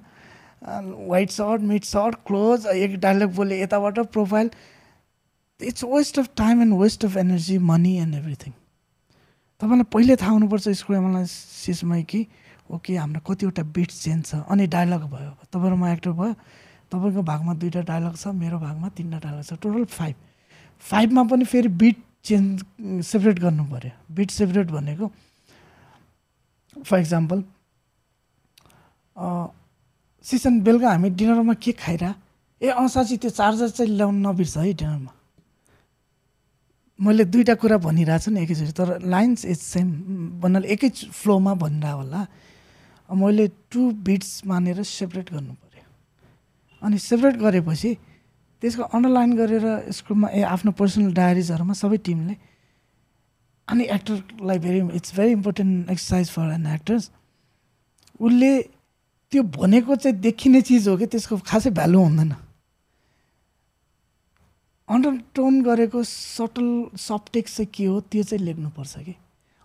Wide shot mid shot close एक डायलग बोले यताबाट profile it's waste of time and waste of energy money and everything तपाईँलाई पहिले थाहा हुनुपर्छ स्कुल एनालाइसिसमै कि ओके हाम्रो कतिवटा बिट्स चेन्ज छ। अनि डायलग भयो। अब तपाईँ र म एक्टर भयो। तपाईँको भागमा दुईवटा डायलग छ मेरो भागमा तिनवटा डायलग छ। टोटल फाइभ फाइभमा पनि फेरि बिट चेन्ज सेपरेट गर्नु पऱ्यो बिट सेपरेट भनेको फर इक्जाम्पल सिसन बेलुका हामी डिनरमा के खाइरह ए अँ साँच्ची त्यो चार्जर चाहिँ ल्याउनु नबिर्छ है डिनरमा। मैले दुईवटा कुरा भनिरहेको छु नि एकैचोटि तर लाइन्स इज सेम भन्नाले एकै फ्लोमा भनिरह होला। मैले टु बिट्स मानेर सेपरेट गर्नु पऱ्यो अनि सेपरेट गरेपछि त्यसको अन्डरलाइन गरेर स्क्रिप्टमा ए आफ्नो पर्सनल डायरिजहरूमा सबै टिमले अनि एक्टरलाई very it's very important exercise for an actors उसले त्यो भनेको चाहिँ देखिने चिज हो कि त्यसको खासै भ्यालु हुँदैन। अन्डरटोन गरेको सटल सफ्टेक्स चाहिँ के हो त्यो चाहिँ लेख्नुपर्छ कि।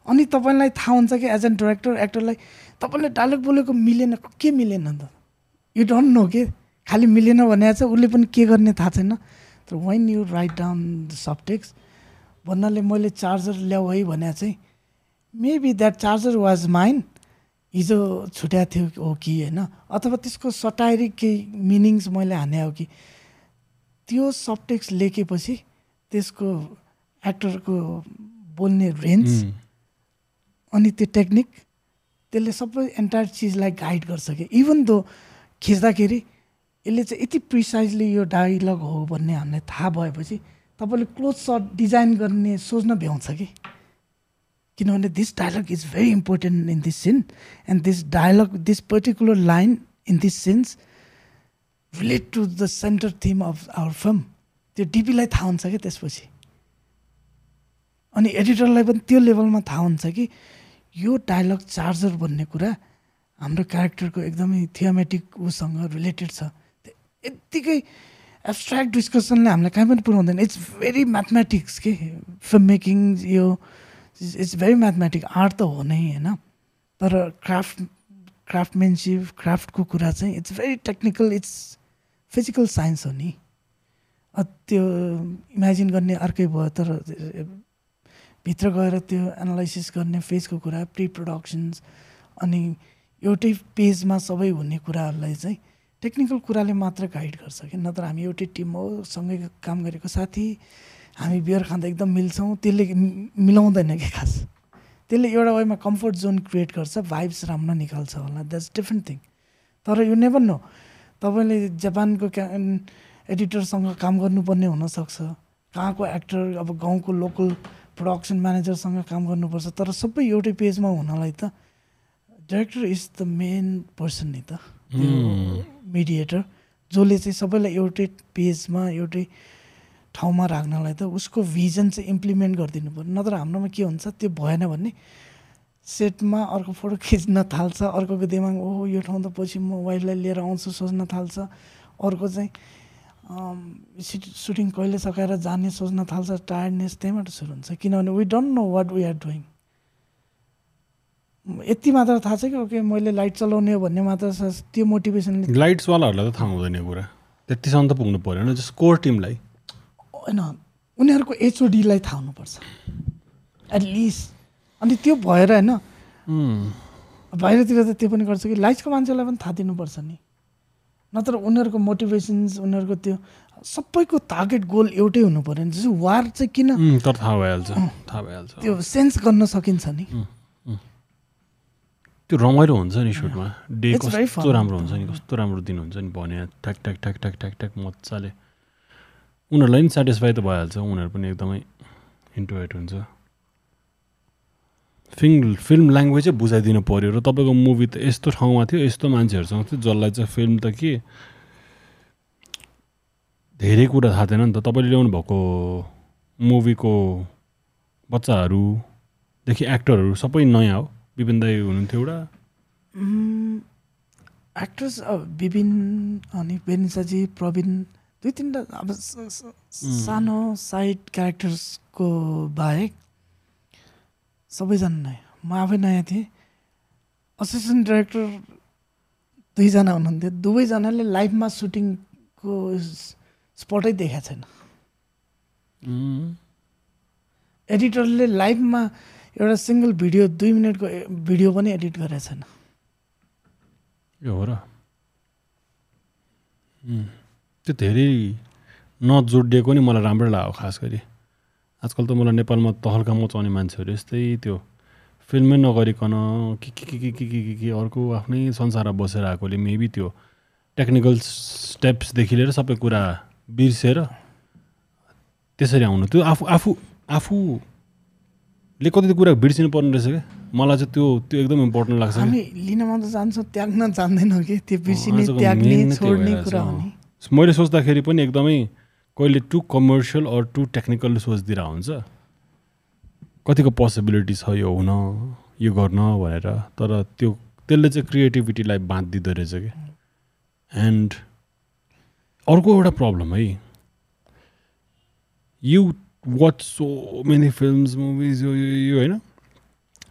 अनि तपाईँलाई थाहा हुन्छ कि एज एन डिरेक्टर एक्टरलाई तपाईँले डायलग बोलेको मिलेन के मिलेन त? यु डोन्ट नो के? खालि मिलेन भने चाहिँ उसले पनि के गर्ने थाहा छैन। तर when you write down the subtext भन्नाले मैले चार्जर ल्याऊ है भने चाहिँ maybe that charger was mine हिजो छुट्याएको थियो हो कि होइन? अथवा त्यसको सटायरिक केही मिनिङ्स मैले हाने हो कि? त्यो सब्टेक्स लेखेपछि त्यसको एक्टरको बोल्ने रेन्ज अनि त्यो टेक्निक त्यसले सबै एन्टायर चिजलाई गाइड गर्छ कि? इभन दो खिच्दाखेरि यसले चाहिँ यति प्रिसाइजली यो डायलग हो भन्ने हामीलाई थाहा भएपछि तपाईँले क्लोज सर्ट डिजाइन गर्ने सोच्न भ्याउँछ कि? किनभने this dialogue is very important in this scene and this dialogue this particular line in this scenes relate to the centre theme of our film त्यो डिपीलाई थाहा हुन्छ कि त्यसपछि? अनि एडिटरलाई पनि त्यो लेभलमा थाहा हुन्छ कि यो डायलग चार्जर भन्ने कुरा हाम्रो क्यारेक्टरको एकदमै थियोमेटिक उसँग रिलेटेड छ। यत्तिकै एब्सट्र्याक्ट डिस्कसनले हामीलाई कहीँ पनि पुऱ्याउँदैन। इट्स भेरी म्याथमेटिक्स के? फिल्म मेकिङ यो इट्स भेरी म्याथमेटिक आर्ट त हो नै होइन? तर क्राफ्ट क्राफ्टमेनसिप क्राफ्टको कुरा चाहिँ it's very technical it's physical science हो नि। त्यो इमेजिन गर्ने अर्कै भयो तर भित्र गएर त्यो एनालाइसिस गर्ने फेजको कुरा प्रि प्रडक्सन्स अनि एउटै पेजमा सबै हुने कुराहरूलाई चाहिँ टेक्निकल कुराले मात्र गाइड गर्छ कि नत्र हामी एउटै टिम हो सँगै काम गरेको साथी हामी बियर खाँदा एकदम मिल्छौँ त्यसले मिलाउँदैन कि खास। त्यसले एउटा वेमा कम्फर्ट जोन क्रिएट गर्छ भाइब्स राम्रो निकाल्छ होला द्याट्स डिफ्रेन्ट थिङ तर यो नेभर नो तपाईँले जापानको क्या एडिटरसँग काम गर्नुपर्ने हुनसक्छ। कहाँको एक्टर अब गाउँको लोकल प्रडक्सन म्यानेजरसँग काम गर्नुपर्छ तर सबै एउटै पेजमा हुनलाई त director is the main person नि त। मिडिएटर जसले चाहिँ सबैलाई एउटै पेजमा एउटै ठाउँमा राख्नलाई त उसको भिजन चाहिँ इम्प्लिमेन्ट गरिदिनु पऱ्यो नत्र हाम्रोमा के हुन्छ त्यो भएन भने सेटमा अर्को फोटो खिच्न थाल्छ अर्कोको दिमाग ओहो यो ठाउँ त पछि म वाइफलाई लिएर आउँछु सोच्न थाल्छ। अर्को चाहिँ सुटिङ कहिले सकाएर जाने सोच्न थाल्छ टायर्डनेस त्यहीँबाट सुरु हुन्छ। किनभने we don't know what we are doing यति मात्र थाहा छ कि ओके मैले लाइट चलाउने हो भन्ने मात्र त्यो मोटिभेसनले लाइट्सवालाहरूलाई त थाहा हुँदैन कुरा। त्यतिसम्म त पुग्नु पऱ्यो जस्तो कोर टिमलाई होइन उनीहरूको एचओडीलाई थाहा हुनुपर्छ। एटलिस्ट अनि त्यो भएर होइन बाहिरतिर त त्यो पनि गर्छ कि लाइट्सको मान्छेलाई पनि थाहा दिनुपर्छ नि। नत्र उनीहरूको मोटिभेसन्स उनीहरूको त्यो सबैको टार्गेट गोल एउटै हुनु पऱ्यो नि। जस्तो वार चाहिँ किन थाहा भइहाल्छ थाहा भइहाल्छ। त्यो सेन्स गर्न सकिन्छ नि। त्यो रमाइलो हुन्छ नि सुटमा। डे कस्तो राम्रो हुन्छ नि कस्तो राम्रो दिन हुन्छ नि भने ठ्याक ठ्याक ठ्याक ठ्याक ठ्याक ठ्याक मजाले। उनीहरूलाई पनि सेटिस्फाई त भइहाल्छ। उनीहरू पनि एकदमै इन्टोएट हुन्छ। फिल्म फिल्म ल्याङ्ग्वेजै बुझाइदिनु पऱ्यो र तपाईँको मुभी त यस्तो ठाउँमा थियो यस्तो मान्छेहरूसँग थियो जसलाई चाहिँ फिल्म त के धेरै कुरा थाहा थिएन नि त। तपाईँले ल्याउनु भएको मुभीको बच्चाहरूदेखि एक्टरहरू सबै नयाँ हो। विपिन दाई हुनुहुन्थ्यो एउटा? एक्ट्रेस विपिन अनि बेनिसाजी प्रवीण दुई तिनवटा अब सानो साइड क्यारेक्टर्सको बाहेक सबैजना नयाँ। म आफै नयाँ थिएँ। असिस्टेन्ट डिरेक्टर दुईजना हुनुहुन्थ्यो। दुवैजनाले लाइफमा सुटिङको स्पटै देखाएको छैन। एडिटरले लाइफमा एउटा सिङ्गल भिडियो दुई मिनटको भिडियो पनि एडिट गरेको छैन। यो हो र। त्यो धेरै नजोडिएको नि मलाई राम्रै लाग्यो खास गरी। आजकल त मलाई नेपालमा तहल्का मचाउने मान्छेहरू यस्तै त्यो फिल्मै नगरिकन के के के के के के के अर्को आफ्नै संसारमा बसेर आएकोले मेबी त्यो टेक्निकल स्टेप्सदेखि लिएर सबै कुरा बिर्सेर त्यसरी आउनु। त्यो आफू आफू आफू ले कति कुरा बिर्सिनु पर्ने रहेछ क्या मलाई चाहिँ त्यो त्यो एकदम इम्पोर्टेन्ट लाग्छ हामी लिन मात्र जान्छौँ त्याग्न जान्दैनौँ कि? त्यो बिर्सिने त्याग्ने छोड्ने कुरा हो। नि। मैले सोच्दाखेरि पनि एकदमै कहिले too commercial or too technical सोचिदिएर हुन्छ। कतिको पोसिबिलिटी छ यो हुन यो गर्न भनेर तर त्यो त्यसले चाहिँ क्रिएटिभिटीलाई बाँधिदिँदो रहेछ कि? एन्ड अर्को एउटा प्रब्लम है। You watch so many films movies यो यो होइन?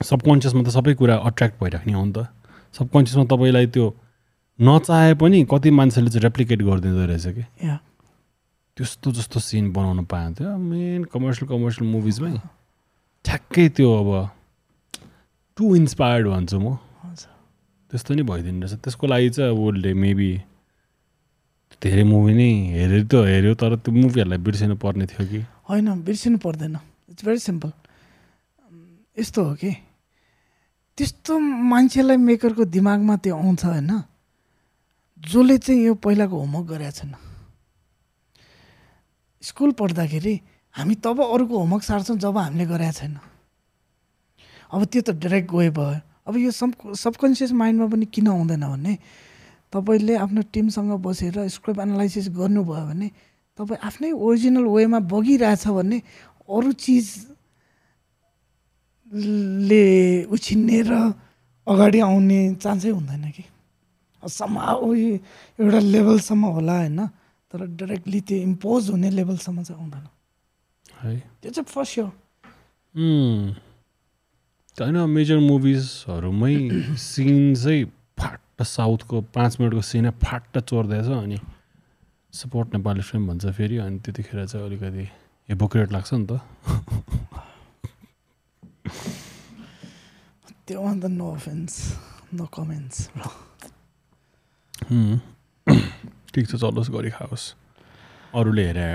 सबकन्सियसमा त सबै कुरा अट्र्याक्ट भइराख्ने हो नि त। सबकन्सियसमा तपाईँलाई त्यो नचाहे पनि कति मान्छेले चाहिँ रेप्लिकेट गरिदिँदो रहेछ कि? त्यस्तो जस्तो सिन बनाउनु पाएको मेन कमर्सियल कमर्सियल मुभिजमै ठ्याक्कै त्यो अब टु इन्सपायर्ड भन्छु म। त्यस्तो नि भइदिनु रहेछ। त्यसको लागि चाहिँ अब उसले मेबी धेरै मुभी नै हेऱ्यो त हेऱ्यो तर त्यो मुभीहरूलाई बिर्सिनु पर्ने थियो कि? होइन बिर्सिनु पर्दैन इट्स भेरी सिम्पल यस्तो हो कि? त्यस्तो मान्छेलाई मेकरको दिमागमा त्यो आउँछ होइन? जसले चाहिँ यो पहिलाको होमवर्क गरेका छैन। स्कुल पढ्दाखेरि हामी तब अरूको होमवर्क सार्छौँ जब हामीले गरेका छैन। अब त्यो त डाइरेक्ट गए भयो। अब यो सब सबकन्सियस माइन्डमा पनि किन आउँदैन भने तपाईँले आफ्नो टिमसँग बसेर स्क्रिप्ट एनालाइसिस गर्नुभयो भने तपाईँ आफ्नै ओरिजिनल वेमा बगिरहेछ भने अरू चिज ले उछिन्ने र अगाडि आउने चान्सै हुँदैन कि? सम एउटा लेभलसम्म होला होइन तर डाइरेक्टली त्यो इम्पोज हुने लेभलसम्म चाहिँ आउँदैन है। त्यो चाहिँ फर्स्ट उम्, होइन मेजर मुभिजहरूमै सिन चाहिँ फाट्ट साउथको पाँच मिनटको सिनै फाट्ट चोर्दैछ अनि सपोर्ट नेपाली फिल्म भन्छ फेरि अनि त्यतिखेर चाहिँ अलिकति हिपोक्रेट लाग्छ नि त। त्यो अन्त नो अफेन्स नो कमेन्ट्स ठिक छ चलोस् गरी खाओस् अरूले हेरे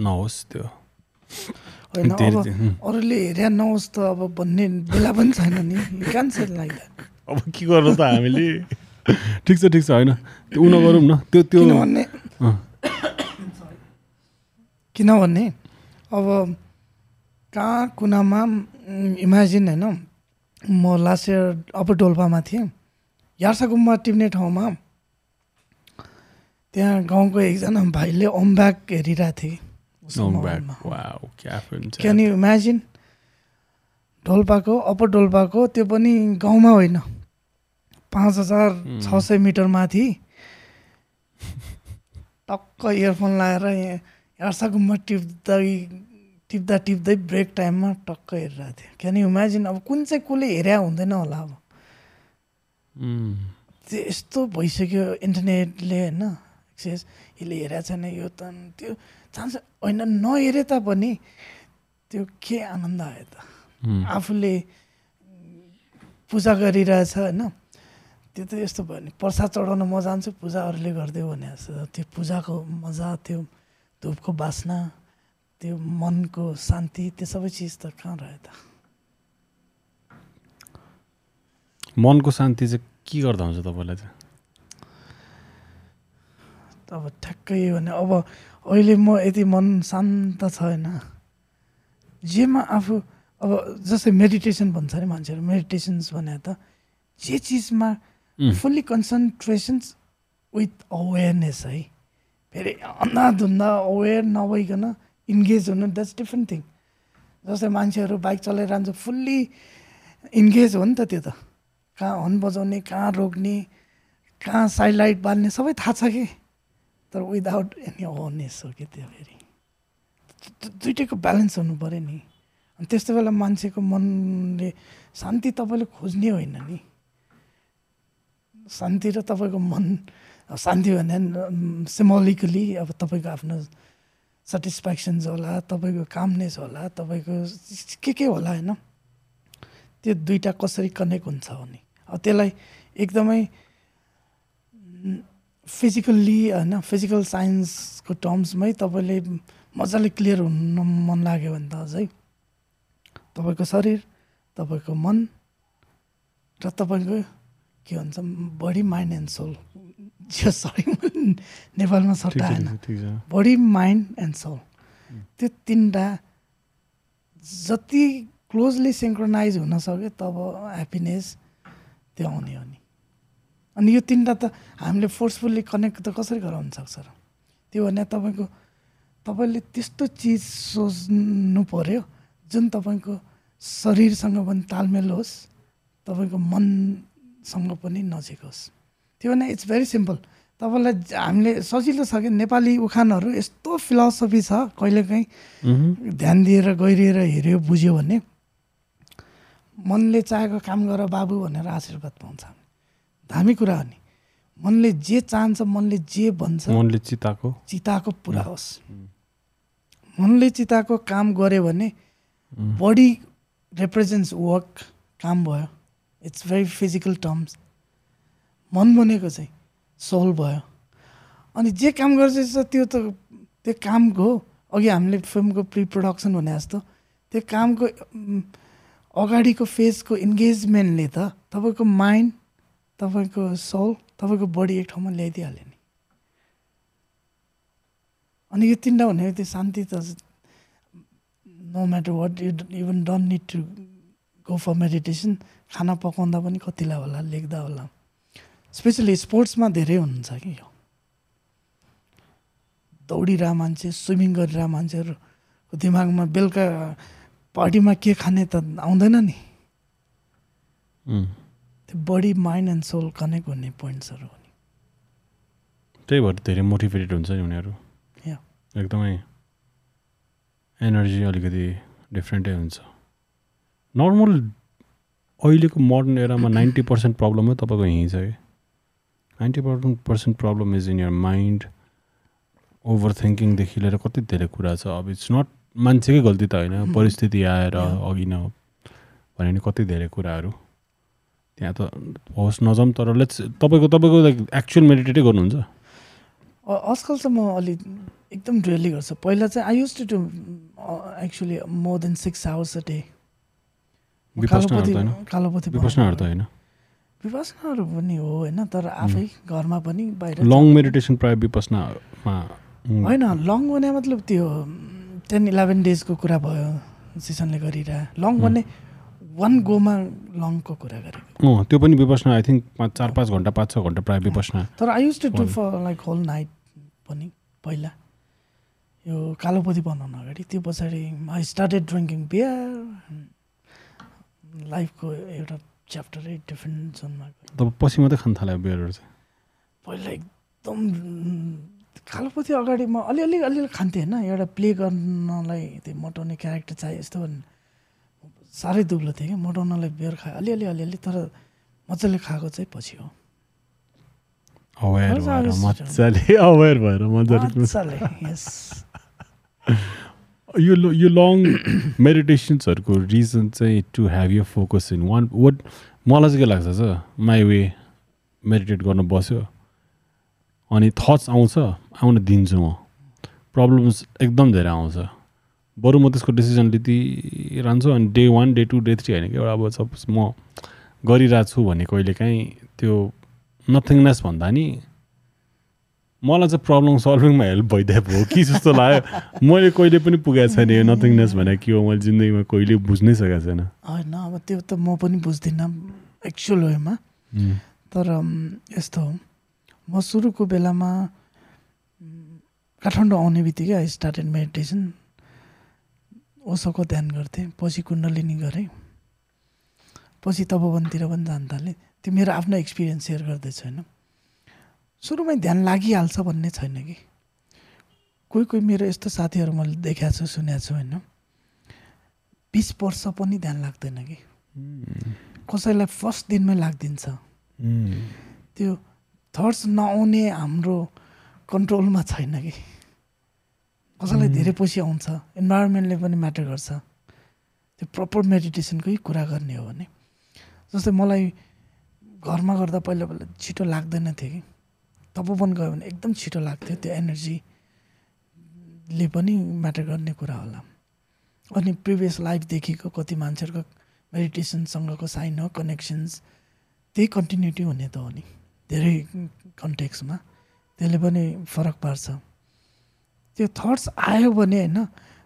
नहोस् त्यो। अरूले हेरे नहोस् त अब भन्ने बेला पनि छैन नि। कान से लाइक अब के गर्नु त हामीले? ठिक छ ठिक छ होइन। त्यो उ नगरौँ न। त्यो त्यो किनभने किनभने अब कहाँ कुनामा इमेजिन होइन म लास्ट इयर अप्पर डोल्पामा थिएँ। यार्सा गुम्बा टिप्ने ठाउँमा। त्यहाँ गाउँको एकजना भाइले अम्ब्याक हेरिरहेको थिएँ। क्यान यु इमेजिन डोल्पाको अप्पर डोल्पाको त्यो पनि गाउँमा होइन। पाँच हजार छ सय मिटर माथि। टक्क इयरफोन लगाएर यहाँ यार्सा गुम्बा टिप्दै टिप्दा टिप्दै ब्रेक टाइममा टक्क हेरिरहेको थियो। क्यान यु इमेजिन अब कुन चाहिँ कसले हेरे हुँदैन होला अब। त्यो यस्तो भइसक्यो इन्टरनेटले होइन। एक्सेस यसले हेरेको छैन यो त त्यो चान्स होइन नहेरे तापनि त्यो के आनन्द आयो त। आफूले पूजा गरिरहेछ होइन। त्यो त यस्तो भयो नि प्रसाद चढाउन म जान्छु पूजा अरूले गरिदियो भने त्यो पूजाको मजा त्यो धुपको बास्ना त्यो मनको शान्ति त्यो सबै चिज त कहाँ रह्यो त? मनको शान्ति चाहिँ के गर्दा हुन्छ तपाईँलाई चाहिँ? अब ठ्याक्कै भने अब अहिले म यति मन शान्त छ होइन जेमा आफू अब जस्तै मेडिटेसन भन्छ अरे मान्छेहरू मेडिटेसन्स भने त जे चिजमा फुल्ली कन्सन्ट्रेसन्स विथ अवेरनेस है फेरि अन्धाधुन्दा अवेर नभइकन इन्गेज हुनु द्याट्स डिफ्रेन्ट थिङ जस्तै मान्छेहरू बाइक चलाइरहन्छ फुल्ली इन्गेज हो नि त त्यो त कहाँ हर्न बजाउने कहाँ रोक्ने कहाँ साइड लाइट बाल्ने सबै थाहा छ कि तर विदाउट एनी अवेरनेस हो कि त्यो फेरि दुइटैको ब्यालेन्स हुनु पऱ्यो नि अनि त्यस्तो बेला मान्छेको मनले शान्ति तपाईँले खोज्ने होइन नि शान्ति र तपाईँको मन शान्ति भने सिम्बोलिकली अब तपाईँको आफ्नो सेटिस्फ्याक्सन्स होला तपाईँको कामनेस होला तपाईँको के के होला होइन त्यो दुइटा कसरी कनेक्ट हुन्छ भने। अब त्यसलाई एकदमै फिजिकल्ली होइन फिजिकल साइन्सको टर्म्समै तपाईँले मजाले क्लियर हुन मन लाग्यो भने त अझै तपाईँको शरीर तपाईँको मन र तपाईँको के भन्छ बडी माइन्ड एन्ड सोल जो सरी नेपालमा सट्टा आएन बडी माइन्ड एन्ड सोल त्यो तिनवटा जति क्लोजली सिङ्क्रोनाइज हुन सक्यो तब ह्याप्पिनेस त्यो आउने हो नि। अनि यो तिनवटा त हामीले फोर्सफुल्ली कनेक्ट त कसरी गराउन सक्छ र? त्यो भने तपाईँको तपाईँले त्यस्तो चिज सोच्नु पर्यो जुन तपाईँको शरीरसँग पनि तालमेल होस् तपाईँको मनसँग पनि नजिक होस्। त्यो भने इट्स भेरी सिम्पल तपाईँलाई हामीले सजिलो छ कि नेपाली उखानहरू यस्तो फिलोसफी छ कहिलेकाहीँ ध्यान दिएर गहिरिएर हेऱ्यो बुझ्यो भने मनले चाहेको काम गर बाबु भनेर आशीर्वाद पाउँछ। धामी कुरा हो नि। मनले जे चाहन्छ मनले जे भन्छ मनले चिताको चिताको पुरा होस्। मनले चिताको काम गऱ्यो भने बडी रिप्रेजेन्ट्स वर्क काम भयो। इट्स भेरी फिजिकल टर्म्स मन भनेको चाहिँ सोल भयो। अनि जे काम गर्छ त्यो त त्यो कामको अघि हामीले फिल्मको प्रि प्रडक्सन भने जस्तो त्यो कामको अगाडिको फेजको इन्गेजमेन्टले त तपाईँको माइन्ड तपाईँको सोल तपाईँको बडी एक ठाउँमा ल्याइदिइहाल्यो नि। अनि यो तिनवटा भनेको त्यो शान्ति त no matter what you even don't need to go for meditation खाना पकाउँदा पनि कतिलाई होला लेख्दा होला। स्पेसली स्पोर्ट्समा धेरै हुनुहुन्छ कि यो। दौडिरह मान्छे स्विमिङ गरिरह मान्छेहरूको दिमागमा बेलुका पार्टीमा के खाने त आउँदैन नि। त्यो body mind and soul connect हुने पोइन्ट्सहरू हो नि त्यही भएर धेरै मोटिभेटेड हुन्छ नि उनीहरू। एकदमै एनर्जी अलिकति डिफ्रेन्टै हुन्छ। नर्मल अहिलेको मोडर्न एरामा नाइन्टी पर्सेन्ट प्रब्लमै तपाईँको यहीँ छ कि? Ninety percent percent problem is in your mind over थिङ्किङदेखि लिएर कति धेरै कुरा छ। अब इट्स नट मान्छेकै गल्ती त होइन। परिस्थिति आएर अघि न भने नि कति धेरै कुराहरू। त्यहाँ त होस् नजाउँ तर लेट्स तपाईँको तपाईँको लाइक एक्चुअल मेडिटेटै गर्नुहुन्छ? आजकल चाहिँ म अलि एकदम ड्रेली गर्छु। पहिला चाहिँ I used to do actually more than six hours a day विपसनाहरू त होइन। विपसनाहरू पनि हो होइन तर आफै घरमा पनि बाहिर लङ मेडिटेसन प्रायः विपसनामा होइन लङ भने मतलब त्यो टेन इलेभेन डेजको कुरा भयो सिसनले गरिरह। लङ भने वान गोमा लङको कुरा गरेको। त्यो पनि विपसना आई थिङ्क पाँच चार पाँच घन्टा पाँच छ घन्टा प्रायः विपसना। तर I used to do for like whole night पनि पहिला। यो कालोपति बनाउन अगाडि त्यो पछाडि आई स्टार्टेड ड्रिङ्किङ बियर लाइफको एउटा च्याप्टरै डिफ्रेन्ट जोनमा तब पछि मात्रै खान थाल्यो बियरहरू चाहिँ? पहिला एकदम कालोपति अगाडि म अलिअलि अलिअलि खान्थेँ होइन। एउटा प्ले गर्नलाई त्यो मोटाउने क्यारेक्टर चाहियो यस्तो भने साह्रै दुब्लो थिएँ कि मोटाउनलाई बियर खाएँ अलिअलि अलिअलि तर मजाले खाएको चाहिँ पछि हो। अवेर भएर मजाले अवेर भएर मजाले यस यो यो लङ मेडिटेसन्सहरूको रिजन चाहिँ to have you focus in one what मलाई चाहिँ के लाग्छ छ माई वे मेडिटेट गर्न बस्यो अनि थट्स आउँछ आउन दिन्छु म। प्रब्लम्स एकदम धेरै आउँछ। बरु म त्यसको डिसिजन लिइरहन्छु अनि day one day two day three होइन कि एउटा अब सपोज म गरिरहेको छु भने कहिले काहीँ त्यो नथिङनेस भन्दा नि मलाई चाहिँ प्रब्लम सल्भिङमा हेल्प भइदिएको हो। कि जस्तो लाग्यो? मैले कहिले पनि पुगेको छैन यो नथिङनेस भने के हो? मैले जिन्दगीमा कहिले बुझ्नै सकेको छैन। होइन अब त्यो त म पनि बुझ्दिनँ एक्चुअल वेमा। तर यस्तो हो। म सुरुको बेलामा काठमाडौँ आउने बित्तिकै आई स्टार्टेड मेडिटेसन ओसोको ध्यान गर्थेँ पछि कुण्डलिनी गरेँ। पछि तपोवनतिर पनि जान थालेँ। त्यो मेरो आफ्नो एक्सपिरियन्स सेयर गर्दैछु होइन। सुरुमै ध्यान लागिहाल्छ भन्ने छैन कि? कोही कोही मेरो यस्तो साथीहरू मैले देखाएको छु सुनेको छु होइन? बिस वर्ष पनि ध्यान लाग्दैन कि? कसैलाई फर्स्ट दिनमै लागिदिन्छ। त्यो थट्स नआउने हाम्रो कन्ट्रोलमा छैन कि? कसैलाई धेरै पछि आउँछ इन्भाइरोमेन्टले पनि म्याटर गर्छ। त्यो प्रपर मेडिटेसनकै कुरा गर्ने हो भने। जस्तै मलाई घरमा गर्दा पहिला पहिला छिटो लाग्दैन थियो कि? तपोवन गयो भने एकदम छिटो लाग्थ्यो त्यो एनर्जीले पनि म्याटर गर्ने कुरा होला। अनि प्रिभियस लाइफदेखिको कति मान्छेहरूको मेडिटेसनसँगको साइन हो कनेक्सन्स त्यही कन्टिन्युटी हुने त हो नि। धेरै कन्टेक्समा त्यसले पनि फरक पार्छ। त्यो थट्स आयो भने होइन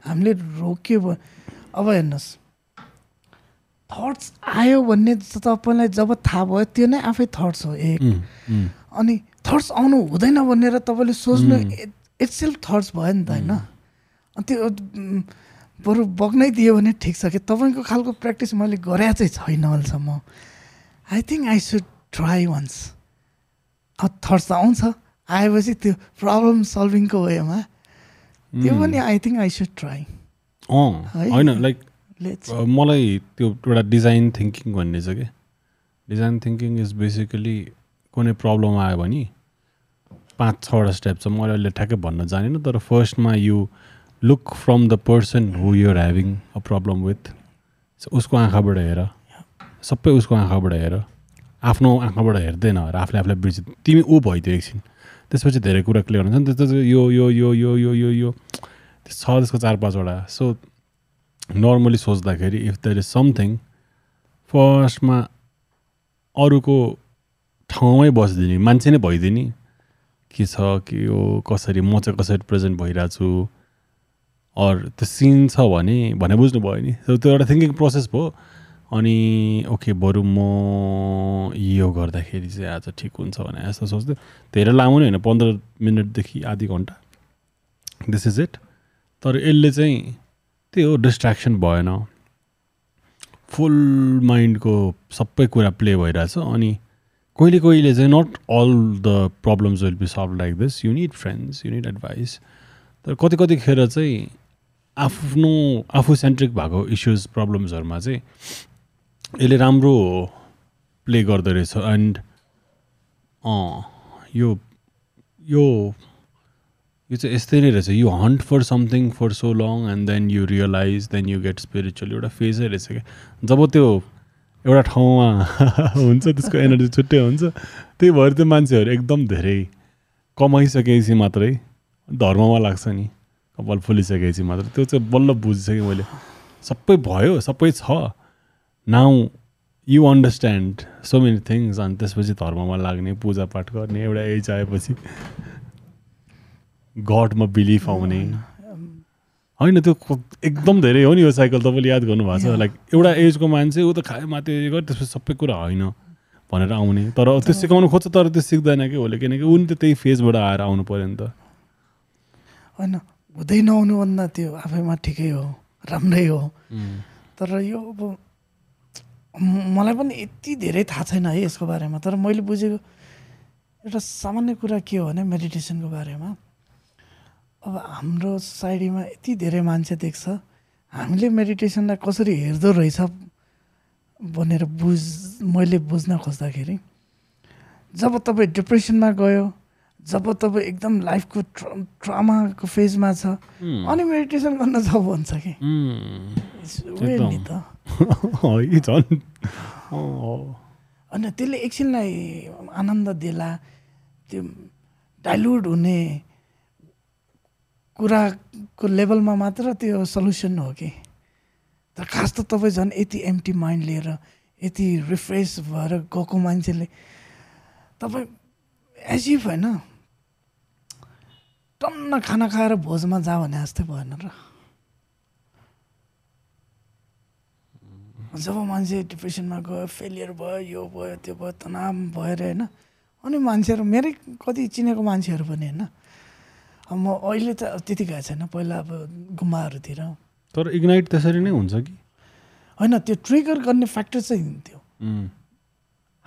हामीले रोक्यो अब हेर्नुहोस्। थट्स आयो भन्ने तपाईँलाई जब थाहा भयो त्यो नै आफै थट्स हो एक। अनि थट्स आउनु हुँदैन भनेर तपाईँले सोच्नु इट्स सेल्फ थट्स भयो नि त होइन? अनि त्यो बरु बग्नै दियो भने ठिक छ कि? तपाईँको खालको प्र्याक्टिस मैले गरे चाहिँ छैन अहिलेसम्म। I think I should try once thoughts त आउँछ। आएपछि त्यो प्रब्लम सल्भिङको वेमा। त्यो पनि I think I should try? होइन लाइक मलाई त्यो एउटा डिजाइन थिङ्किङ भन्ने छ कि? डिजाइन थिङ्किङ इज बेसिकली कुनै प्रब्लम आयो भने पाँच छवटा स्टेप छ। मैले अहिले ठ्याक्कै भन्न जानेन तर फर्स्टमा you look from the person who you're having a problem with उसको आँखाबाट हेर। सबै उसको आँखाबाट हेर। आफ्नो आँखाबाट हेर्दै नहेर आफूले आफूलाई बिर्सि तिमी ऊ भइदियो एकछिन। त्यसपछि धेरै कुरा क्लियर हुन्छ नि त्यस्तो यो यो यो यो यो यो यो छ त्यसको चार पाँचवटा। सो नर्मली सोच्दाखेरि इफ देयर इज समथिङ फर्स्टमा अरूको ठाउँमै बसिदिने मान्छे नै भइदिने। के छ के हो कसरी म चाहिँ कसरी प्रेजेन्ट भइरहेको छु अरू त्यो सिन छ भने भने बुझ्नुभयो नि। त्यो एउटा थिङ्किङ प्रोसेस भयो। अनि ओके बरु म यो गर्दाखेरि चाहिँ आज ठिक हुन्छ भने यस्तो सोच्थ्यो धेरै लामो नै होइन पन्ध्र मिनटदेखि आधी घन्टा। दिस इज इट तर यसले चाहिँ त्यही हो डिस्ट्र्याक्सन भएन। फुल माइन्डको सबै कुरा प्ले भइरहेछ। अनि कहिले कहिले चाहिँ not all the problems will be solve like this you need friends you need advice तर कति कतिखेर चाहिँ आफ्नो आफू सेन्ट्रिक भएको इस्युज प्रब्लम्सहरूमा चाहिँ यसले राम्रो प्ले गर्दो रहेछ। एन्ड यो यो यो चाहिँ यस्तै नै रहेछ। You hunt for something for so long and then you realise then you get spiritual एउटा फेजै रहेछ क्या। जब त्यो एउटा ठाउँमा हुन्छ त्यसको एनर्जी छुट्टै हुन्छ। त्यही भएर त्यो मान्छेहरू एकदम धेरै कमाइसकेपछि मात्रै धर्ममा लाग्छ नि कपाल फुलिसकेपछि मात्र। त्यो चाहिँ बल्ल बुझिसकेँ मैले। सबै भयो सबै छ। Now you understand so many things अनि त्यसपछि धर्ममा लाग्ने पूजापाठ गर्ने एउटा एज आएपछि गडमा बिलिफ आउने। होइन त्यो एकदम धेरै हो नि यो साइकल तपाईँले याद गर्नुभएको छ. लाइक एउटा एजको मान्छे ऊ त खायो माथि गर त्यसपछि सबै कुरा होइन भनेर आउने। तर त्यो सिकाउनु खोज्छ तर त्यो सिक्दैन कि उसले किनकि ऊ नि त त्यही फेजबाट आएर आउनु पऱ्यो नि त। होइन हुँदै नहुनुभन्दा त्यो आफैमा ठिकै हो राम्रै हो। तर यो अब मलाई पनि यति धेरै थाहा छैन है यसको बारेमा। तर मैले बुझेको एउटा सामान्य कुरा के हो भने मेडिटेसनको बारेमा। अब हाम्रो सोसाइटीमा यति धेरै मान्छे देख्छ हामीले मेडिटेसनलाई कसरी हेर्दो रहेछ भनेर बुझ मैले बुझ्न खोज्दाखेरि जब तपाईँ डिप्रेसनमा गयो जब तपाईँ एकदम लाइफको ट्र ट्रामाको फेजमा छ अनि मेडिटेसन गर्न जाऊ भन्छ कि? नि त। अनि त्यसले एकछिनलाई आनन्द देला त्यो डाइल्युट हुने कुराको लेभलमा मात्र त्यो सल्युसन हो कि? तर खास त तपाईँ झन् यति एम्टी माइन्ड लिएर यति रिफ्रेस भएर गएको मान्छेले तपाईँ एजिफ होइन टन्न खाना खाएर भोजमा जा भने जस्तै भएन र। जब मान्छे डिप्रेसनमा गयो फेलियर भयो यो भयो त्यो भयो तनाव भएर होइन अनि मान्छेहरू मेरै कति चिनेको मान्छेहरू पनि होइन म अहिले त त्यति गएको छैन पहिला अब गुम्बाहरूतिर। तर इग्नाइट त्यसरी नै हुन्छ कि? होइन त्यो ट्रिगर गर्ने फ्याक्टर चाहिँ उम्,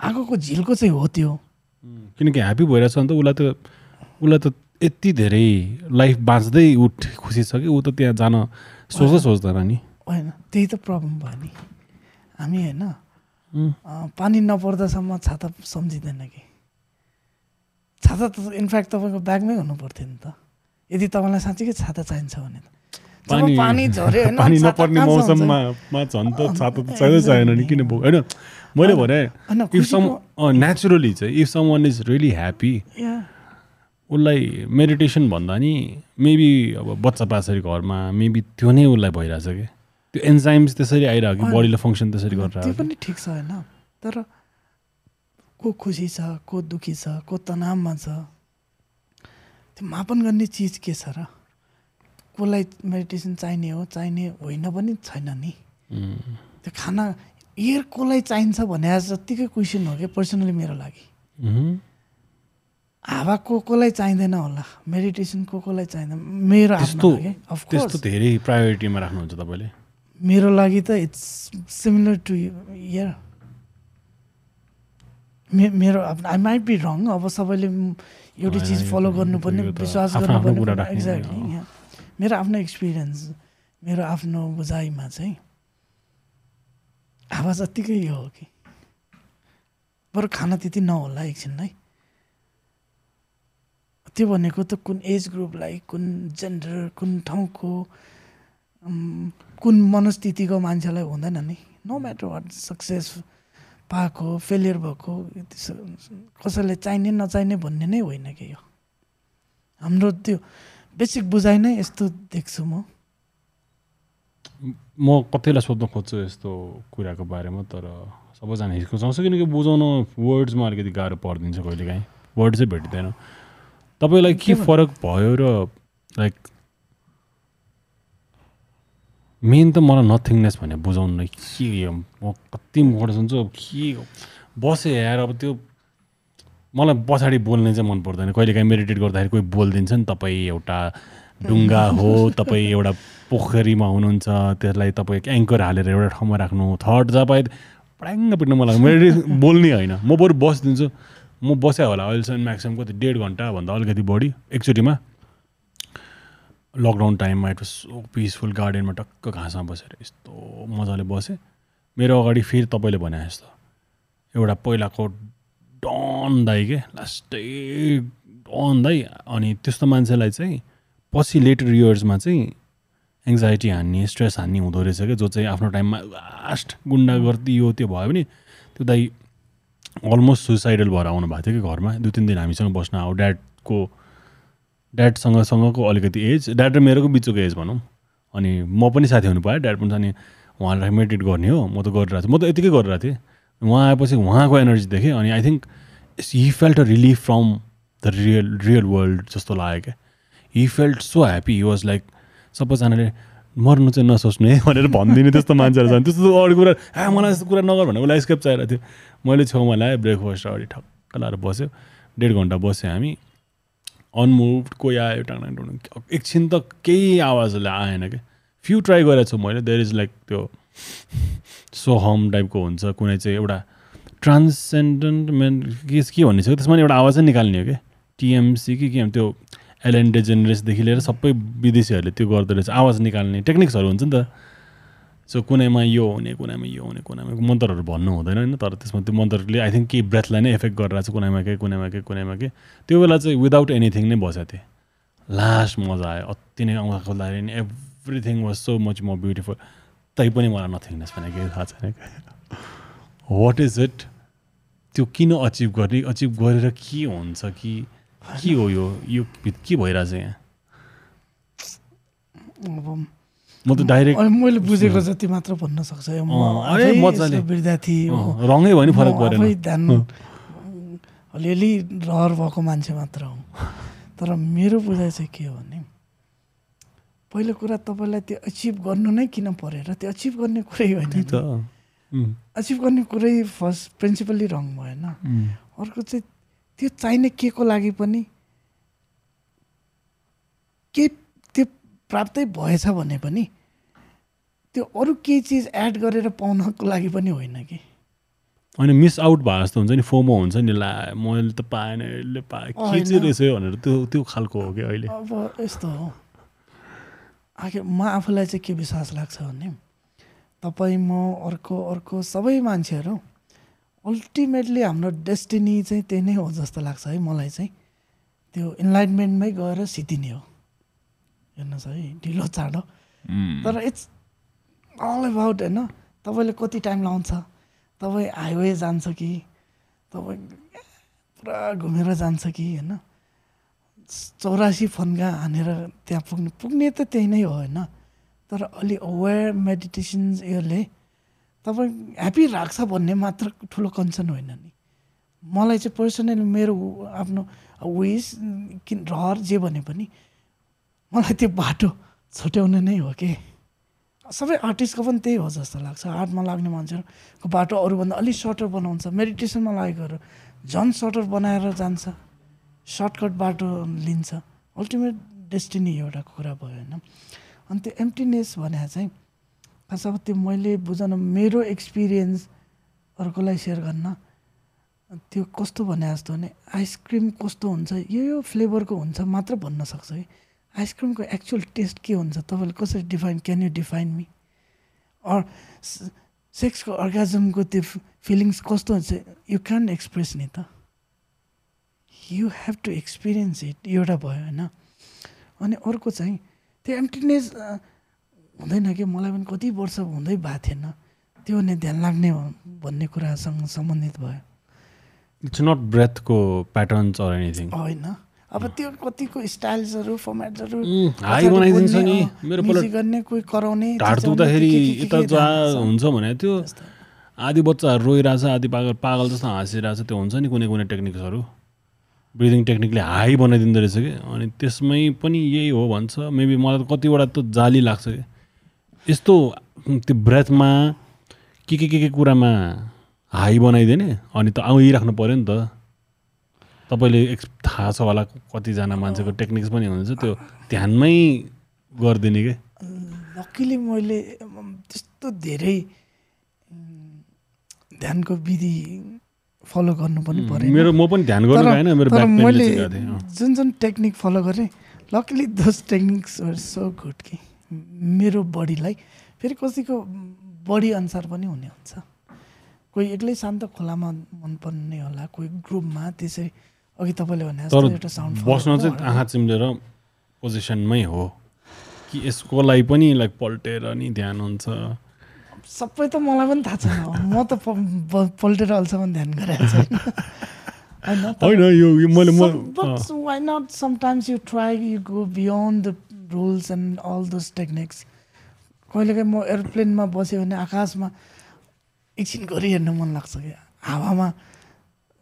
आगोको झिल्को चाहिँ हो त्यो। किनकि ह्याप्पी भइरहेछ भने त उसलाई त उसलाई त यति धेरै लाइफ बाँच्दै उठ खुसी छ कि ऊ त त्यहाँ जान सोच्दै सोच्दैन नि। होइन त्यही त प्रब्लम भयो नि। हामी होइन पानी नपर्दासम्म छाता सम्झिँदैन कि। छाता त इनफ्याक्ट तपाईँको ब्यागमै हुनु पर्थ्यो नि त। यदि तपाईँलाई साँच्चीकै छाता चाहिन्छ भने त। पानी- पानी झऱ्यो पानी नपर्ने? मौसममा झन् त छाता त चाहिँदै चाहिएन नि किन बोक होइन। मैले भने इफ सम नेचुरली चाहिँ if someone is really happy उसलाई मेडिटेसन भन्दा नि मेबी अब बच्चा पाछरी घरमा मेबी त्यो नै उसलाई भइरहेछ कि? त्यो एन्जाइम्स त्यसरी आइरहेको कि बडीले फङ्सन त्यसरी त्यो गरिरहेको पनि ठिक छ होइन। तर को खुसी छ को दुखी छ को तनावमा छ त्यो मापन गर्ने चिज के छ र? कसलाई मेडिटेसन चाहिने हो चाहिने होइन पनि छैन नि। त्यो खाना एयर कसलाई चाहिन्छ भने जत्तिकै क्वेसन हो क्या पर्सनली मेरो लागि। हावा को कसलाई चाहिँदैन होला? मेडिटेसन को कसलाई चाहिँदैन? मेरो त्यस्तो धेरै प्रायोरिटीमा राख्नुहुन्छ तपाईँले। मेरो लागि त इट्स सिमिलर टु इयर मे मेरो आई माइट बी रङ अब सबैले एउटै चिज फलो गर्नुपर्ने विश्वास गर्नुपर्ने एक्ज्याक्टली हो। मेरो आफ्नो एक्सपिरियन्स मेरो आफ्नो बुझाइमा चाहिँ हावा जत्तिकै यो हो कि। बरु खाना त्यति नहोला एकछिनलाई त्यो भनेको त कुन एज ग्रुपलाई कुन जेन्डर कुन ठाउँको कुन मनस्थितिको मान्छेलाई हुँदैन नि। नो म्याटर वाट सक्सेस पाएको फेलियर भएको कसैलाई चाहिने नचाहिने भन्ने नै होइन कि यो? हाम्रो त्यो बेसिक बुझाइ नै यस्तो देख्छु म। म कतिलाई सोध्न खोज्छु यस्तो कुराको बारेमा तर सबैजना हिचकिचाउँछ किनकि बुझाउन वर्ड्समा अलिकति गाह्रो परिदिन्छ कहिलेकाहीँ। वर्ड चाहिँ भेटिँदैन। तपाईँलाई के फरक भयो र लाइक मेन त मलाई नथिङनेस भने बुझाउनु के म कति मुखबाट सुन्छु अब के बसेँ यार अब त्यो मलाई पछाडि बोल्ने चाहिँ मन पर्दैन। कहिलेकाहीँ मेडिटेट गर्दाखेरि कोही बोलिदिन्छ नि तपाईँ एउटा ढुङ्गा हो तपाईँ एउटा पोखरीमा हुनुहुन्छ त्यसलाई तपाईँ एङ्कर हालेर एउटा ठाउँमा राख्नु थर्ड तपाईँ पड्याङ्ग पिट्नु मलाई मेडिटेट बोल्ने होइन। म बरु बसिदिन्छु। म बस्या होला अहिलेसम्म म्याक्सिमम् कति डेढ घन्टाभन्दा अलिकति बढी एकचोटिमा। लकडाउन टाइममा इट वाज सो पिसफुल गार्डनमा टक्क घाँसमा बसेर यस्तो मजाले बसेँ। मेरो अगाडि फेरि तपाईँले भने जस्तो। एउटा पहिलाको डन दाई के? लास्टै डन दाई अनि त्यस्तो मान्छेलाई चाहिँ पछि लेटर इयर्समा चाहिँ एङ्जाइटी हान्ने स्ट्रेस हान्ने हुँदो रहेछ क्या जो चाहिँ आफ्नो टाइममा लास्ट गुन्डा गर्दी यो त्यो भयो भने त्यो दाई अलमोस्ट सुसाइडल भएर आउनु भएको थियो कि घरमा। दुई तिन दिन हामीसँग बस्न आऊ। ड्याडको ड्याडसँग सँगको अलिकति एज ड्याड र मेरोको बिचको एज भनौँ। अनि म पनि साथी हुनु पाएँ। ड्याड पनि अनि उहाँलाई मेडिटेट गर्ने हो। म त गरिरहेको थिएँ म त यतिकै गरिरहेको थिएँ। उहाँ आएपछि उहाँको एनर्जी देखेँ। अनि I think he felt a relief from the real real world जस्तो लाग्यो क्या। He felt so happy he was like सबैजनाले मर्नु चाहिँ नसोच्नु है भनेर भनिदिने त्यस्तो मान्छेहरू छन्। त्यस्तो अरू कुरा आ मलाई यस्तो कुरा नगर भनेर उसलाई स्केप चाहिरहेको थियो। मैले छेउमा ल्याएँ ब्रेकफास्ट अगाडि ठक्क लाएर बस्यो। डेढ घन्टा बस्यो हामी। अनमुभड कोही आयो टाङ टाङ एकछिन त केही आवाजले आएन क्या फ्यु ट्राई गरेको छु मैले देयर इज लाइक त्यो सोहम टाइपको हुन्छ कुनै चाहिँ एउटा ट्रान्सेन्डेन्ट मेन के के भन्ने छ त्यसमा एउटा आवाज निकाल्ने हो क्या टिएमसी कि के त्यो एलएन डेजेनरेसदेखि लिएर सबै विदेशीहरूले त्यो गर्दो रहेछ। आवाज निकाल्ने टेक्निक्सहरू हुन्छ नि त। सो कुनैमा यो हुने कुनैमा यो हुने कुनैमा मन्त्रहरू भन्नु हुँदैन होइन तर त्यसमा त्यो मन्त्रले आई थिङ्क केही ब्रेथलाई नै इफेक्ट गरिरहेको छ कुनैमा के कुनैमा के कुनैमा के त्यो बेला चाहिँ विदाउट एनिथिङ नै बसेको थिएँ लास्ट मजा आयो अति नै आउँदा खोल्दाखेरि नि everything was so much more beautiful तै पनि मलाई नथिङ्नेस भने केही थाहा छैन वाट इज इट त्यो किन अचिभ गर्ने अचिभ गरेर के हुन्छ कि के हो यो यो के भइरहेछ यहाँ म त डाइरेक्ट मैले बुझेको जति मात्र भन्न सक्छ मजाले। विद्यार्थी रङै भयो नि फरक परेन ध्यान अलिअलि रहर भएको मान्छे मात्र हो। तर मेरो बुझाइ चाहिँ के हो भने पहिलो कुरा तपाईँलाई त्यो अचिभ गर्नु नै किन परेर त्यो अचिभ गर्ने कुरै होइन त। अचिभ गर्ने कुरै फर्स्ट प्रिन्सिपल्ली रङ भएन। अर्को चाहिँ त्यो चाहिने के को लागि पनि के त्यो प्राप्तै भएछ भने पनि त्यो अरू केही चिज एड गरेर पाउनको लागि पनि होइन कि। होइन मिस आउट भए जस्तो हुन्छ नि फोमो हुन्छ नि ला मैले त पाएन यसले पाएँ के। चाहिँ रहेछ भनेर त्यो त्यो खालको हो कि अहिले? अब यस्तो हो। आखिर म आफूलाई चाहिँ के विश्वास लाग्छ भने तपाईँ म अर्को अर्को सबै मान्छेहरू अल्टिमेटली हाम्रो डेस्टिनी चाहिँ त्यही नै हो जस्तो लाग्छ है मलाई चाहिँ। त्यो इन्लाइटमेन्टमै गएर सिद्धिने हो। हेर्नुहोस् है ढिलो चाँडो। तर इट्स अल एबाउट होइन तपाईँले कति टाइम लाउँछ? तपाईँ हाइवे जान्छ कि? तपाईँ पुरा घुमेर जान्छ कि होइन? चौरासी फन्का हानेर त्यहाँ पुग्ने पुग्ने त त्यही नै हो होइन? तर अलि अवेर मेडिटेसन्स यसले तपाईँ ह्याप्पी राख्छ भन्ने मात्र ठुलो कन्सर्न होइन नि। मलाई चाहिँ पर्सनली मेरो आफ्नो विस किन रहर जे भने पनि मलाई त्यो बाटो छुट्याउनु नै हो कि? सबै आर्टिस्टको पनि त्यही हो जस्तो लाग्छ। आर्टमा लाग्ने मान्छेहरूको बाटो अरूभन्दा अलिक सर्टर बनाउँछ। मेडिटेसनमा लागेकोहरू झन् सर्टर बनाएर जान्छ। सर्टकट बाटो लिन्छ। अल्टिमेट डेस्टिनी एउटा कुरा भयो होइन। अनि त्यो एम्टिनेस भने चाहिँ खास अब त्यो मैले बुझन मेरो एक्सपिरियन्स अर्कोलाई सेयर गर्न त्यो कस्तो भने जस्तो भने आइसक्रिम कस्तो हुन्छ यो यो फ्लेभरको हुन्छ मात्र भन्न सक्छ कि आइसक्रिमको एक्चुअल टेस्ट के हुन्छ? तपाईँले कसरी define can you define me or सेक्सको अर्गाजमको त्यो फिलिङ्स कस्तो हुन्छ? यु क्यान एक्सप्रेस नि त you have to experience it एउटा भयो होइन? अनि अर्को चाहिँ त्यो एम्टिनेस हुँदैन कि? मलाई पनि कति वर्ष हुँदै भएको थिएन। त्यो नै ध्यान लाग्ने भन्ने कुरासँग सम्बन्धित भयो। इट्स नट ब्रेथको प्याटर्न्स होइन। अब त्यो कतिको स्टाइल्सहरू फर्मेट्सहरू हाई बनाइदिन्छ नि। मेरो पहिला गर्ने कोही कराउने ढाड दुख्दाखेरि यता जा हुन्छ भने त्यो आधी बच्चाहरू रोइरहेछ आधी पागल पागल जस्तो हाँसिरहेछ त्यो हुन्छ नि कुनै कुनै टेक्निक्सहरू। ब्रिदिङ टेक्निकले हाई बनाइदिँदो रहेछ कि। अनि त्यसमै पनि यही हो भन्छ। मेबी मलाई त कतिवटा त जाली लाग्छ कि। यस्तो त्यो ब्रेथमा के के के के कुरामा हाई बनाइदिने? अनि त आइराख्नु पऱ्यो नि त। तपाईँले एक्स थाहा छ होला कतिजना मान्छेको टेक्निक्स पनि हुन्छ त्यो ध्यानमै गरिदिने कि? लक्किली मैले त्यस्तो धेरै ध्यानको विधि फलो गर्नु पनि पऱ्यो मेरो म पनि ध्यान गर्नु भएन मेरो मैले जुन जुन टेक्निक फलो गरेँ luckily those techniques so good कि। मेरो बडीलाई फेरि कसैको बडी अनुसार पनि हुने हुन्छ। कोही एक्लै शान्त खोलामा मनपर्ने होला कोही ग्रुपमा त्यसरी अघि तपाईँले भने एउटा साउन्ड बस्न चाहिँ आँखा चिम्लेर पोजिसनमै हो। कि यसको लागि पनि लाइक पल्टेर नि ध्यान हुन्छ। सबै त मलाई पनि थाहा छैन। म त पल्टेर अहिलेसम्म ध्यान गरेको छैन। होइन तर- होइन यो यो try you go beyond the rules and all those techniques. कहिलेकाहीँ म एरोप्लेनमा बस्यो भने आकाशमा एकछिन घरि हेर्न मन लाग्छ क्या। हावामा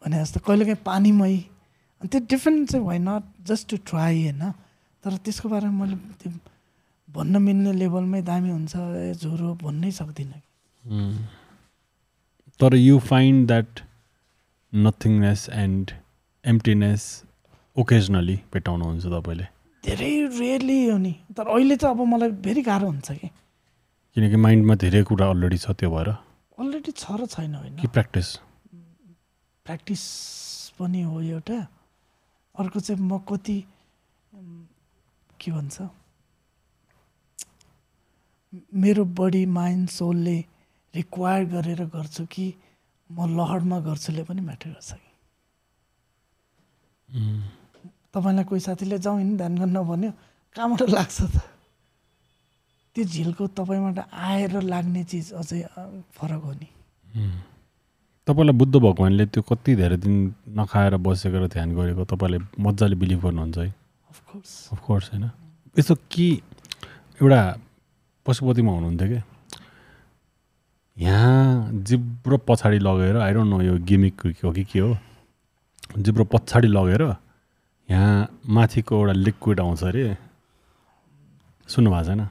भने जस्तो कहिलेकाहीँ पानीमै त्यो डिफ्रेन्ट चाहिँ why not just to try होइन तर त्यसको बारेमा मैले त्यो भन्न मिल्ने लेभलमै दामी हुन्छ ए झोरो भन्नै सक्दिनँ। उम्, तर you find that nothingness and emptiness occasionally भेटाउनुहुन्छ तपाईँले? धेरै रेयरली हो नि। तर अहिले चाहिँ अब मलाई भेरी गाह्रो हुन्छ कि। किनकि माइन्डमा धेरै कुरा अलरेडी छ त्यो भएर। अलरेडी छ र छैन होइन। कि प्र्याक्टिस प्र्याक्टिस पनि हो एउटा। अर्को चाहिँ म कति के भन्छ? मेरो बडी माइन्ड सोलले रिक्वायर गरेर गर्छु कि म लहरमा गर्छुले पनि म्याटर गर्छ कि? तपाईँलाई कोही साथीले जाउँ हिँड ध्यान गर्न भन्यो कहाँबाट लाग्छ त। त्यो झिलको तपाईँबाट आएर लाग्ने चिज अझै फरक हो नि। तपाईँलाई बुद्ध भगवान्ले त्यो कति धेरै दिन नखाएर बसेको र ध्यान गरेको तपाईँले मजाले बिलिभ गर्नुहुन्छ है? अफकोर्स अफकोर्स होइन? यस्तो कि एउटा पशुपतिमा हुनुहुन्थ्यो क्या यहाँ जिब्रो पछाडि लगेर आई डोन्ट नो यो गिमिक हो कि के हो? जिब्रो पछाडि लगेर यहाँ माथिको एउटा लिक्विड आउँछ अरे। सुन्नु भएको छैन?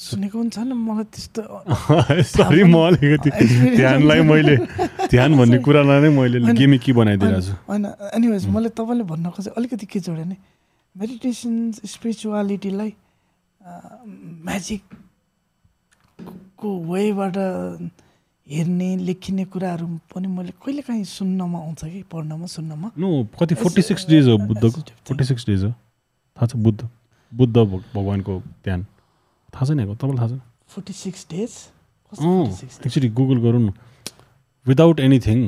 सुनेको पनि छैन मलाई त्यस्तो सरी म अलिकति ध्यानलाई मैले ध्यान भन्ने कुरालाई नै मैले होइन। गिमिकी बनाइदिएको छु होइन एनिवेज मैले तपाईँले भन्न खोजेँ अलिकति के जोडेँ भने मेडिटेसन स्पिरिचुअलिटीलाई म्याजिक को वेबाट हेर्ने लेखिने कुराहरू पनि मैले कहिले काहीँ सुन्नमा आउँछ कि पढ्नमा सुन्नमा। नो कति फोर्टी सिक्स डेज हो बुद्धको। फोर्टी सिक्स डेज हो। थाहा छ बुद्ध बुद्ध भग- भगवान्को ध्यान। थाहा छैन तपाईँलाई थाहा छ? Forty six days uh actually Google गरौँ न। Without anything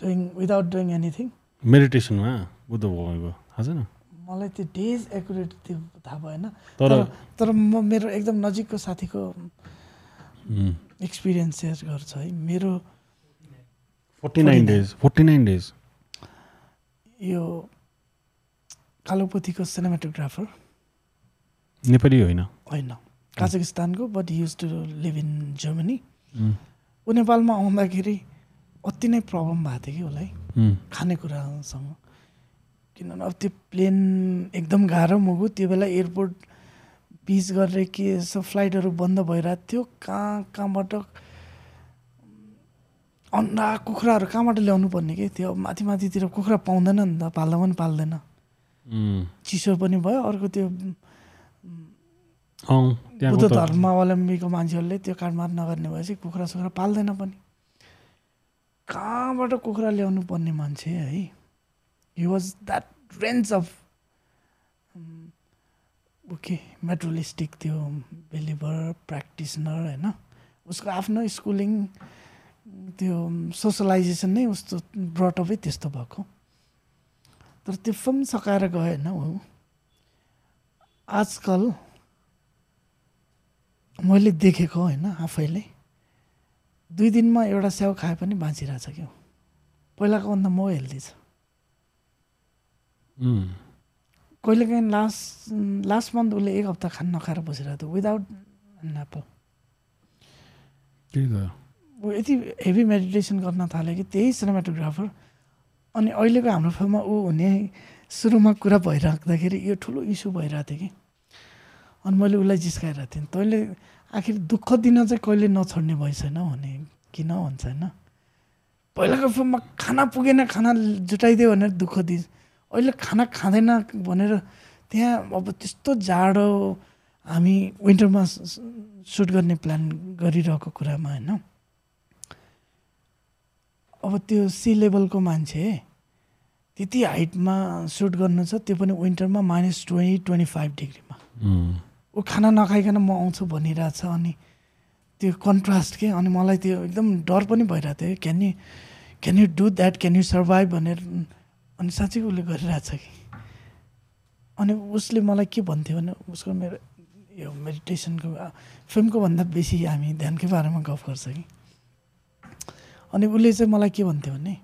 doing without doing anything मेडिटेसनमा Buddha भगवान्को। थाहा छैन? मलाई त्यो डेज एकुरेट त्यो थाहा भएन। तर तर म मेरो एकदम नजिकको साथीको एक्सपिरियन्स सेयर गर्छु है। मेरो forty nine days forty nine days यो कालोपोथीको सिनेमाटोग्राफर नेपाली होइन। होइन। काजाकिस्तानको but use to live in Germany. ऊ नेपालमा आउँदाखेरि अति नै प्रब्लम भएको थियो कि उसलाई खानेकुरासँग। किनभने अब त्यो प्लेन एकदम गाह्रो मुगु। त्यो बेला एयरपोर्ट पिस गरेर के यसो फ्लाइटहरू बन्द भइरहेको थियो। कहाँ कहाँबाट? अन्डा कुखुराहरू कहाँबाट ल्याउनु पर्ने कि त्यो माथि माथितिर कुखुरा पाउँदैन नि त। पाल्दा पनि पाल्दैन। चिसो पनि भयो। अर्को त्यो बुद्ध धर्मावलम्बीको मान्छेहरूले त्यो काटमार नगर्ने भएपछि कुखुरा सुखुरा पाल्दैन पनि। कहाँबाट कुखुरा ल्याउनु पर्ने मान्छे है? He was that range of okay मेट्रोलिस्टिक त्यो बिलिभर प्र्याक्टिसनर होइन? उसको आफ्नो स्कुलिङ त्यो सोसलाइजेसन नै उस्तो ब्रटअपै त्यस्तो भएको। तर त्यो फिल्म सकाएर गयो होइन ऊ? आजकल मैले देखेको होइन आफैले। दुई दिनमा एउटा स्याउ खाए पनि बाँचिरहेछ क्या। पहिलाको भन्दा म हेल्दी छ। उम्, कहिलेकाहीँ लास्ट लास्ट मन्थ उसले एक हप्ता खान नखाएर बसिरहेको थियो। विदाउट एप्पल ऊ यति हेभी मेडिटेसन गर्न थाल्यो कि त्यही सिनेमाटोग्राफर अनि अहिलेको हाम्रो फिल्ममा ऊ हुने सुरुमा कुरा भइराख्दाखेरि यो ठुलो इस्यु भइरहेको थियो कि। अनि मैले उसलाई जिस्काइरहेको थिएँ। तैँले आखिर दुःख दिन चाहिँ कहिले नछोड्ने भइसकेन भने किन भन्छ होइन? पहिलाको फिल्ममा खाना पुगेन खाना जुटाइदियो भनेर दुःख दिन्छ अहिले खाना खाँदैन भनेर त्यहाँ अब त्यस्तो जाडो हामी विन्टरमा सुट गर्ने प्लान गरिरहेको कुरामा होइन। अब त्यो सी लेभलको मान्छे त्यति हाइटमा सुट गर्नु छ त्यो पनि विन्टरमा माइनस ट्वेन्टी ट्वेन्टी फाइभ डिग्रीमा। ऊ खाना नखाइकन म आउँछु भनिरहेछ अनि त्यो कन्ट्रास्ट के? अनि मलाई त्यो एकदम डर पनि भइरहेको थियो। Can you can you do that can you survive भनेर अनि साँच्चै उसले गरिरहेछ कि। अनि उसले मलाई के भन्थ्यो भने उसको मेरो यो मेडिटेसनको फिल्मको भन्दा बेसी हामी ध्यानकै बारेमा गफ गर्छ कि। अनि उसले चाहिँ मलाई के भन्थ्यो भने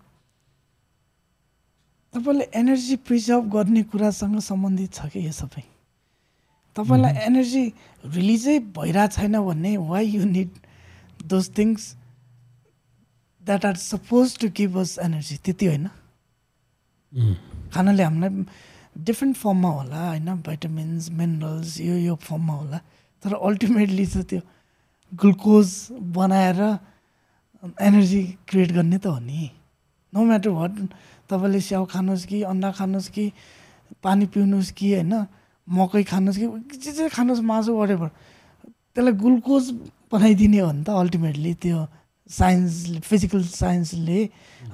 तपाईँले एनर्जी प्रिजर्भ गर्ने कुरासँग सम्बन्धित छ कि यो सबै? तपाईँलाई एनर्जी रिलिजै भइरहेको छैन भन्ने why you need those things that are suppose to give us energy त्यति होइन। खानाले हामीलाई डिफ्रेन्ट फर्ममा होला होइन? भाइटामिन्स मिनरल्स यो यो फर्ममा होला। तर अल्टिमेटली चाहिँ त्यो ग्लुकोज बनाएर एनर्जी क्रिएट गर्ने त हो नि। नो म्याटर वाट तपाईँले स्याउ खानुहोस् कि अन्डा खानुहोस् कि पानी पिउनुहोस् कि होइन? मकै खानुहोस् कि जे जे खानुहोस् मासु वरेभर त्यसलाई ग्लुकोज बनाइदिने हो नि त अल्टिमेटली त्यो साइन्सले फिजिकल साइन्सले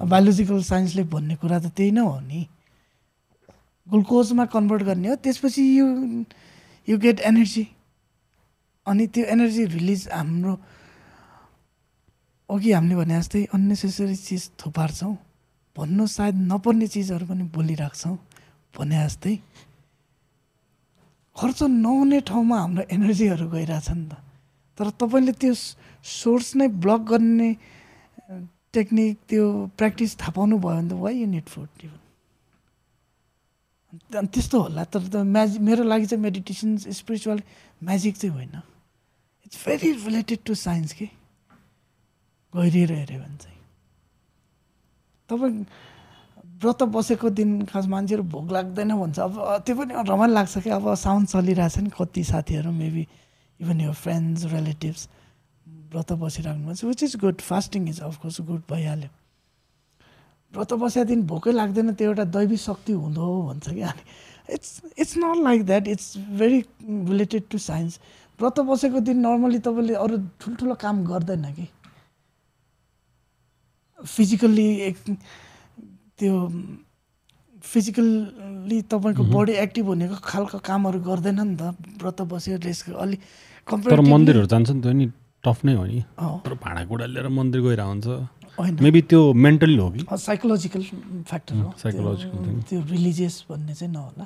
बायोलोजिकल साइन्सले भन्ने कुरा त त्यही नै हो नि। ग्लुकोजमा कन्भर्ट गर्ने हो त्यसपछि यु यु गेट एनर्जी अनि त्यो एनर्जी रिलिज हाम्रो अघि हामीले भने जस्तै अन्नेसेसरी चिज थुपार्छौँ। भन्नु सायद नपर्ने चिजहरू पनि बोलिराख्छौँ भने जस्तै। खर्च नहुने ठाउँमा हाम्रो एनर्जीहरू गइरहेछ नि त। तर तपाईँले त्यो सोर्स नै ब्लक गर्ने टेक्निक त्यो प्र्याक्टिस थाहा पाउनु भयो भने त why you need food even. त्यस्तो होला तर त म्याजिक मेरो लागि चाहिँ मेडिटेसन स्पिरिचुअल म्याजिक चाहिँ होइन। It's very related to science के? गहिरिएर हेऱ्यो भने चाहिँ। तपाईँ व्रत बसेको दिन खास मान्छेहरू भोक लाग्दैन भन्छ। अब त्यो पनि रमाइलो लाग्छ कि अब साउन्ड चलिरहेछ नि कति साथीहरू मेबी इभन यो फ्रेन्ड्स रिलेटिभ्स व्रत बसिराख्नु भन्छ which is good fasting is of course good भइहाल्यो। व्रत बसेको दिन भोकै लाग्दैन त्यो एउटा दैवी शक्ति हुँदो भन्छ कि। अनि it's it's not like that it's very related to science व्रत बसेको दिन नर्मली तपाईँले अरू ठुल्ठुलो काम गर्दैन कि। फिजिकल्ली एक त्यो फिजिकल्ली तपाईँको बडी एक्टिभ हुनेको खालको कामहरू गर्दैन नि त। व्रत बस्यो रेस्ट अलिक तर मन्दिरहरू जान्छ नि त नि टफ नै हो नि। तर भाँडाकुँडा लिएर मन्दिर गएर हुन्छ। मेबी त्यो मेन्टली हो कि? साइकोलोजिकल फ्याक्टर हो। psychological त्यो-. त्यो रिलिजियस भन्ने चाहिँ नहोला।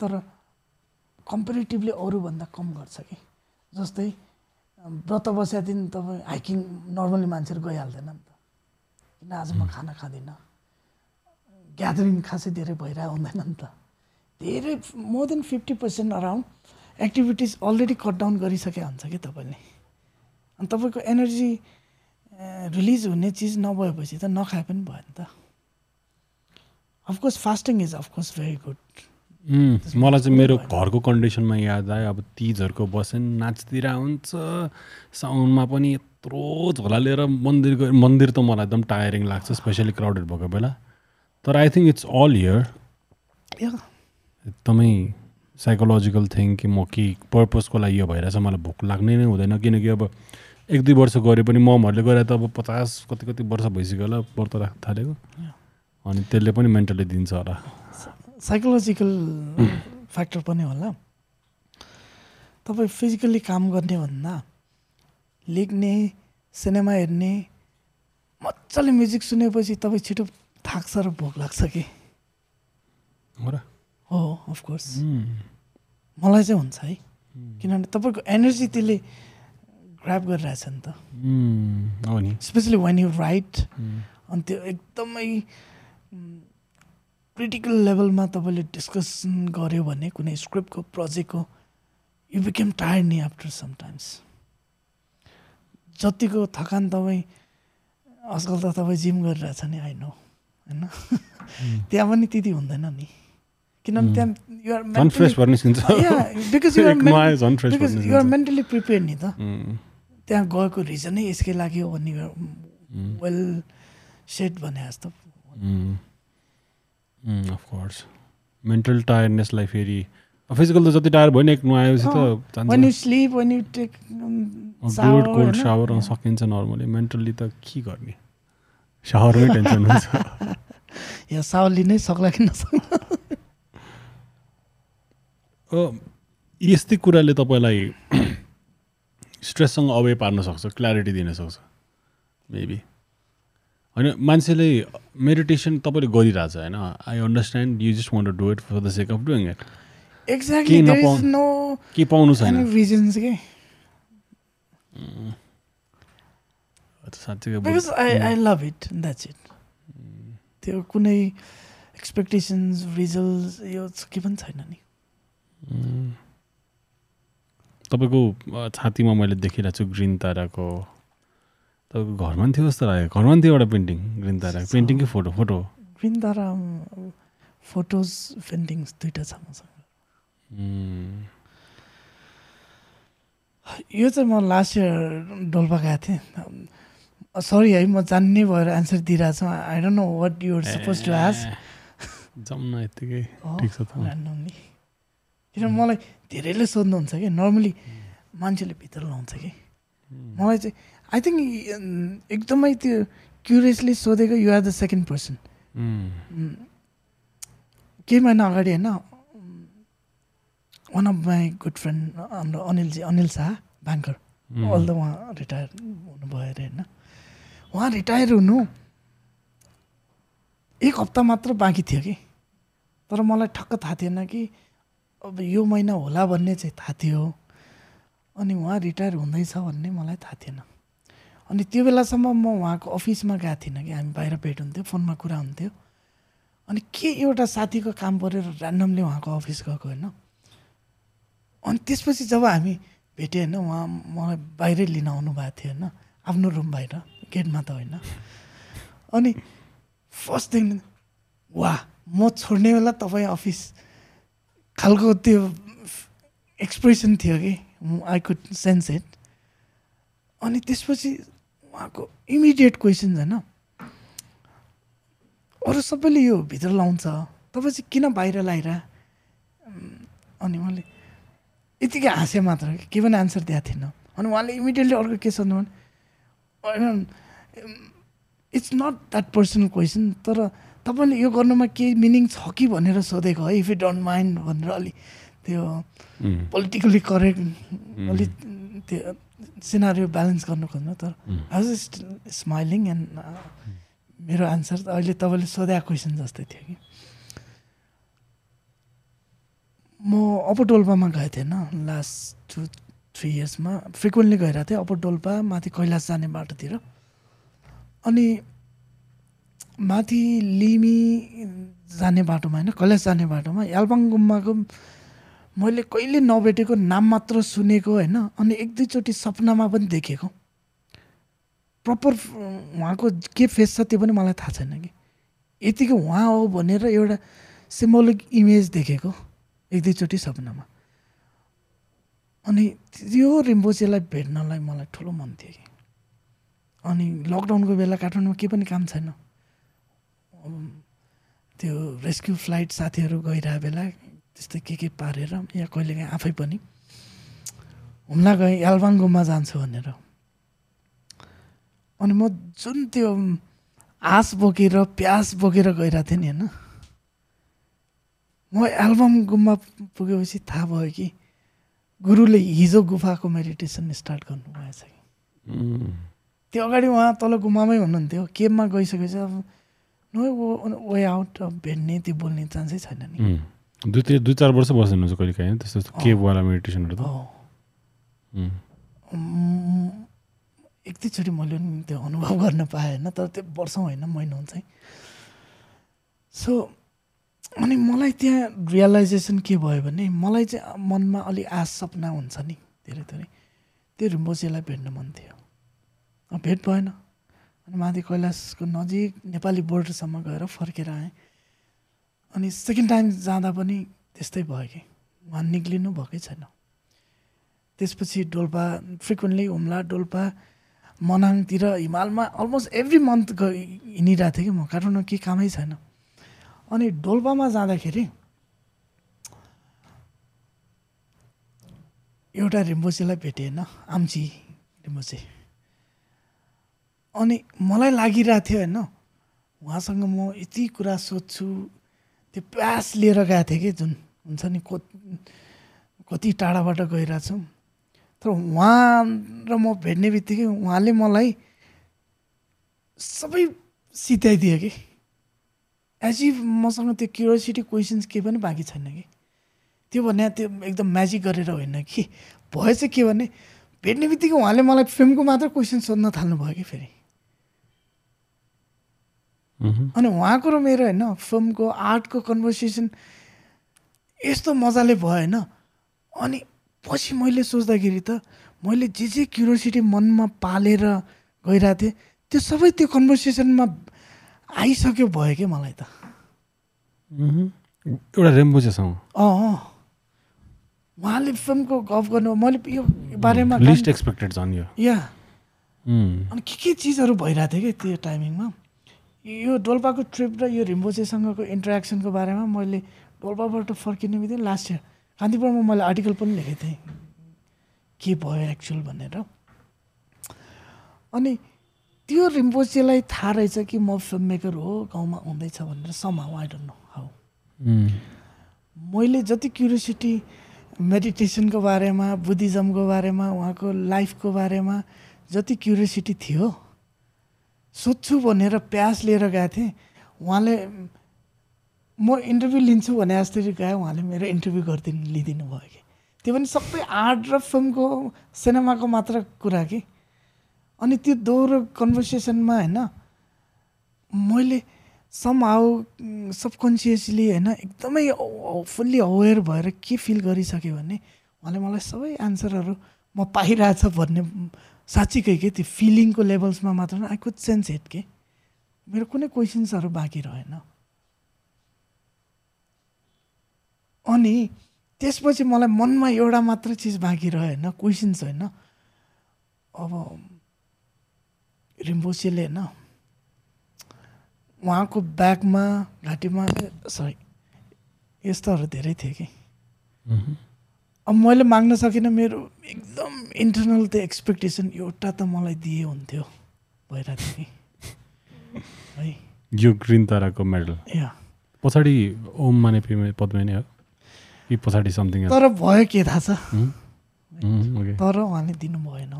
तर कम्पेरिटिभली अरूभन्दा कम गर्छ कि। जस्तै व्रत बसेको दिन तपाईँ हाइकिङ नर्मली मान्छेहरू गइहाल्दैन नि त। किन आज म खाना खाँदिनँ? ग्यादरिङ खासै धेरै भइरहेको हुँदैन नि त। धेरै more than fifty percent around activities already cut down गरिसके हुन्छ कि तपाईँले। अनि तपाईँको एनर्जी रिलिज हुने चिज नभएपछि त नखाए पनि भयो नि त of course fasting is of course very good मलाई चाहिँ मेरो घरको कन्डिसनमा याद आयो अब तिजहरूको बसेन नाचतिर हुन्छ। साउन्डमा पनि यत्रो झोला लिएर मन्दिर गयो मन्दिर त मलाई एकदम टायरिङ लाग्छ स्पेसली क्राउडेड भएको बेला। तर I think it's all year एकदमै साइकोलोजिकल थिङ कि म के पर्पजको लागि यो भइरहेछ मलाई भोक लाग्ने नै हुँदैन। किनकि अब एक दुई वर्ष गरे पनि ममहरूले गरे त अब पचास कति कति वर्ष भइसक्यो होला व्रत राख्न थालेको। अनि त्यसले पनि मेन्टली दिन्छ होला। साइकोलोजिकल फ्याक्टर पनि होला। तपाईँ फिजिकल्ली काम गर्ने भन्दा लेख्ने सिनेमा हेर्ने मजाले म्युजिक सुनेपछि तपाईँ छिटो थाक्छ र भोक लाग्छ कि? हो र। हो अफकोर्स मलाई चाहिँ हुन्छ है। किनभने तपाईँको एनर्जी त्यसले ग्राप गरिरहेछ नि त। उम्, हो नि। स्पेसली वान यु राइट अनि त्यो एकदमै क्रिटिकल लेभलमा तपाईँले डिस्कसन गऱ्यो भने कुनै स्क्रिप्टको प्रोजेक्टको यु बिकेम टायर्ड नि आफ्टर समटाइम्स जतिको थकान तपाईँ आजकल त तपाईँ जिम गरिरहेछ नि आई नो होइन? त्यहाँ पनि त्यति हुँदैन नि। किनभने त्यहाँ युआर मेन्टली प्रिपेयर नि त। उम्, त्यहाँ गएको रिजनै यसकै लागि हो भन्ने वेल सेट भने जस्तो। अफकोर्स मेन्टल टायर्डनेसलाई फेरि फिजिकल त जति टायर भयो नि एक नुहाएपछि त um, सकिन्छ नर्मली मेन्टल्ली त के गर्ने? सावरमै टेन्सन हुन्छ या सावर लिनै सक्ला कि नसक्ला? यस्तै कुराले तपाईँलाई स्ट्रेससँग अवे पार्न सक्छ क्ल्यारिटी दिन सक्छ मेबी। होइन मान्छेले मेडिटेसन तपाईँले गरिरहेछ होइन? I understand you just want to do it for the sake of doing it exactly के पाउनु छैन। रिजन्स के? साँच्चै because I I love it that's it त्यो कुनै एक्सपेक्टेसन्स रिजल्ट यो के पनि छैन नि तपाईँको छातीमा मैले देखिरहेको छु ग्रिन ताराको। तपाईँको घरमा पनि थियो जस्तो लाग्यो। घरमा पनि थियो एउटा पेन्टिङ ग्रिन तारा। पेन्टिङ कि photo photo. Green Tara photos paintings दुइटा छ मसँग। उम्, यो चाहिँ म लास्ट इयर डोल्पा गएको थिएँ। सरी है म जान्ने भएर एन्सर दिइरहेको छु। I don't know what you're suppose to न यत्तिकै। ठिक छ त। ऱ्यान्डमली किनभने मलाई धेरैले सोध्नुहुन्छ कि? नर्मली मान्छेले भित्र लाउँछ कि? मलाई चाहिँ आई थिङ्क एकदमै त्यो क्युरियसली सोधेको you are the second person केही महिना अगाडि होइन one of my good friend हाम्रो Anilji Anil Shah banker all the उहाँ रिटायर हुनुभयो अरे होइन? उहाँ रिटायर हुनु। एक हप्ता मात्र बाँकी थियो कि। तर मलाई ठक्क थाहा थिएन कि अब यो महिना होला भन्ने चाहिँ थाहा थियो। अनि उहाँ रिटायर हुँदैछ भन्ने मलाई थाहा थिएन। अनि त्यो बेलासम्म म उहाँको अफिसमा गएको थिइनँ कि। हामी बाहिर भेट हुन्थ्यो फोनमा कुरा हुन्थ्यो। अनि के एउटा साथीको काम परेर ऱ्यान्डमली उहाँको अफिस गएको होइन। अनि त्यसपछि जब हामी भेट्यो होइन उहाँ मलाई बाहिरै लिन आउनु भएको थियो होइन। आफ्नो रुम बाहिर। गेटमा त होइन। अनि फर्स्ट थिङ वा म छोड्ने बेला तपाईँ अफिस खालको त्यो एक्सप्रेसन थियो कि? आई कुड सेन्स इट अनि त्यसपछि उहाँको इमिडिएट क्वेसन्स होइन। अरू सबैले यो भित्र लाउँछ। तपाईँ चाहिँ किन बाहिर लगाएर अनि मैले यतिकै हाँसेँ मात्र। के पनि आन्सर दिएको थिएन। अनि उहाँले इमिडिएटली अर्को के सोध्नु भने it's not that personal question तर तपाईँले यो गर्नुमा केही मिनिङ छ कि भनेर सोधेको है इफ यु डोन्ट माइन्ड भनेर अलिक त्यो पोलिटिकली करेक्ट अलिक त्यो सिनारी ब्यालेन्स गर्नु खोज्नु तर वाज स्माइलिङ एन्ड मेरो आन्सर त अहिले तपाईँले सोधेको क्वेसन जस्तै थियो कि। म अप्पर डोल्पामा गएको थिएँ होइन लास्ट टु थ्री इयर्समा फ्रिक्वेन्टली गइरहेको थिएँ अप्पर डोल्पा माथि कैलाश जाने बाटोतिर। अनि माथि लिमी जाने बाटोमा होइन कैलाश जाने बाटोमा यालपाङ गुम्बाको मैले कहिले नभेटेको नाम मात्र सुनेको होइन अनि एक दुईचोटि सपनामा पनि देखेको। प्रपर उहाँको के फेस छ त्यो पनि मलाई थाहा छैन कि। यतिको उहाँ हो भनेर एउटा सिम्बोलिक इमेज देखेको एक दुईचोटि सपनामा। अनि त्यो रिम्पोचेलाई भेट्नलाई मलाई ठुलो मन थियो कि। अनि लकडाउनको बेला काठमाडौँमा केही पनि काम छैन। त्यो रेस्क्यु फ्लाइट साथीहरू गइरहेको बेला त्यस्तै के के पारेर या कहिलेकाहीँ आफै पनि हुम्ला गएँ यालबाङ गुम्बा जान्छु भनेर। अनि म जुन त्यो आस बोकेर प्यास बोकेर गइरहेको थिएँ नि होइन म एल्बम गुम्बा पुगेपछि थाहा भयो कि गुरुले हिजो गुफाको मेडिटेसन स्टार्ट गर्नुभएछ कि। त्यो अगाडि उहाँ तल गुम्बामै हुनुहुन्थ्यो। केबमा गइसकेपछि अब नो वे आउट अब भेट्ने त्यो बोल्ने चान्सै छैन नि. दुई दुई चार वर्ष बस्नु हुन्छ कहिले काहीँ त्यस्तो केबवाला मेडिटेसनहरू त? एक दुईचोटि मैले पनि त्यो अनुभव गर्न पाएँ होइन तर त्यो वर्षौँ होइन महिनौ चाहिँ सो अनि मलाई त्यहाँ रियलाइजेसन के भयो भने मलाई चाहिँ मनमा अलि आश सपना हुन्छ नि धेरै धेरै त्यो रिम्बोचेलाई भेट्न मन थियो। भेट भएन। अनि माथि कैलाशको नजिक नेपाली बोर्डरसम्म गएर फर्केर आएँ। अनि सेकेन्ड टाइम जाँदा पनि त्यस्तै भयो कि। उहाँ निक्लिनु भएकै छैन। त्यसपछि डोल्पा फ्रिक्वेन्टली हुम्ला डोल्पा मनाङतिर हिमालमा अलमोस्ट एभ्री मन्थ हिँडिरहेको थिएँ कि म। काठमाडौँ केही कामै छैन। अनि डोल्पामा जाँदाखेरि एउटा रिम्बोचेलाई भेटेँ होइन आम्ची रिम्बोचे अनि मलाई लागिरहेको थियो होइन उहाँसँग म यति कुरा सोध्छु त्यो प्यास लिएर गएको थिएँ कि जुन हुन्छ नि को कति टाढाबाट गइरहेछौँ तर उहाँ र म भेट्ने बित्तिकै उहाँले मलाई सबै सिताइदियो कि। एज इफ मसँग त्यो क्युरियोसिटी क्वेसन्स केही पनि बाँकी छैन कि। त्यो भने त्यो एकदम म्याजिक गरेर होइन कि। चाहिँ के भने भेट्ने बित्तिकै उहाँले मलाई फिल्मको मात्र क्वेसन सोध्न थाल्नुभयो कि फेरि. अनि उहाँको र मेरो होइन फिल्मको आर्टको कन्भर्सेसन यस्तो मजाले भयो होइन। अनि पछि मैले सोच्दाखेरि त मैले जे जे क्युरियोसिटी मनमा पालेर गइरहेको थिएँ त्यो सबै त्यो कन्भर्सेसनमा आइसक्यो भयो क्या मलाई त? उम्. एउटा रेम्बोचेसँग अँ उहाँले फिल्मको गफ गर्नु मैले यो बारेमा लिस्ट एक्सपेक्टेड छन् यो। या। उम्. अनि के के चिजहरू भइरहेको थियो कि त्यो टाइमिङमा यो डोल्पाको ट्रिप र यो रिम्बोचेसँगको इन्टरेक्सनको बारेमा मैले डोल्पाबाट फर्किने बित्तिकै लास्ट इयर कान्तिपुरमा मैले आर्टिकल पनि लेखेको थिएँ। के भयो एक्चुअल भनेर। अनि त्यो रिम्पोचेलाई थाहा रहेछ कि म फिल्म मेकर हो गाउँमा आउँदैछ भनेर somehow I don't know how. मैले जति क्युरियोसिटी मेडिटेसनको बारेमा बुद्धिज्मको बारेमा उहाँको लाइफको बारेमा जति क्युरियोसिटी थियो सोध्छु भनेर प्यास लिएर गएको थिएँ। उहाँले म इन्टरभ्यू लिन्छु भने जस्तै गएँ उहाँले मेरो इन्टरभ्यू गरिदिनु लिइदिनु भयो कि। त्यो पनि सबै आर्ट र फिल्मको सिनेमाको मात्र कुरा कि। अनि त्यो दोहोरो कन्भर्सेसनमा होइन मैले सम हाउ सबकन्सियसली होइन एकदमै फुल्ली अवेर भएर के फिल गरिसक्यो भने उहाँले मलाई सबै एन्सरहरू म पाइरहेछ भन्ने साँच्चीकै के त्यो फिलिङको लेभल्समा मात्र आई कुड सेन्स इट के? मेरो कुनै क्वेसन्सहरू बाँकी रहेन। अनि त्यसपछि मलाई मनमा एउटा मात्र चिज बाँकी रह्यो होइन क्वेसन्स होइन। अब रिम्बोसेले होइन उहाँको ब्यागमा घाँटीमा सरी यस्तोहरू धेरै थिए कि. अब मैले माग्न सकिनँ मेरो एकदम इन्टरनल त्यो एक्सपेक्टेसन एउटा त मलाई दिए हुन्थ्यो भइरहेको थियो है। यो ग्रिन ताराको मेडल। या। पछाडि ओम माने पद्मे नै हो? कि पछाडि समथिङ तर भयो के थाहा छ? तर उहाँले दिनु भएन।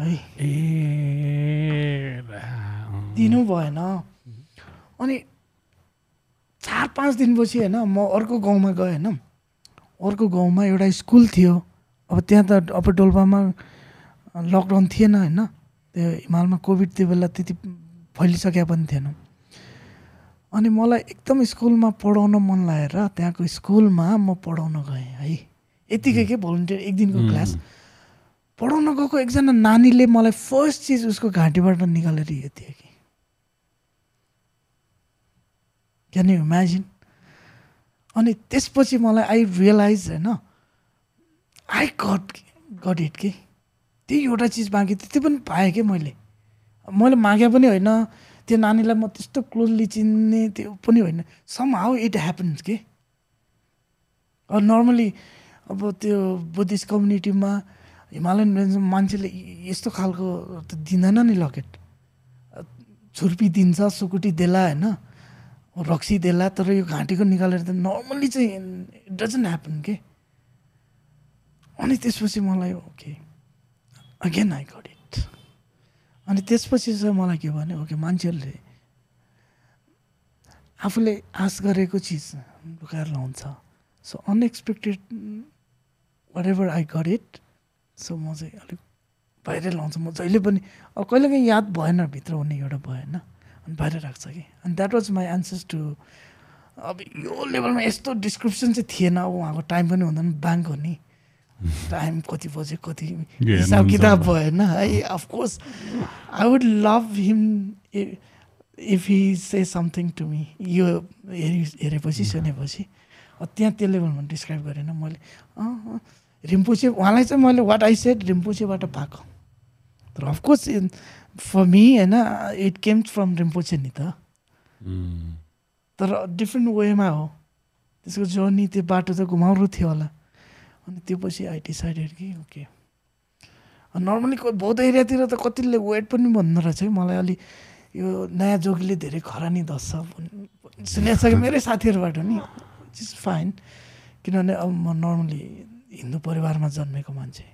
है। ए दिनु भएन। अनि चार पाँच दिनपछि होइन म अर्को गाउँमा गएँ होइन। अर्को गाउँमा एउटा स्कुल थियो। अब त्यहाँ त अब डोल्पामा लकडाउन थिएन होइन। त्यो हिमालमा कोभिड त्यो बेला त्यति फैलिसकेको पनि थिएन। अनि मलाई एकदम स्कुलमा पढाउन मन लागेर त्यहाँको स्कुलमा म पढाउन गएँ है। यतिकै के भोलिन्टियर एक दिनको क्लास। पढाउन गएको एकजना नानीले मलाई फर्स्ट चिज उसको घाँटीबाट निकालेर यो थियो कि। क्यान यु इमेजिन अनि त्यसपछि मलाई आई रियलाइज होइन आई गट गट इट कि? त्यही एउटा चिज मागेँ थियो त्यो पनि पाएँ कि मैले। मैले मागे पनि होइन त्यो नानीलाई म त्यस्तो क्लोजली चिन्ने त्यो पनि होइन। सम हाउ इट ह्यापन्स के नर्मली अब त्यो बुद्धिस्ट कम्युनिटीमा हिमालयन रेन्जमा मान्छेले यस्तो खालको त दिँदैन नि लकेट। छुर्पी दिन्छ सुकुटी देला होइन। रक्सी देला तर यो घाँटीको निकालेर त नर्मली चाहिँ इट डजन्ट ह्यापन के? अनि त्यसपछि मलाई okay again I got it अनि त्यसपछि चाहिँ मलाई के भन्यो ओके मान्छेहरूले आफूले आश गरेको चिज लुकाएर लाउँछ। So unexpected whatever I got it so म चाहिँ अलिक बाहिरै लाउँछ। म जहिले पनि कहिलेकाहीँ याद भएन भित्र हुने एउटा भएन। अनि बाहिर राख्छ कि। अनि that was my answers to अब यो लेभलमा यस्तो डिस्क्रिप्सन चाहिँ थिएन। अब उहाँको टाइम पनि हुँदैन ब्याङ्क हो नि टाइम कति बजे कति हिसाब किताब भएन है। Of course I would love him if he say something to me यो हेरि हेरेपछि सुनेपछि। त्यहाँ त्यो लेभलमा डिस्क्राइब गरेन। मैले रिम्पुचे उहाँलाई चाहिँ मैले वाट आई सेड रिम्पुचेबाट पाएको। तर अफकोर्स फर मी होइन इट केम फ्रम रिम्पोचे नि त तर डिफ्रेन्ट वेमा हो त्यसको जर्नी त्यो बाटो त घुमाउरो थियो होला अनि त्यो पछि आई डिसाइडेड कि ओके नर्मली बौद्ध एरियातिर त कतिले वेट पनि भन्दो रहेछ कि मलाई अलि यो नयाँ जोगीले धेरै खरानी धस्छ सुनेको छ कि मेरै साथीहरूबाट नि इज फाइन किनभने अब म नर्मली हिन्दू परिवारमा जन्मेको मान्छे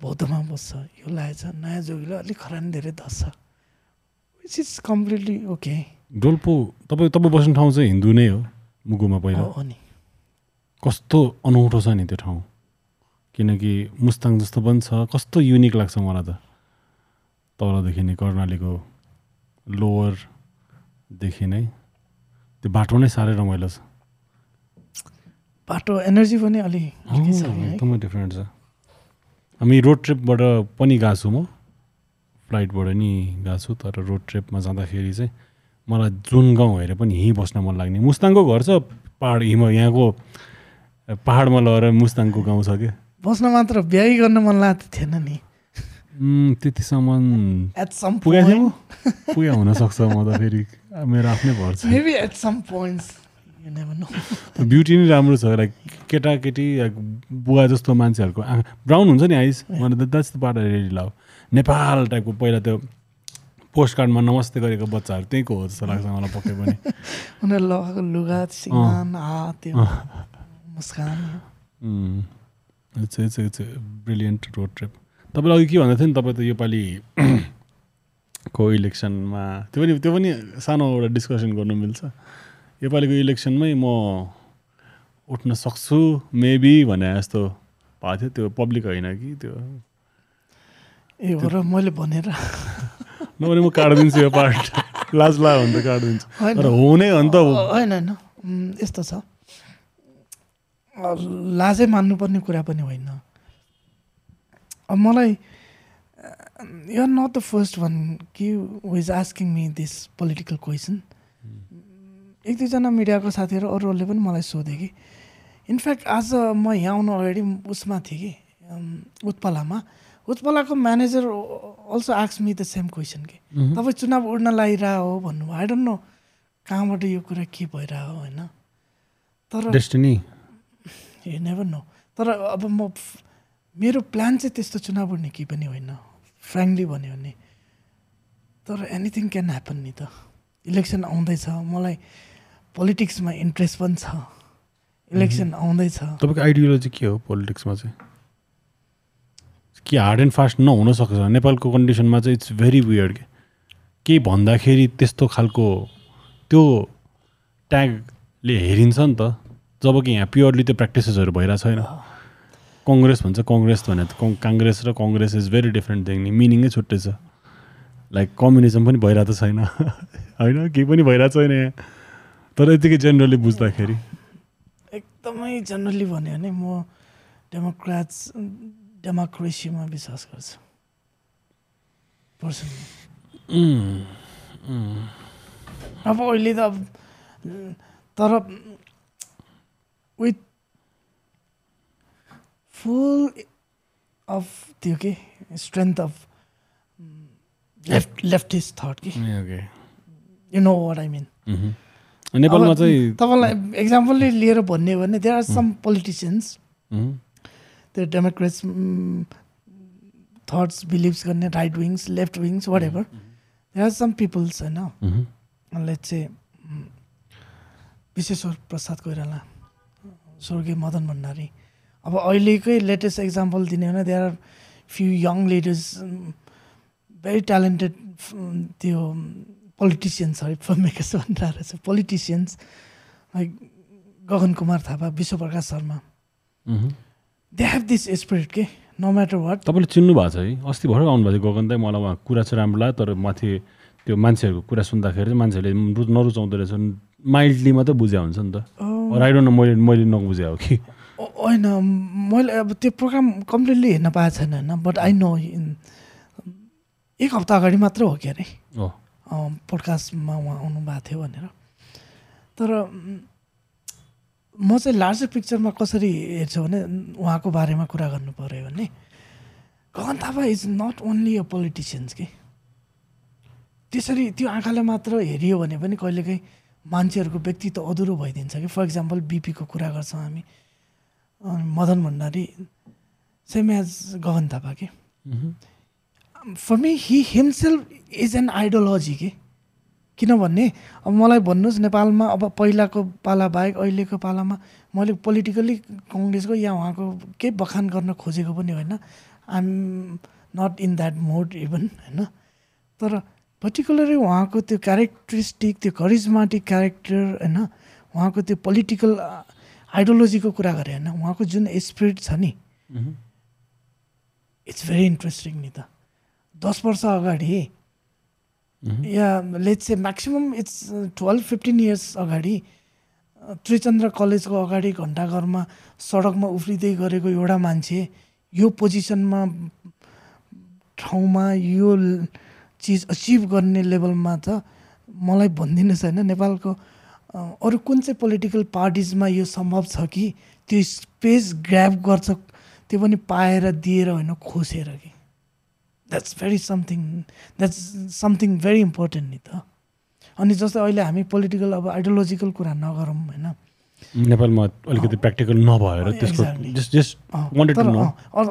बौद्धमा बस्छ यो लागेछ नयाँ जोगीले अलिक खरानी धेरै धस्छ। Which is completely okay Dolpo तपाईँ तपाईँ बस्ने ठाउँ चाहिँ हिन्दू नै हो मुगुमा पहिला। हो नि कस्तो अनौठो छ नि त्यो ठाउँ? किनकि मुस्ताङ जस्तो पनि छ कस्तो युनिक लाग्छ मलाई त। तलदेखि नै कर्णालीको लोवरदेखि नै। त्यो बाटो नै साह्रै रमाइलो छ। बाटो एनर्जी पनि अलि अलि छ कि है? एकदमै डिफ्रेन्ट छ। हामी रोड ट्रिपबाट पनि गएको छु म। फ्लाइटबाट नि गएको छु तर रोड ट्रिपमा जाँदाखेरि चाहिँ मलाई जुन गाउँ हेरे पनि यहीँ बस्न मन लाग्ने। मुस्ताङको घर छ पाहाड हिम यहाँको पाहाडमा लगेर मुस्ताङको गाउँ छ क्या बस्न मात्र बिहाई गर्न मन लागेको त थिएन नि। त्यतिसम्म पुगेको थिएँ म। पुगे हुनसक्छ म त फेरि। मेरो आफ्नै भर छ। ब्युटी नै राम्रो छ लाइक केटाकेटी बुवा जस्तो मान्छेहरूको आँखा ब्राउन हुन्छ नि eyes that's the part ready love Nepal टाइपको पहिला त्यो पोस्ट कार्डमा नमस्ते गरेको बच्चाहरू त्यहीँको हो जस्तो लाग्छ मलाई पक्कै पनि। उनीहरू लगाएको लुगा सिङ्गान हात त्यो मुस्कान it's it's it's brilliant road trip तपाईँले अघि के भन्दै थियो नि तपाईँ त योपालि को इलेक्सनमा त्यो पनि त्यो पनि सानो एउटा डिस्कसन गर्नु मिल्छ। योपालिको इलेक्सनमै म उठ्न सक्छु मेबी भने जस्तो भएको थियो। त्यो पब्लिक होइन कि त्यो? ए हो र मैले भनेर। नभने म काटिदिन्छु यो पार्ट। लाज ला भने त काटिदिन्छु हुने हो नि त। होइन होइन। यस्तो छ। लाजै मान्नुपर्ने कुरा पनि होइन। अब मलाई you're not the first one कि was asking me this political question एक दुईजना मिडियाको साथीहरू अरूहरूले पनि मलाई सोधे कि। इनफ्याक्ट आज म यहाँ आउनु अगाडि उसमा थिएँ कि उत्पलामा। उत्पलाको manager also asks me the same question कि। तपाईँ चुनाव उड्न लागिरह हो भन्नुभयो। आई डोन्ट नो कहाँबाट यो कुरा के भइरह हो होइन। तर नेभर नो तर अब म मेरो प्लान चाहिँ त्यस्तो चुनाव उड्ने केही पनि होइन। फ्रेङ्कली भन्यो भने। तर एनिथिङ क्यान ह्यापन नि त। इलेक्सन आउँदैछ। मलाई पोलिटिक्समा इन्ट्रेस्ट पनि छ। इलेक्सन आउँदैछ। तपाईँको आइडियोलोजी के हो पोलिटिक्समा चाहिँ? कि हार्ड एन्ड फास्ट नहुन सक्छ नेपालको कन्डिसनमा चाहिँ इट्स भेरी वियर्ड के। केही भन्दाखेरि त्यस्तो खालको त्यो ट्यागले हेरिन्छ नि त। जब कि यहाँ प्योरली त्यो प्र्याक्टिसेसहरू भइरहेको छैन। कङ्ग्रेस भन्छ कङ्ग्रेस भने त कङ्- काङ्ग्रेस र Congress is very different thing नि मिनिङै छुट्टै छ। लाइक कम्युनिजम पनि भइरहेको त छैन। होइन? केही पनि भइरहेको छैन यहाँ। तर यतिकै जेनरली बुझ्दाखेरि? एकदमै जनरली भन्यो भने म डेमोक्राट्स डेमोक्रेसीमा विश्वास गर्छु। अब अहिले त अब तर विथ फुल अफ त्यो के? Strength of left leftist thought कि okay you know what I mean. नेपालमा चाहिँ तपाईँलाई एक्जाम्पलले लिएर भन्ने हो भने देयर आर सम पोलिटिसियन्स त्यो डेमोक्रेट्स थट्स बिलिभ्स गर्ने right wings left wings whatever there are some peoples होइन लेट चाहिँ विश्वेश्वर प्रसाद कोइराला स्वर्गीय मदन भण्डारी. अब अहिलेकै लेटेस्ट एक्जाम्पल दिने हो भने there are few young leaders very talented त्यो पोलिटिसियन्स है मेकर्स भनिरहेको रहेछ politicians like Gagan Kumar Thapa Bishwaprakash Sharma. They have this spirit के नो म्याटर वाट तपाईँले चिन्नु भएको छ है? अस्ति भर्खर आउनुभएको थियो गगन दाई मलाई उहाँ कुरा चाहिँ राम्रो लाग्यो तर माथि त्यो मान्छेहरूको कुरा सुन्दाखेरि चाहिँ मान्छेहरूले नरुचाउँदो रहेछ। माइल्डली मात्रै बुझ्या हुन्छ नि त। राइडो न मैले मैले नबुझे हो कि? होइन मैले अब त्यो प्रोग्राम कम्प्लिटली हेर्न पाएको छैन होइन बट आई नो एक हप्ता अगाडि मात्र हो क्या अरे। हो पोडकास्टमा उहाँ आउनुभएको थियो भनेर। तर म चाहिँ लार्जर पिक्चरमा कसरी हेर्छु भने उहाँको बारेमा कुरा गर्नु पऱ्यो भने Gagan Thapa is not only a politicians कि। त्यसरी त्यो आँखाले मात्र हेरियो भने पनि कहिलेकाहीँ मान्छेहरूको व्यक्तित्व अधुरो भइदिन्छ कि। फर इक्जाम्पल बिपीको कुरा गर्छौँ हामी। मदन भण्डारी सेम एज गगन थापा के। मह्म, for me he himself is an ideology के किनभने अब मलाई भन्नुहोस् नेपालमा अब पहिलाको पाला बाहेक अहिलेको पालामा मैले पोलिटिकल्ली कङ्ग्रेसको या उहाँको केही बखान गर्न खोजेको पनि होइन। I'm not in that mode even होइन। तर पर्टिकुलरली उहाँको त्यो क्यारेक्टरिस्टिक त्यो करिजमाटिक क्यारेक्टर होइन उहाँको त्यो पोलिटिकल आइडियोलोजीको कुरा गरेँ होइन। उहाँको जुन स्पिरिट छ नि इट्स भेरी इन्ट्रेस्टिङ नि त। दस वर्ष अगाडि या let's say maximum it's twelve fifteen years अगाडि अ, त्रिचन्द्र कलेजको अगाडि घन्टाघरमा सडकमा उफ्रिँदै गरेको एउटा मान्छे यो पोजिसनमा ठाउँमा यो चिज अचिभ गर्ने लेभलमा त मलाई भनिदिनुहोस् होइन नेपालको अ, अरू कुन चाहिँ पोलिटिकल पार्टिजमा यो सम्भव छ कि त्यो स्पेस ग्राप गर्छ त्यो पनि पाएर दिएर होइन खोसेर कि? That's very something that's something very important नि त अनि जस्तै अहिले हामी पोलिटिकल अब आइडियोलोजिकल कुरा नगरौँ होइन? नेपालमा अलिकति प्र्याक्टिकल नभएर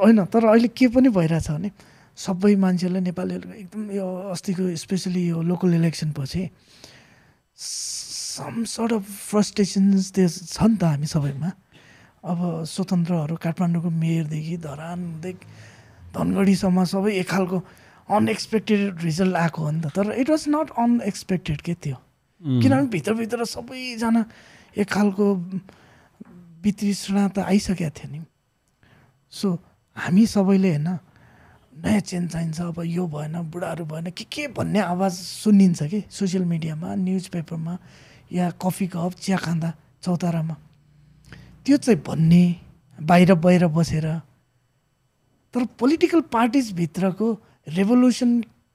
होइन तर अहिले के पनि भइरहेछ भने सबै मान्छेहरूले नेपालीहरूको एकदम यो अस्तिको स्पेसली यो लोकल इलेक्सन पछि सम सर्ट अफ फ्रस्ट्रेसन्स त्यो छ नि त हामी सबैमा। अब स्वतन्त्रहरू काठमाडौँको मेयरदेखि धरानदेखि धनगढीसम्म सबै एक खालको अनएक्सपेक्टेड रिजल्ट आएको हो नि त। तर इट वाज नट अनएक्सपेक्टेड के त्यो किनभने भित्रभित्र सबैजना एक खालको वितृष्णा त आइसकेको थियो नि। सो हामी सबैले होइन नयाँ चेन्ज चाहिन्छ अब यो भएन बुढाहरू भएन के के भन्ने आवाज सुनिन्छ कि सोसियल मिडियामा न्युज पेपरमा या कफी कप चिया खाँदा चौतारामा। त्यो चाहिँ भन्ने बाहिर बाहिर बसेर तर पोलिटिकल पार्टिजभित्रको रेभोल्युसन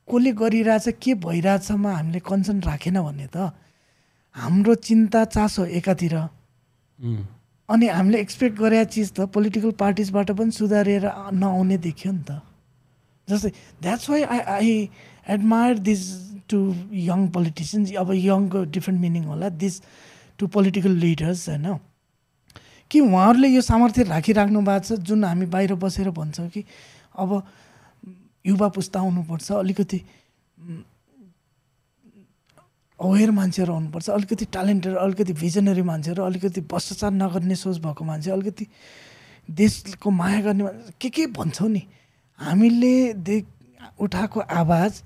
कसले गरिरहेछ के भइरहेछमा हामीले कन्सर्न राखेन भने त हाम्रो चिन्ता चासो एकातिर। अनि हामीले एक्सपेक्ट गरेका चिज त पोलिटिकल पार्टिजबाट पनि सुधारेर नआउने देखियो नि त। जस्तै that's why I I admire this two young politicians अब यङको डिफ्रेन्ट मिनिङ होला दिस टु पोलिटिकल लिडर्स होइन। कि उहाँहरूले यो सामर्थ्य राखिराख्नु भएको छ जुन हामी बाहिर बसेर भन्छौँ कि अब युवा पुस्ता आउनुपर्छ अलिकति अवेर मान्छेहरू आउनुपर्छ अलिकति ट्यालेन्टेड अलिकति भिजनरी मान्छेहरू अलिकति भ्रष्टाचार नगर्ने सोच भएको मान्छे अलिकति देशको माया गर्ने के के भन्छौँ नि हामीले दे उठाएको आवाज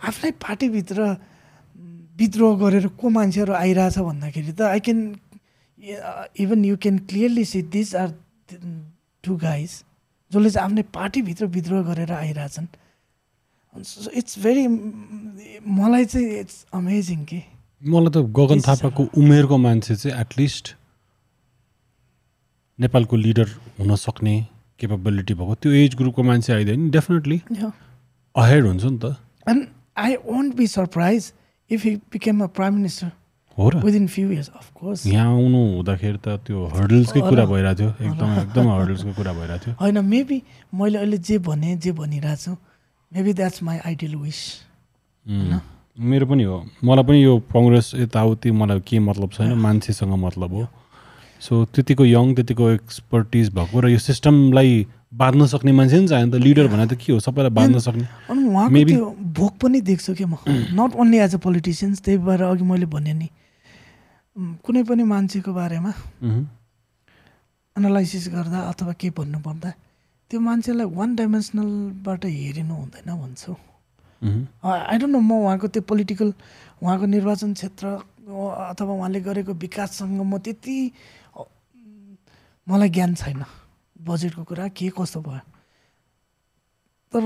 आफ्नै पार्टीभित्र विद्रोह गरेर को मान्छेहरू आइरहेछ भन्दाखेरि त I can even you can clearly see this are two guys जसले चाहिँ आफ्नै पार्टीभित्र विद्रोह गरेर आइरहेछन्। इट्स भेरी मलाई चाहिँ इट्स अमेजिङ कि। मलाई त गगन थापाको उमेरको मान्छे चाहिँ एटलिस्ट नेपालको लिडर हुन सक्ने केपेबिलिटी भएको त्यो एज ग्रुपको मान्छे आइदियो नि डेफिनेटली अहेड हुन्छ नि त। And I won't be surprise if he became a prime minister हो र। विदिन फ्यु इयर्स अफकोर्स यहाँ आउनु हुँदाखेरि त त्यो हर्डल्सकै कुरा भइरहेको थियो। एकदम एकदम हर्डल्सको कुरा भइरहेको थियो। होइन मेबी मैले अहिले जे भने जे भनिरहेको छु maybe that's my ideal wish मेरो पनि हो। मलाई पनि यो कङ्ग्रेस यताउति मलाई के मतलब छैन मान्छेसँग मतलब हो। सो त्यतिको यङ त्यतिको एक्सपर्टिज भएको र यो सिस्टमलाई बाँध्न सक्ने मान्छे नि चाहियो नि त। लिडर भने त के हो? सबैलाई बाँध्न सक्ने। अनि उहाँको त्यो भोक पनि देख्छु कि म। Not only as a politicians त्यही भएर अघि मैले भने नि कुनै पनि मान्छेको बारेमा एनालाइसिस गर्दा अथवा के भन्नुपर्दा त्यो मान्छेलाई वान डाइमेन्सनलबाट हेरिनु हुँदैन भन्छु। आई डोन्ट नो म उहाँको त्यो पोलिटिकल उहाँको निर्वाचन क्षेत्र अथवा उहाँले गरेको विकाससँग म त्यति मलाई ज्ञान छैन बजेटको कुरा के कस्तो भयो। तर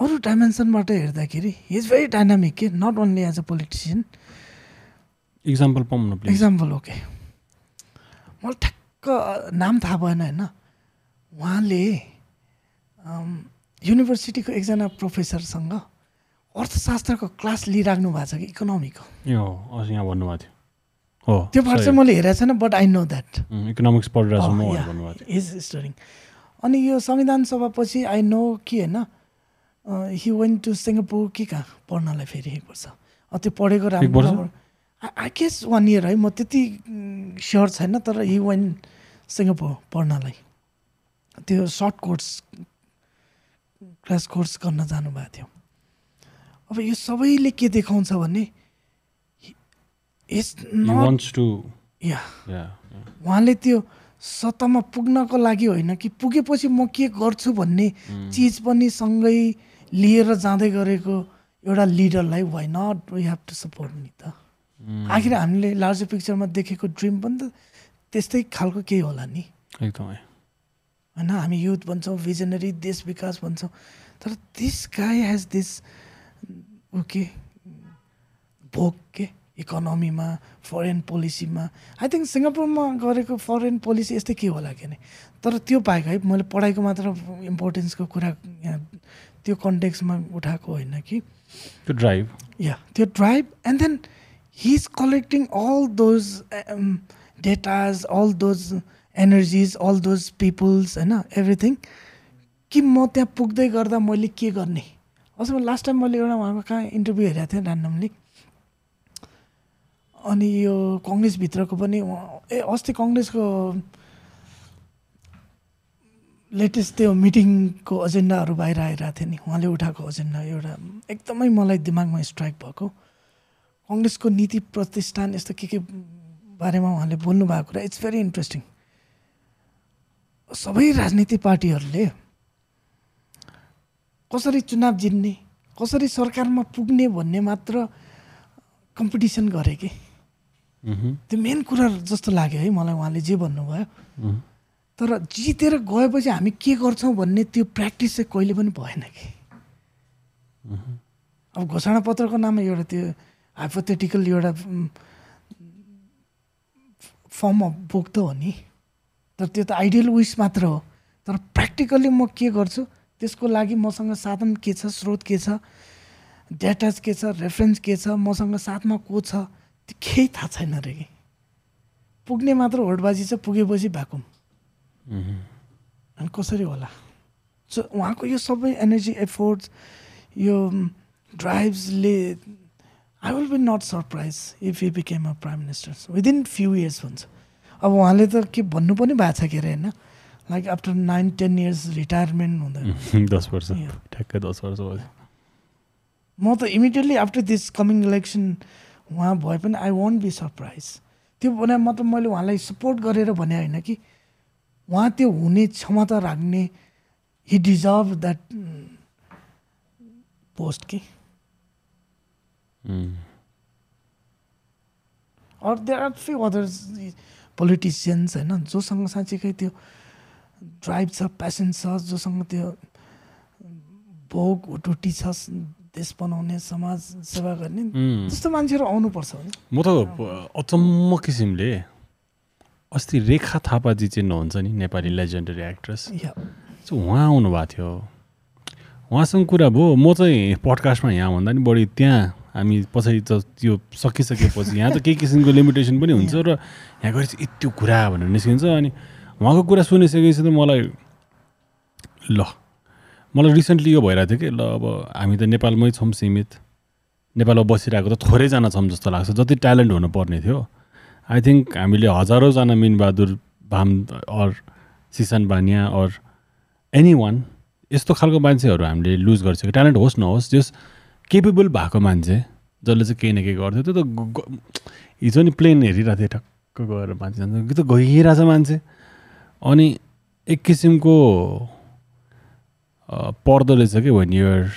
अरू डाइमेन्सनबाट हेर्दाखेरि इज भेरी डाइनामिक के not only as a politician example पाउँ न प्लिज इक्जाम्पल ओके मलाई ठ्याक्क नाम थाहा भएन होइन? उहाँले युनिभर्सिटीको एकजना प्रोफेसरसँग अर्थशास्त्रको क्लास लिइराख्नु भएको छ कि इकोनोमीको यहाँ भन्नुभएको थियो। हो त्यो पार्ट चाहिँ मैले हेरेको छैन but I know that economics पढिरहेको Oh, इज स्टडिङ अनि यो संविधान सभा पछि आई नो कि होइन हि वेन टु सिङ्गापुर के कहाँ पढ्नलाई फेरि एक वर्ष। त्यो पढेको? राम्रो आई गेस वान इयर है म त्यति स्योर छैन तर हि वेन सिङ्गापुर पढ्नलाई त्यो सर्ट कोर्स क्रास कोर्स गर्न जानुभएको थियो। अब यो सबैले के देखाउँछ भने. उहाँले त्यो सत्तामा पुग्नको लागि होइन कि पुगेपछि म के गर्छु भन्ने चिज पनि सँगै लिएर जाँदै गरेको एउटा लिडरलाई why not we have to support नि त। आखिर हामीले लार्जर पिक्चरमा देखेको ड्रिम पनि त त्यस्तै खालको केही होला नि। एकदमै। होइन हामी युथ भन्छौँ भिजनरी देश विकास भन्छौँ। तर this guy has this okay भोक के? इकोनोमीमा फरेन पोलिसीमा आई थिङ्क सिङ्गापुरमा गरेको फरेन पोलिसी यस्तै के होला के नै? तर त्यो बाहेक है मैले पढाइको मात्र इम्पोर्टेन्सको कुरा यहाँ त्यो कन्टेक्समा उठाएको होइन कि। त्यो ड्राइभ या त्यो drive and then he is collecting all those datas all those energies all those peoples होइन एभ्रिथिङ कि म त्यहाँ पुग्दै गर्दा मैले के गर्ने? अझ लास्ट टाइम मैले एउटा उहाँको कहाँ इन्टरभ्यू हेरेको थिएँ ऱ्यान्डमली अनि यो कङ्ग्रेसभित्रको पनि ए अस्ति कङ्ग्रेसको लेटेस्ट त्यो मिटिङको एजेन्डाहरू बाहिर आइरहेको थियो नि। उहाँले उठाएको एजेन्डा एउटा एकदमै मलाई दिमागमा स्ट्राइक भएको। कङ्ग्रेसको नीति प्रतिष्ठान यस्तो के के बारेमा उहाँले बोल्नु भएको कुरा इट्स भेरी इन्ट्रेस्टिङ सबै राजनीति पार्टीहरूले कसरी चुनाव जित्ने कसरी सरकारमा पुग्ने भन्ने मात्र कम्पिटिसन गरे कि? त्यो मेन कुरा जस्तो लाग्यो है मलाई उहाँले जे भन्नुभयो। तर जितेर गएपछि हामी के गर्छौँ भन्ने त्यो प्र्याक्टिस चाहिँ कहिले पनि भएन कि। अब घोषणा पत्रको नाममा एउटा त्यो हाइपोथेटिकल एउटा फर्म अफ बुक त हो नि। तर त्यो त आइडियल विस मात्र हो। तर प्र्याक्टिकल्ली म के गर्छु त्यसको लागि मसँग साधन के छ स्रोत के छ डेटाज के छ रेफरेन्स के छ मसँग साथमा को छ त्यो केही थाहा छैन रे। कि पुग्ने मात्र होडबाजी छ पुगेपछि भ्याकुम। अनि कसरी होला? सो उहाँको यो सबै एनर्जी एफोर्ट्स यो ड्राइभ्सले I will be not surprise if you became a prime minister within few years भन्छ अब उहाँले त के भन्नु पनि भएको छ के अरे होइन? Like after nine ten years retirement हुँदा दस वर्ष. ठ्याक्कै दस वर्ष भयो। म त immediately after this coming election उहाँ भए पनि आई वन्ट बी सरप्राइज त्यो भने मतलब मैले उहाँलाई सपोर्ट गरेर भने होइन कि उहाँ त्यो हुने क्षमता राख्ने हि डिजर्भ द्याट पोस्ट कि? Or there are few others politicians होइन जोसँग साँच्चीकै त्यो ड्राइभ छ प्यासन छ जोसँग त्यो भोग हुटुटी छ देश बनाउने समाज सेवा गर्ने उम्. त्यस्तो मान्छेहरू आउनुपर्छ म त अचम्म किसिमले अस्ति रेखा थापाजी चाहिँ नहुन्छ नि नेपाली लेजेन्डरी एक्ट्रेस उहाँ आउनुभएको थियो। उहाँसँग कुरा भयो म चाहिँ पडकास्टमा यहाँभन्दा नि बढी त्यहाँ हामी पछाडि त त्यो सकिसकेपछि यहाँ त केही किसिमको लिमिटेसन पनि हुन्छ र यहाँ गएपछि यति कुरा भनेर निस्किन्छ अनि उहाँको कुरा सुनिसकेपछि त मलाई ल मलाई रिसेन्टली यो भइरहेको थियो कि? ल अब हामी त नेपालमै छौँ सीमित। नेपालमा बसिरहेको त थोरैजना छौँ जस्तो लाग्छ। जति ट्यालेन्ट हुनुपर्ने थियो। आई थिङ्क हामीले हजारौँजना मिनबहादुर भाम or सिसन Baniya or any one यस्तो खालको मान्छेहरू हामीले लुज गरिसक्यो। ट्यालेन्ट होस् नहोस् जस केपेबल भएको मान्छे जसले चाहिँ केही न केही गर्थ्यो त्यो त हिजो नि प्लेन हेरिरहेको थिएँ ठक्क गएर मान्छे जान्छ कि त गइरहेछ मान्छे। अनि एक किसिमको पर्दो रहेछ कि when you're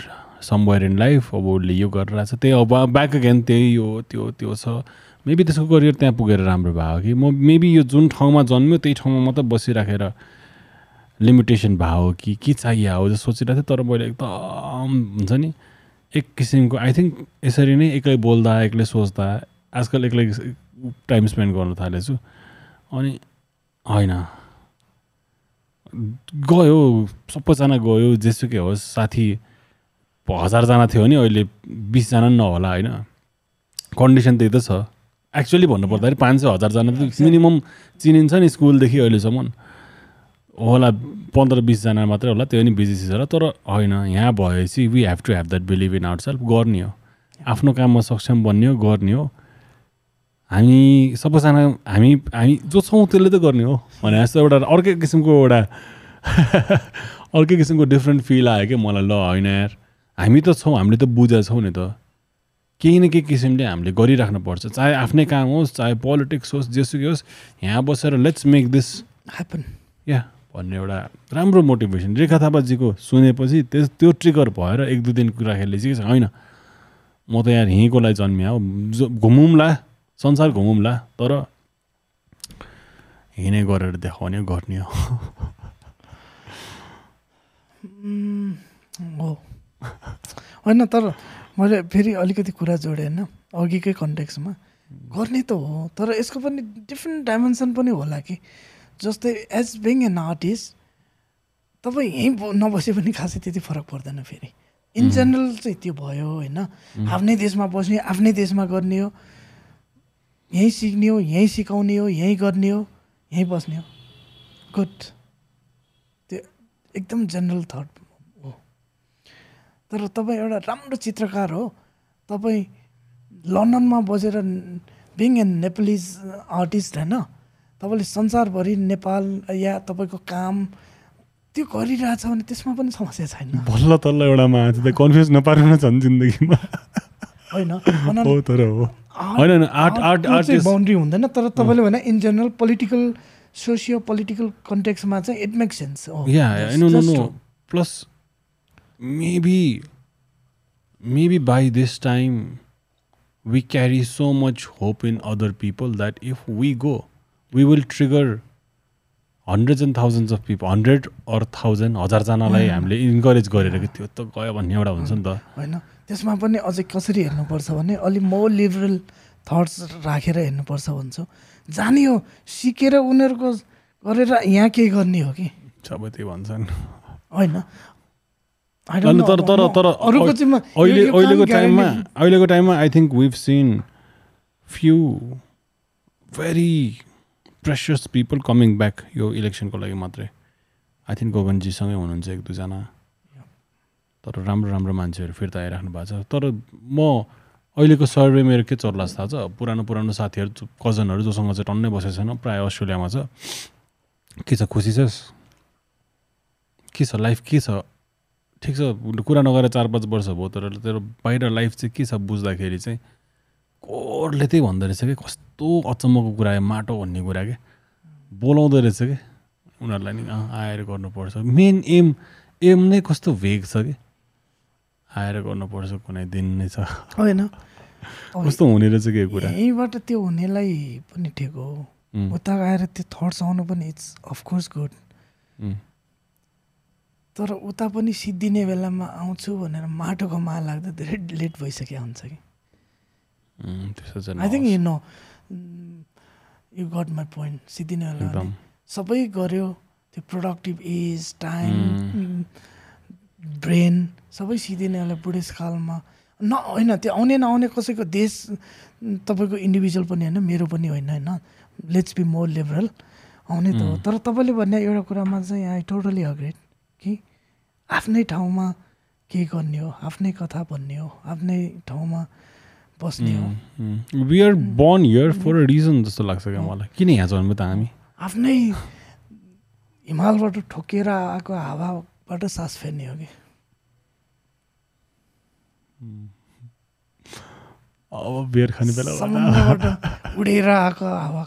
somewhere in life अब उसले यो गरिरहेछ। त्यही अब ब्याक अगेन त्यही हो त्यो त्यो छ। मेबी त्यसको करियर त्यहाँ पुगेर राम्रो भयो कि। म मेबी यो जुन ठाउँमा जन्म्यो त्यही ठाउँमा मात्रै बसिराखेर लिमिटेसन भयो कि के चाहियो हो जस्तो सोचिरहेको थिएँ तर मैले एकदम हुन्छ नि एक किसिमको आई थिङ्क यसरी नै एक्लै बोल्दा एक्लै सोच्दा आजकल एक्लै टाइम स्पेन्ड गर्न थालेछु। अनि होइन। गयो सबैजना गयो जेसुकै होस् साथी हजारजना थियो भने अहिले बिसजना पनि नहोला होइन? कन्डिसन त्यही त छ। एक्चुअली भन्नुपर्दाखेरि पाँच सय हजारजना त मिनिमम चिनिन्छ नि स्कुलदेखि अहिलेसम्म। होला पन्ध्र बिसजना मात्रै होला त्यो पनि बिजी सिज होला तर होइन यहाँ भएपछि we have to have that believe in our self गर्ने हो। आफ्नो काममा सक्षम बन्ने हो गर्ने हो। हामी सबैजना हामी हामी जो छौँ त्यसले त गर्ने हो भने जस्तो एउटा अर्कै किसिमको एउटा अर्कै किसिमको डिफ्रेन्ट फिल आयो कि मलाई ल होइन यार हामी त छौँ हामीले त बुझेको छौँ नि त। केही न केही किसिमले हामीले गरिराख्नुपर्छ चाहे आफ्नै काम होस् चाहे पोलिटिक्स होस् जेसुकै होस् यहाँ बसेर लेट्स मेक दिस ह्यापन या भन्ने एउटा राम्रो मोटिभेसन रेखा थापाजीको सुनेपछि त्यस त्यो ट्रिगर भएर एक दुई दिन कुरा खेल्ने चाहिँ होइन म त यहाँ यहीँको लागि जन्मिया हो। घुमौँला संसार घुमौँला तर हिँडे गरेर देखाउने गर्ने हो। होइन तर मैले फेरि अलिकति कुरा जोडेँ होइन अघिकै कन्टेक्समा गर्ने त हो तर यसको पनि डिफ्रेन्ट डाइमेन्सन पनि होला कि। जस्तै एज बिङ एन आर्टिस्ट तपाईँ यहीँ नबसे पनि खासै त्यति फरक पर्दैन फेरि। इन जेनरल चाहिँ त्यो भयो होइन। आफ्नै देशमा बस्ने आफ्नै देशमा गर्ने हो। यहीँ सिक्ने हो यहीँ सिकाउने हो यहीँ गर्ने हो यहीँ बस्ने हो। गुड त्यो एकदम जेनरल थट हो। तर तपाईँ एउटा राम्रो चित्रकार हो। तपाईँ लन्डनमा बसेर बिङ एन नेपालिज आर्टिस्ट होइन? तपाईँले संसारभरि नेपाल या तपाईँको काम त्यो गरिरहेछ भने त्यसमा पनि समस्या छैन। बल्ल तल्ल एउटा मान्छे त कन्फ्युज नपार्न छन् जिन्दगीमा। होइन। आर्ट आर्ट बााउन्ड्री हुँदैन तर तपाईँले भने in general political socio political कन्टेक्समा चाहिँ it make sense Yeah, yeah, no, no, no. Plus, maybe, maybe by this time, we carry so much hope in other people we will trigger hundreds and thousands of people, hundred or thousand, हजारजनालाई हामीले encourage गरेर कि त्यो त गयो भन्ने एउटा हुन्छ नि त। होइन। त्यसमा पनि अझै कसरी हेर्नुपर्छ भने अलिक मोर लिबरल थट्स राखेर हेर्नुपर्छ भन्छु। जाने हो सिकेर उनीहरूको गरेर यहाँ केही गर्ने हो कि? सबै त्यही भन्छन्। होइन। तर तर तर अहिले अहिलेको टाइममा अहिलेको टाइममा I think we've seen few very precious people coming back यो इलेक्सनको लागि मात्रै। आई थिङ्क गोगनजीसँगै हुनुहुन्छ एक दुईजना। तर राम्रो राम्रो मान्छेहरू फिर्ता आइराख्नु भएको छ। तर म अहिलेको सर्वे मेरो के चल्ला थाहा छ? पुरानो पुरानो साथीहरू कजनहरू जोसँग चाहिँ टन्नै बसेको छैन। प्रायः अस्ट्रेलियामा छ। के छ खुसी छस् के छ लाइफ के छ? ठिक छ कुरा नगरेर चार पाँच वर्ष भयो तर तेरो बाहिर लाइफ चाहिँ के छ बुझ्दाखेरि चाहिँ कोरले त्यही भन्दो रहेछ कि? कस्तो अचम्मको कुरा माटो भन्ने कुरा के? बोलाउँदो रहेछ कि? उनीहरूलाई नि आएर गर्नुपर्छ। मेन एम एम नै कस्तो भेग छ कि? आएर गर्नुपर्छ कुनै दिन नै छ। होइन। कस्तो हुने रहेछ कि कुरा? यहीँबाट त्यो हुनेलाई पनि ठिक हो। उता आएर त्यो थट्स आउनु पनि इट्स अफकोर्स गुड। तर उता पनि सिद्धिने बेलामा आउँछु भनेर माटोको मा लाग्दा धेरै लेट भइसकेको हुन्छ कि? I think. You know you got my point बेला एकदम। सबै गऱ्यो त्यो productive age time Mm. Brain सबै सिद्धिने बेला बुढेसकालमा न होइन त्यो आउने नआउने कसैको देश तपाईँको इन्डिभिजुअल पनि होइन मेरो पनि होइन होइन। लेट्स बी मोर लिबरल आउने त हो। तर तपाईँले भन्ने एउटा कुरामा चाहिँ आई टोटली अग्रेड कि आफ्नै ठाउँमा के गर्ने हो आफ्नै कथा भन्ने हो आफ्नै ठाउँमा बस्ने हो। We are born here for a reason जस्तो लाग्छ क्या मलाई। किन यहाँ जन्म त हामी? आफ्नै हिमालबाट ठोकिएर आएको हावाबाट सास फेर्ने हो कि? अब बियर खाने बेला उडेर आएको हावा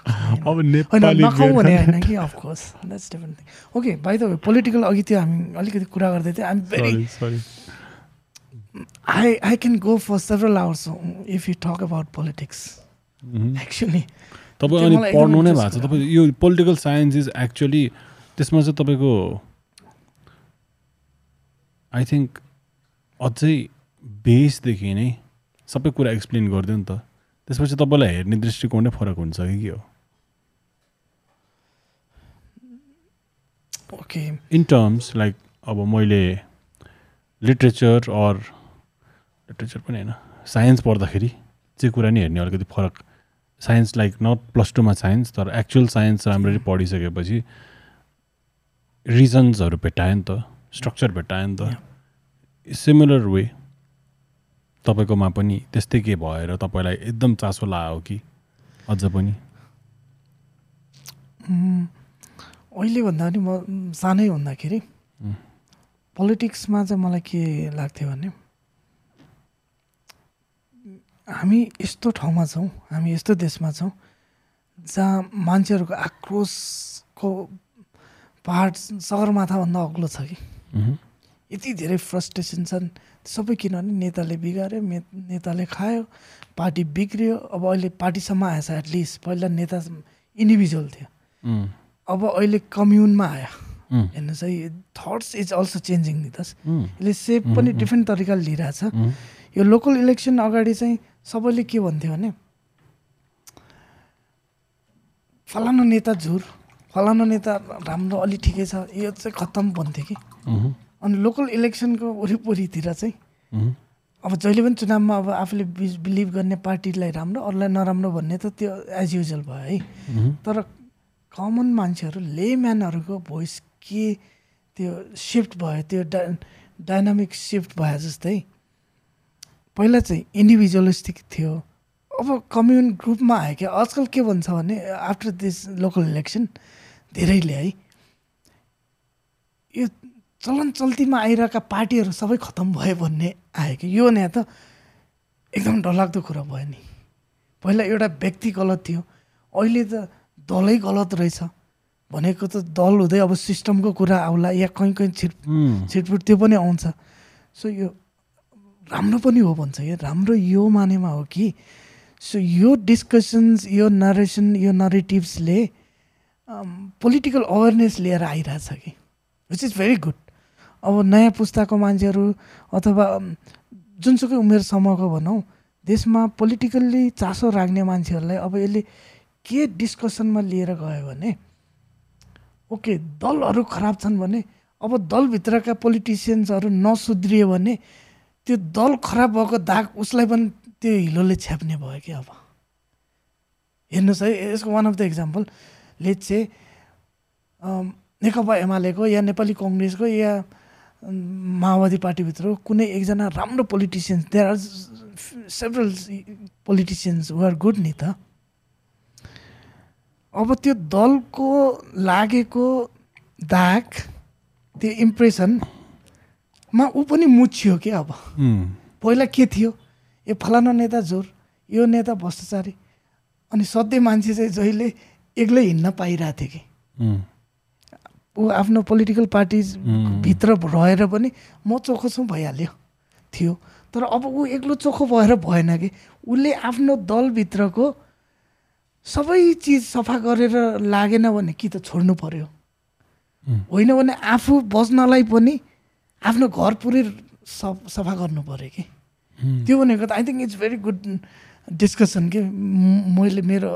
अब नेपाली नखाउँ भने होइन कि of course that's different thing okay by the way political अघि त्यो हामी अलिकति कुरा गर्दै थियौँ। I'm very Sorry, I I can go for several hours if you talk about politics Mhm. Actually तपाईँ अनि पढ्नु नै भएको छ। तपाईँ यो पोलिटिकल साइन्स इज एक्चुअली त्यसमा चाहिँ तपाईँको आई थिङ्क अझै बेसदेखि नै सबै कुरा एक्सप्लेन गरिदियो नि त। त्यसपछि तपाईँलाई हेर्ने दृष्टिकोण नै फरक हुन्छ कि के हो? ओके इन टर्म्स लाइक अब मैले लिट्रेचर अर लिट्रेचर पनि होइन. साइन्स पढ्दाखेरि चाहिँ कुरा नि हेर्ने अलिकति फरक। साइन्स लाइक नट प्लस टूमा साइन्स तर एक्चुअल साइन्स राम्ररी पढिसकेपछि रिजन्सहरू भेटायो नि त स्ट्रक्चर भेटायो नि त। सिमिलर वे तपाईँकोमा पनि त्यस्तै के भएर तपाईँलाई एकदम चासो लाग्यो कि अझ पनि? अहिले भन्दा पनि म सानै हुँदाखेरि. पोलिटिक्समा चाहिँ मलाई के लाग्थ्यो भने हामी यस्तो ठाउँमा छौँ हामी यस्तो देशमा छौँ जहाँ मान्छेहरूको आक्रोशको पहाड सगरमाथाभन्दा अग्लो छ कि. यति धेरै फ्रस्ट्रेसन छन् सबै किनभने नेताले बिगाऱ्यो नेताले खायो पार्टी बिग्रियो अब अहिले पार्टीसम्म आएछ एटलिस्ट पहिला नेता इन्डिभिजुअल थियो. अब अहिले कम्युनमा आयो. हेर्नुहोस् है थट्स इज अल्सो चेन्जिङ नि त उम्. यसले सेप पनि डिफ्रेन्ट तरिकाले लिइरहेछ. यो लोकल इलेक्सन अगाडि चाहिँ सबैले के भन्थ्यो भने फलानु नेता झुर फलानु नेता राम्रो अलि ठिकै छ यो चाहिँ खत्तम भन्थ्यो कि. अनि लोकल इलेक्सनको वरिपरितिर चाहिँ. अब जहिले पनि चुनावमा अब आफूले बिलिभ गर्ने पार्टीलाई राम्रो अरूलाई नराम्रो भन्ने त त्यो एज युजल भयो है. तर कमन मान्छेहरू लेम्यानहरूको भोइस के त्यो सिफ्ट भयो त्यो डा डाइनामिक सिफ्ट भयो जस्तै पहिला चाहिँ इन्डिभिजुअलिस्टिक थियो। अब कम्युन ग्रुपमा आयो क्या। आजकल के भन्छ भने आफ्टर दिस लोकल इलेक्सन धेरैले है यो चलन चल्तीमा आइरहेका पार्टीहरू सबै खतम भयो भन्ने आयो कि यो भने त एकदम डरलाग्दो कुरा भयो नि। पहिला एउटा व्यक्ति गलत थियो। अहिले त दलै गलत रहेछ। भनेको त दल हुँदै अब सिस्टमको कुरा आउला या कहीँ कहीँ छिट. छिटफुट त्यो पनि आउँछ। सो यो राम्रो पनि हो भन्छ कि राम्रो यो मानेमा हो कि। सो यो डिस्कसन्स यो नरेसन यो नरेटिभ्सले पोलिटिकल अवेरनेस लिएर आइरहेछ कि। विच इज भेरी गुड अब नयाँ पुस्ताको मान्छेहरू अथवा जुनसुकै उमेर समूहको भनौँ देशमा पोलिटिकल्ली चासो राख्ने मान्छेहरूलाई अब यसले के डिस्कसनमा लिएर गयो भने ओके दलहरू खराब छन् भने अब दलभित्रका पोलिटिसियन्सहरू नसुध्रियो भने त्यो दल खराब भएको दाग उसलाई पनि त्यो हिलोले छ्याप्ने भयो कि अब। हेर्नुहोस् है यसको one of the example late चाहिँ नेकपा एमालेको या नेपाली कङ्ग्रेसको या माओवादी पार्टीभित्र कुनै एकजना राम्रो politicians there are several politicians are good नि त। अब त्यो दलको लागेको दाग त्यो इम्प्रेसनमा ऊ पनि मुछ्यो कि अब. पहिला के थियो यो फलाना नेता जोर यो नेता भ्रष्टाचारी अनि सधैँ मान्छे चाहिँ जहिले एक्लै हिँड्न पाइरहेको थियो कि. ऊ आफ्नो पोलिटिकल पार्टी उम्. भित्र रहेर पनि म चोखो छु भइहाल्यो थियो तर अब ऊ एक्लो चोखो भएर भएन कि उसले आफ्नो दलभित्रको सबै चिज सफा गरेर लागेन भने कि त छोड्नु पर्यो. होइन भने आफू बस्नलाई पनि आफ्नो घर पुरै सफा गर्नु पर्यो कि. त्यो भनेको त I think it's very good discussion कि? मैले मेरो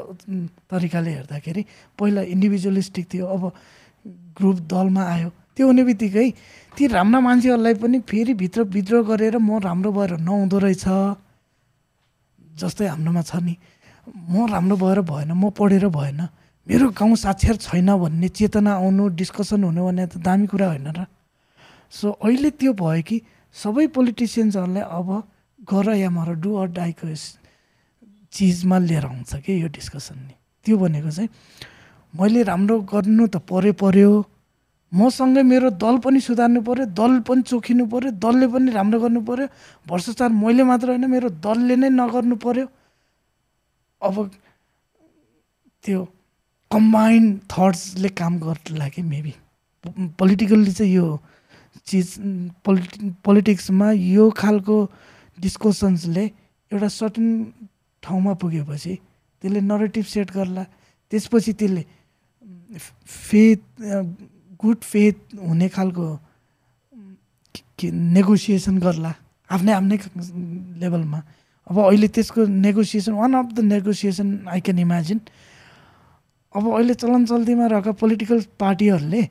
तरिकाले हेर्दाखेरि पहिला इन्डिभिजुअलिस्टिक थियो अब ग्रुप दलमा आयो। त्यो हुने बित्तिकै ती राम्रा मान्छेहरूलाई पनि फेरि भित्र विद्रोह गरेर म राम्रो भएर नहुँदो रहेछ। जस्तै हाम्रोमा छ नि म राम्रो भएर भएन म पढेर भएन। मेरो गाउँ साक्षर छैन भन्ने चेतना आउनु डिस्कसन हुनु भन्ने त दामी कुरा होइन र। सो अहिले त्यो भयो कि सबै पोलिटिसियन्सहरूलाई अब गर या मर डु अर डाइको चिजमा लिएर आउँछ कि यो डिस्कसन नि त्यो भनेको चाहिँ मैले राम्रो गर्नु त पऱ्यो पऱ्यो मसँगै मेरो दल पनि सुधार्नु पऱ्यो दल पनि चोखिनु पऱ्यो दलले पनि राम्रो गर्नु पऱ्यो भ्रष्टाचार मैले मात्र होइन मेरो दलले नै नगर्नु पऱ्यो अब त्यो कम्बाइन्ड थट्सले काम गर्ला कि मेबी पोलिटिकल्ली चाहिँ यो चिज पोलिटि पोलिटिक्समा यो खालको डिस्कसन्सले एउटा सर्टन ठाउँमा पुगेपछि त्यसले नरेटिभ सेट गर्ला। त्यसपछि त्यसले फेथ गुड फेथ हुने खालको नेगोसिएसन गर्ला आफ्नै आफ्नै लेभलमा। अब अहिले त्यसको negotiation one of the negotiation I can imagine अब अहिले चलन चल्तीमा रहेका पोलिटिकल पार्टीहरूले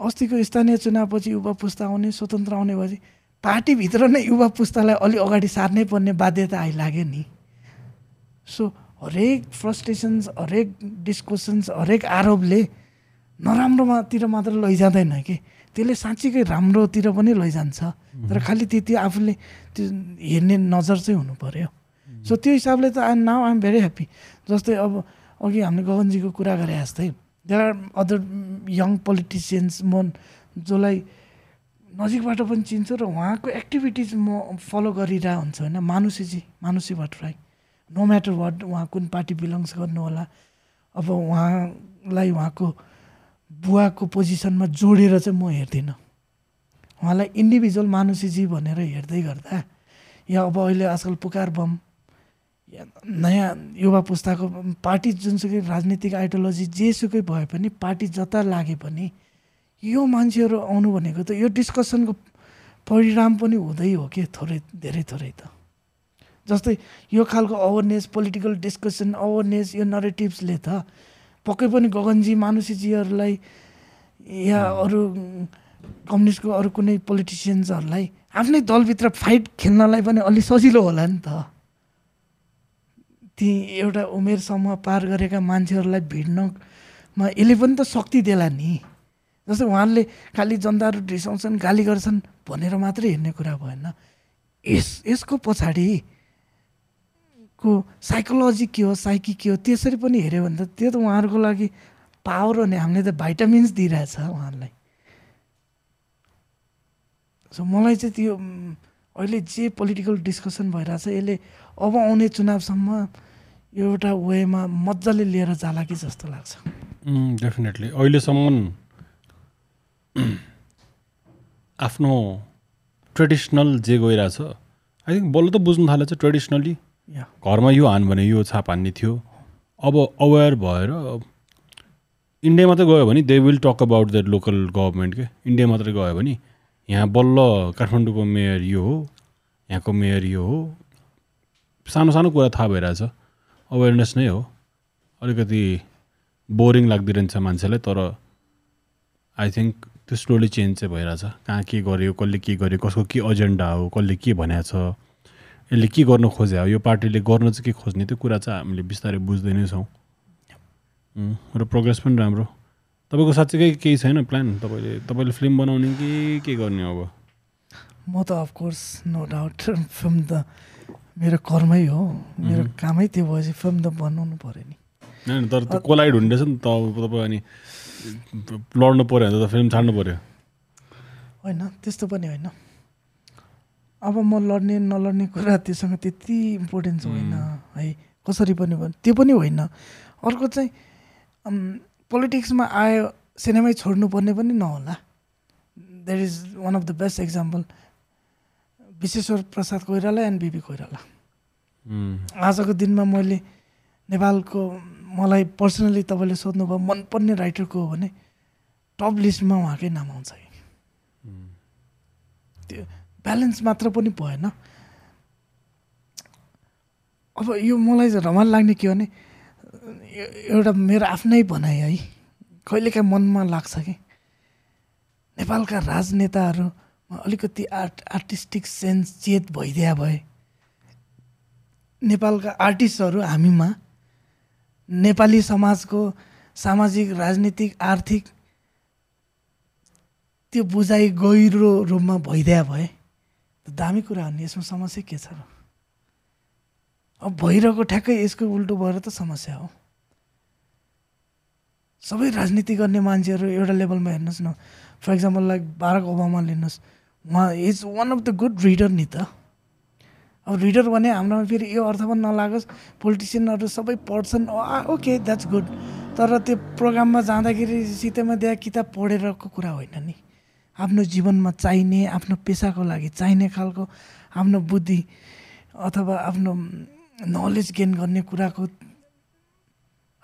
अस्तिको स्थानीय चुनावपछि युवा पुस्ता आउने स्वतन्त्र आउने भएपछि पार्टीभित्र नै युवा पुस्तालाई अलि अगाडि सार्नै पर्ने बाध्यता आइलाग्यो नि। सो हरेक फ्रस्ट्रेसन्स हरेक डिस्कसन्स हरेक आरोपले नराम्रोमातिर मात्र लैजाँदैन कि? त्यसले साँच्चीकै राम्रोतिर पनि लैजान्छ। तर खालि त्यति आफूले त्यो हेर्ने नजर चाहिँ हुनु पऱ्यो सो त्यो हिसाबले त I now I'm very happy जस्तै अब अघि हामीले गगनजीको कुरा गरे जस्तै there are other young politicians म जसलाई नजिकबाट पनि चिन्छु र उहाँको एक्टिभिटिज म फलो गरिरहेको हुन्छु होइन। Manushiji Manushi Bhattarai no matter what उहाँ कुन पार्टी बिलोङ्स गर्नु होला अब उहाँलाई उहाँको बुवाको पोजिसनमा जोडेर चाहिँ म हेर्दिनँ। उहाँलाई इन्डिभिजुअल मानुसीजी भनेर हेर्दै गर्दा या अब अहिले आजकल पुकार बम नयाँ युवा पुस्ताको पार्टी जुनसुकै राजनीतिक आइडियोलोजी जेसुकै भए पनि पार्टी जता लागे पनि यो मान्छेहरू आउनु भनेको त यो डिस्कसनको परिणाम पनि हुँदै हो कि थोरै धेरै थोरै त? जस्तै यो खालको अवेरनेस पोलिटिकल डिस्कसन अवेरनेस यो नरेटिभ्सले त पक्कै पनि गगनजी मानुसीजीहरूलाई या अरू कम्युनिस्टको अरू कुनै पोलिटिसियन्सहरूलाई आफ्नै दलभित्र फाइट खेल्नलाई पनि अलि सजिलो होला नि त। ती एउटा उमेर समूह पार गरेका मान्छेहरूलाई भिड्नमा यसले पनि त शक्ति देला नि। जस्तै उहाँले खालि जनताहरू रिसाउँछन् गाली गर्छन् भनेर मात्रै हेर्ने कुरा भएन। यस यसको पछाडि को साइकोलोजी के हो साइकी के हो त्यसरी पनि हेऱ्यो भने त त्यो त उहाँहरूको लागि पावर हो नि। हामीले त भाइटामिन्स दिइरहेछ उहाँहरूलाई। सो मलाई चाहिँ त्यो अहिले जे पोलिटिकल डिस्कसन भइरहेछ यसले अब आउने चुनावसम्म एउटा वेमा मजाले लिएर जाला कि जस्तो लाग्छ। डेफिनेटली अहिलेसम्म आफ्नो ट्रेडिसनल जे गइरहेछ आई थिङ्क बल्ल त बुझ्नु थालेछ ट्रेडिसनली घरमा यो हान भने यो छाप हान्ने थियो। अब अवेर भएर इन्डिया मात्रै गयो भने they will talk about the local government के। इन्डिया मात्रै गयो भने यहाँ बल्ल काठमाडौँको मेयर यो हो यहाँको मेयर यो हो। सानो सानो कुरा थाहा भइरहेछ। अवेरनेस नै हो। अलिकति बोरिङ लाग्दिरहन्छ मान्छेलाई तर आई थिङ्क त्यो स्लोली चेन्ज चाहिँ भइरहेछ। कहाँ के गर्यो कसले के गर्यो कसको के एजेन्डा हो कसले के भनेको छ यसले के गर्नु खोज्यो यो पार्टीले गर्न चाहिँ के खोज्ने त्यो कुरा चाहिँ हामीले बिस्तारै बुझ्दै नै छौँ। र प्रोग्रेस पनि राम्रो। तपाईँको साँच्चीकै केही छैन प्लान तपाईँले तपाईँले फिल्म बनाउने कि के गर्ने अब? म त अफकोर्स नो डाउट फिल्म त मेरो कर्मै हो मेरो कामै त्यो भएपछि फिल्म त बनाउनु पऱ्यो नि। होइन तर त्यो कोलाइड हुने रहेछ नि त तपाईँ अनि लड्नु पऱ्यो भने त फिल्म छाड्नु पऱ्यो। होइन त्यस्तो पनि होइन। अब म लड्ने नलड्ने कुरा त्योसँग त्यति इम्पोर्टेन्स होइन है कसरी पनि त्यो पनि होइन। अर्को चाहिँ पोलिटिक्समा आयो सिनेमै छोड्नुपर्ने पनि नहोला। There is one of the best example Bishweshwar Prasad Koirala and BP Koirala. आजको दिनमा मैले नेपालको मलाई पर्सनली तपाईँले सोध्नुभयो मनपर्ने राइटर को हो भने टप लिस्टमा उहाँकै नाम आउँछ कि? त्यो ब्यालेन्स मात्र पनि भएन। अब यो मलाई रमाइलो लाग्ने के भने एउटा मेरो आफ्नै भनाइ है। कहिलेकाहीँ मनमा लाग्छ कि नेपालका राजनेताहरूमा अलिकति आर्ट आर्टिस्टिक सेन्स चेत भइदिया भए। नेपालका आर्टिस्टहरू हामीमा नेपाली समाजको सामाजिक राजनीतिक आर्थिक त्यो बुझाइ गहिरो रूपमा भइदिया भए दामी कुरा हो नि यसमा समस्या के छ र? अब भइरहेको ठ्याक्कै यसको उल्टो भएर त समस्या हो। सबै राजनीति गर्ने मान्छेहरू एउटा लेभलमा हेर्नुहोस् न। For example like Barack Obama लिनुहोस् is one of the good leader नि त अब रिडर भने हाम्रोमा फेरि यो अर्थ पनि नलागोस्। पोलिटिसियनहरू सबै पढ्छन्। ओके द्याट्स गुड तर त्यो प्रोग्राममा जाँदाखेरि सितेमा दिए किताब पढेरको कुरा होइन नि। आफ्नो जीवनमा चाहिने आफ्नो पेसाको लागि चाहिने खालको आफ्नो बुद्धि अथवा आफ्नो नलेज गेन गर्ने कुराको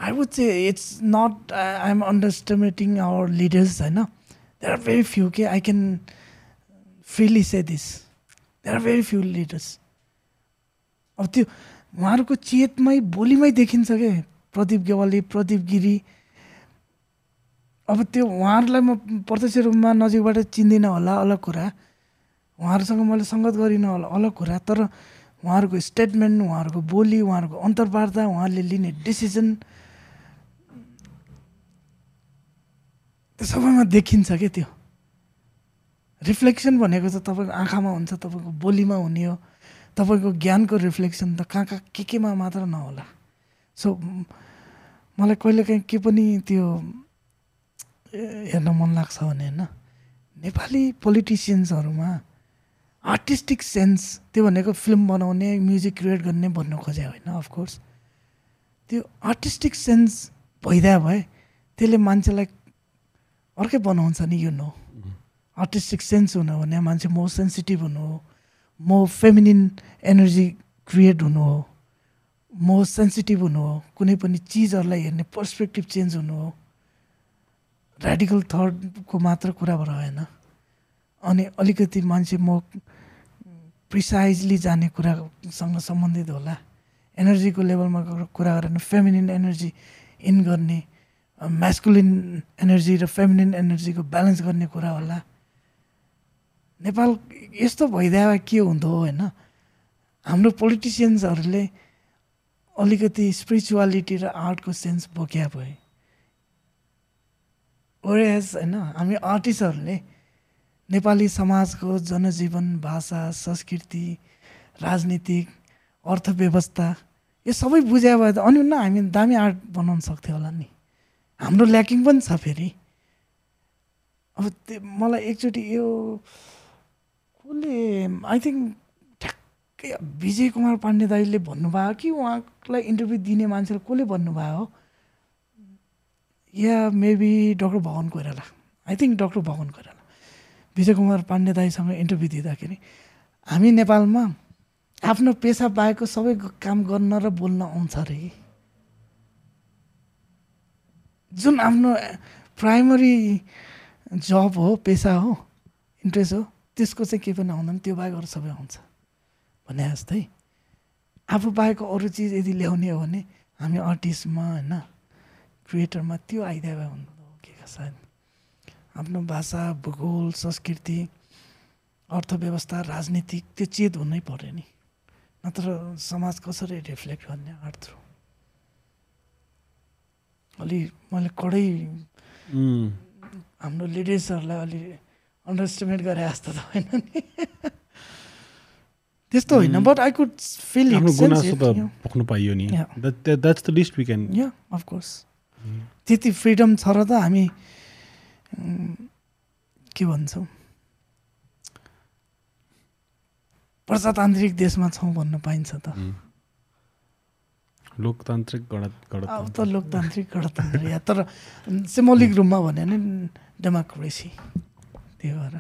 I would say it's not I am underestimating our leaders होइन। देयर आर भेरी फ्यु के I can freely say this there are very few leaders अब त्यो उहाँहरूको चेतमै बोलीमै देखिन्छ क्या प्रदीप गेवाली प्रदीप गिरी। अब त्यो उहाँहरूलाई म प्रत्यक्ष रूपमा नजिकबाट चिन्दिनँ होला अलग कुरा। उहाँहरूसँग मैले सङ्गत गरिनँ होला अलग कुरा। तर उहाँहरूको स्टेटमेन्ट उहाँहरूको बोली उहाँहरूको अन्तर्वार्ता उहाँले लिने डिसिजन त्यो सबैमा देखिन्छ क्या त्यो? रिफ्लेक्सन भनेको चाहिँ तपाईँको आँखामा हुन्छ तपाईँको बोलीमा हुने हो। तपाईँको ज्ञानको रिफ्लेक्सन त कहाँ कहाँ के केमा मात्र नहोला। सो मलाई कहिलेकाहीँ के पनि त्यो हेर्न मन लाग्छ भने होइन नेपाली पोलिटिसियन्सहरूमा आर्टिस्टिक सेन्स त्यो भनेको फिल्म बनाउने म्युजिक क्रिएट गर्ने भन्नु खोजे होइन अफकोर्स त्यो आर्टिस्टिक सेन्स भइदिया भए त्यसले मान्छेलाई अर्कै बनाउँछ नि यो नो आर्टिस्टिक सेन्स हुनु भने मान्छे म सेन्सिटिभ हुनु हो म फेमिनिन एनर्जी क्रिएट हुनु हो म सेन्सिटिभ हुनु हो कुनै पनि चिजहरूलाई हेर्ने पर्सपेक्टिभ चेन्ज हुनु हो। रेडिकल थर्डको मात्र कुरा भएर अनि अलिकति मान्छे म प्रिसाइजली जाने कुरासँग सम्बन्धित होला। एनर्जीको लेभलमा कुरा गरेर फेमिनिन एनर्जी इन गर्ने म्यास्कुलिन एनर्जी र फेमिनिन एनर्जीको ब्यालेन्स गर्ने कुरा होला। नेपाल यस्तो भइदिए के हुँदो होइन? हाम्रो पोलिटिसियन्सहरूले अलिकति स्पिरिचुअलिटी र आर्टको सेन्स बोक्या भए। ओरेज होइन हामी आर्टिस्टहरूले नेपाली समाजको जनजीवन भाषा संस्कृति राजनीतिक अर्थव्यवस्था यो सबै बुझ्या भए त अनि न हामी दामी आर्ट बनाउन सक्थ्यो होला नि। हाम्रो ल्याकिङ पनि छ फेरि। अब मलाई एकचोटि यो कसले आई थिङ्क ठ्याक्कै विजय कुमार पाण्डे दाईले भन्नुभयो कि उहाँलाई इन्टरभ्यू दिने मान्छेले कसले भन्नुभयो? या maybe doctor Bhawan Koirala? I think doctor Bhawan Koirala. Bijay Kumar Pandey दाईसँग interview दिँदाखेरि हामी नेपालमा आफ्नो पेसा बाहेकको सबै काम गर्न र बोल्न आउँछ अरे जुन आफ्नो प्राइमरी जब हो पेसा हो इन्ट्रेस्ट हो त्यसको चाहिँ केही पनि आउँदैन त्यो बाहेक अरू सबै आउँछ। भने जस्तै आफू बाहेकको अरू चिज यदि ल्याउने हो भने हामी आर्टिस्टमा होइन क्रिएटरमा त्यो आइदिया भए हुनु के सायद। आफ्नो भाषा भूगोल संस्कृति अर्थव्यवस्था राजनीतिक त्यो चेत हुनै पऱ्यो नि। नत्र समाज कसरी रिफ्लेक्ट गर्ने आर्ट थ्रु अलि मैले कडै हाम्रो लिडर्सहरूलाई अलि अन्डरस्टिमेट गरे जस्तो त होइन नि। त्यस्तो होइन बट आई कुड फिल पोख्नु पाइयो नि। That's the least we can yeah of course त्यति फ्रिडम छ र त हामी के भन्छौँ? प्रजातान्त्रिक देशमा छौँ भन्न पाइन्छ त। लोकतान्त्रिक अब त लोकतान्त्रिक गणतन्त्र या तर सिम्बोलिक रूपमा भन्यो भने डेमोक्रेसी त्यही भएर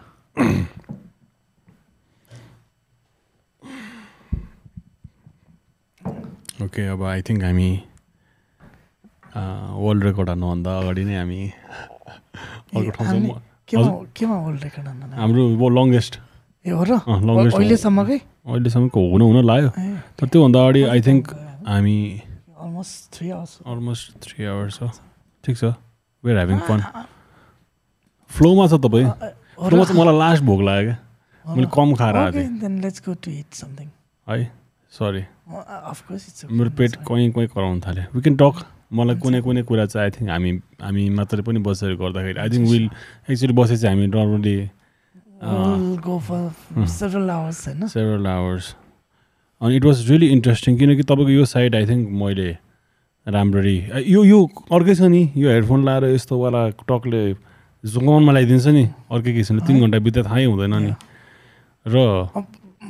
ओके अब आई थिङ्क हामी वर्ल्ड रेकर्ड हान्नुभन्दा अगाडि नै हामी अर्को केमा वर्ल्ड रेकर्ड हाम्रो लङ्गेस्ट ए हो र? अहिलेसम्मकै? अहिलेसम्मको हुन हुन लाग्यो। तर त्योभन्दा अगाडि आई थिङ्क हामी almost three hours almost three hours हो। ठिक छ। वेयर ह्याभिङ फन फ्लोमा छ तपाईँ? मलाई लास्ट भोक लाग्यो क्या मैले कम खाएर आएको. है सरी. मेरो पेट. कहीँ कहीँ कराउनु थाल्यो वी क्यान टक मलाई कुनै कुनै कुरा चाहिँ आई थिङ्क हामी हामी मात्रै पनि बसेर गर्दाखेरि आई थिङ्क विल एक्चुली बसेपछि हामी नर्मली सेभरल आवर्स अनि इट वाज रियली इन्ट्रेस्टिङ किनकि तपाईँको यो साइड आई थिङ्क मैले राम्ररी यो यो अर्कै छ नि यो हेडफोन लाएर यस्तोवाला टकले जोगाउनमा लगाइदिन्छ नि अर्कै किसिमले तिन घन्टा बित्दा थाहै हुँदैन नि। र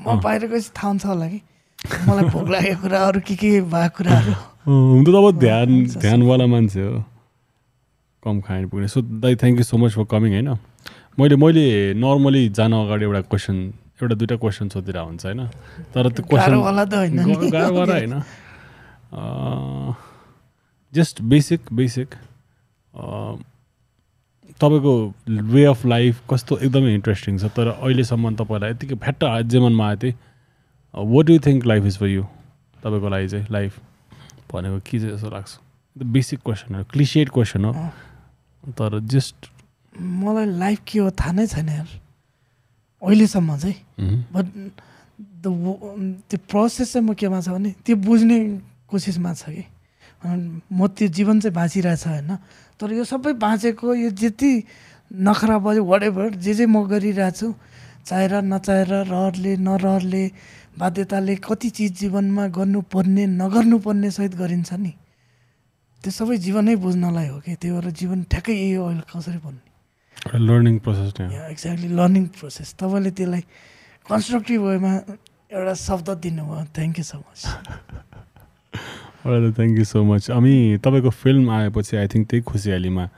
म बाहिर गएपछि थाहा हुन्छ होला कि? मलाई भोक लागेको कुरा अरू के के भएको कुराहरू? हुन त अब ध्यान। ध्यानवाला मान्छे हो। कम खाएर पुग्ने। सो दाइ thank you so much for coming होइन? मैले मैले नर्मली जान अगाडि एउटा क्वेसन एउटा दुइटा क्वेसन सोधिरहेको हुन्छ होइन? तर त्यो क्वेसन होइन जस्ट बेसिक बेसिक तपाईँको वे अफ लाइफ कस्तो एकदमै इन्ट्रेस्टिङ छ। तर अहिलेसम्म तपाईँलाई यतिकै फ्याट्ट जेमनमा आयो त्यही what you think life is for you तपाईँको लागि चाहिँ लाइफ भनेको के चाहिँ जस्तो लाग्छ? बेसिक क्वेसन हो क्लिसिएड क्वेसन हो। तर जस्ट मलाई लाइफ के हो थाहा नै छैन यार। अहिलेसम्म चाहिँ। बट द त्यो प्रोसेस चाहिँ म केमा छ भने त्यो बुझ्ने कोसिसमा छ कि। म त्यो जीवन चाहिँ बाँचिरहेछ होइन। तर यो सबै बाँचेको यो जति नखरा भयो वाट एभर जे जे म गरिरहेको छु चाहेर नचाहेर रहरले नरहरले बाध्यताले कति चिज जीवनमा गर्नुपर्ने नगर्नुपर्ने सहित गरिन्छ नि। त्यो सबै जीवनै बुझ्नलाई हो कि त्यही भएर जीवन ठ्याक्कै यही हो अहिले कसरी भन्ने। Learning process exactly learning process तपाईँले त्यसलाई कन्स्ट्रक्टिभ वेमा एउटा शब्द दिनुभयो। Thank you so much thank you so much अनि तपाईँको फिल्म आएपछि आई थिङ्क त्यही खुसियालीमा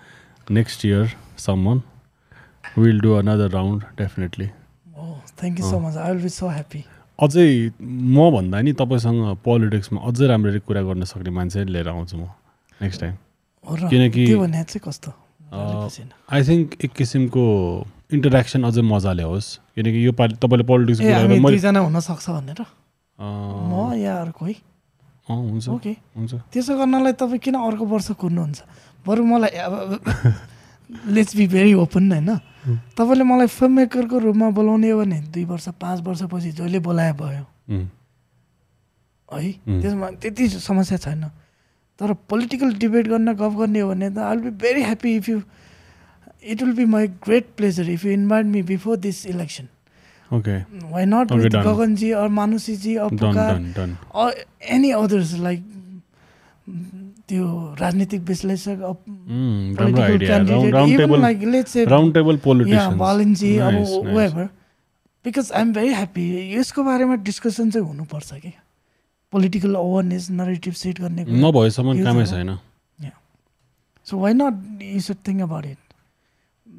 नेक्स्ट इयर सम्मन will do another round definitely thank you so much I will be so happy अझै म भन्दा नि तपाईँसँग पोलिटिक्समा अझै राम्ररी कुरा गर्न सक्ने मान्छे लिएर आउँछु म नेक्स्ट टाइम किनकि- कस्तो। आई थिङ्क एक किसिमको इन्टरेक्सन अझै मजाले होस्। किनकि यो पालि तपाईँले पोलिटिक्स हुनसक्छ भनेर? म या कोही हुन्छ। ओके। हुन्छ। त्यसो गर्नलाई तपाईँ किन अर्को वर्ष कुर्नुहुन्छ बरु मलाई अब लेट्स बी भेरी ओपन होइन? तपाईँले मलाई फिल्म मेकरको रूपमा बोलाउने हो भने दुई वर्ष पाँच वर्षपछि जहिले बोलाए भयो। है. त्यसमा त्यति समस्या छैन। तर पोलिटिकल डिबेट गर्न गफ गर्ने हो भने त I will be very happy if you it will be my great pleasure if you invite me before this election why not Okay, with done. Gaganji or Manushiji or done Pukar done done or any others like त्यो राजनीतिक विश्लेषक बालनजी अब whoever. Because I am very happy यसको बारेमा discussion चाहिँ हुनुपर्छ कि political awareness narrative set गर्ने नभएसम्म कामै। छैन so why not you should think about it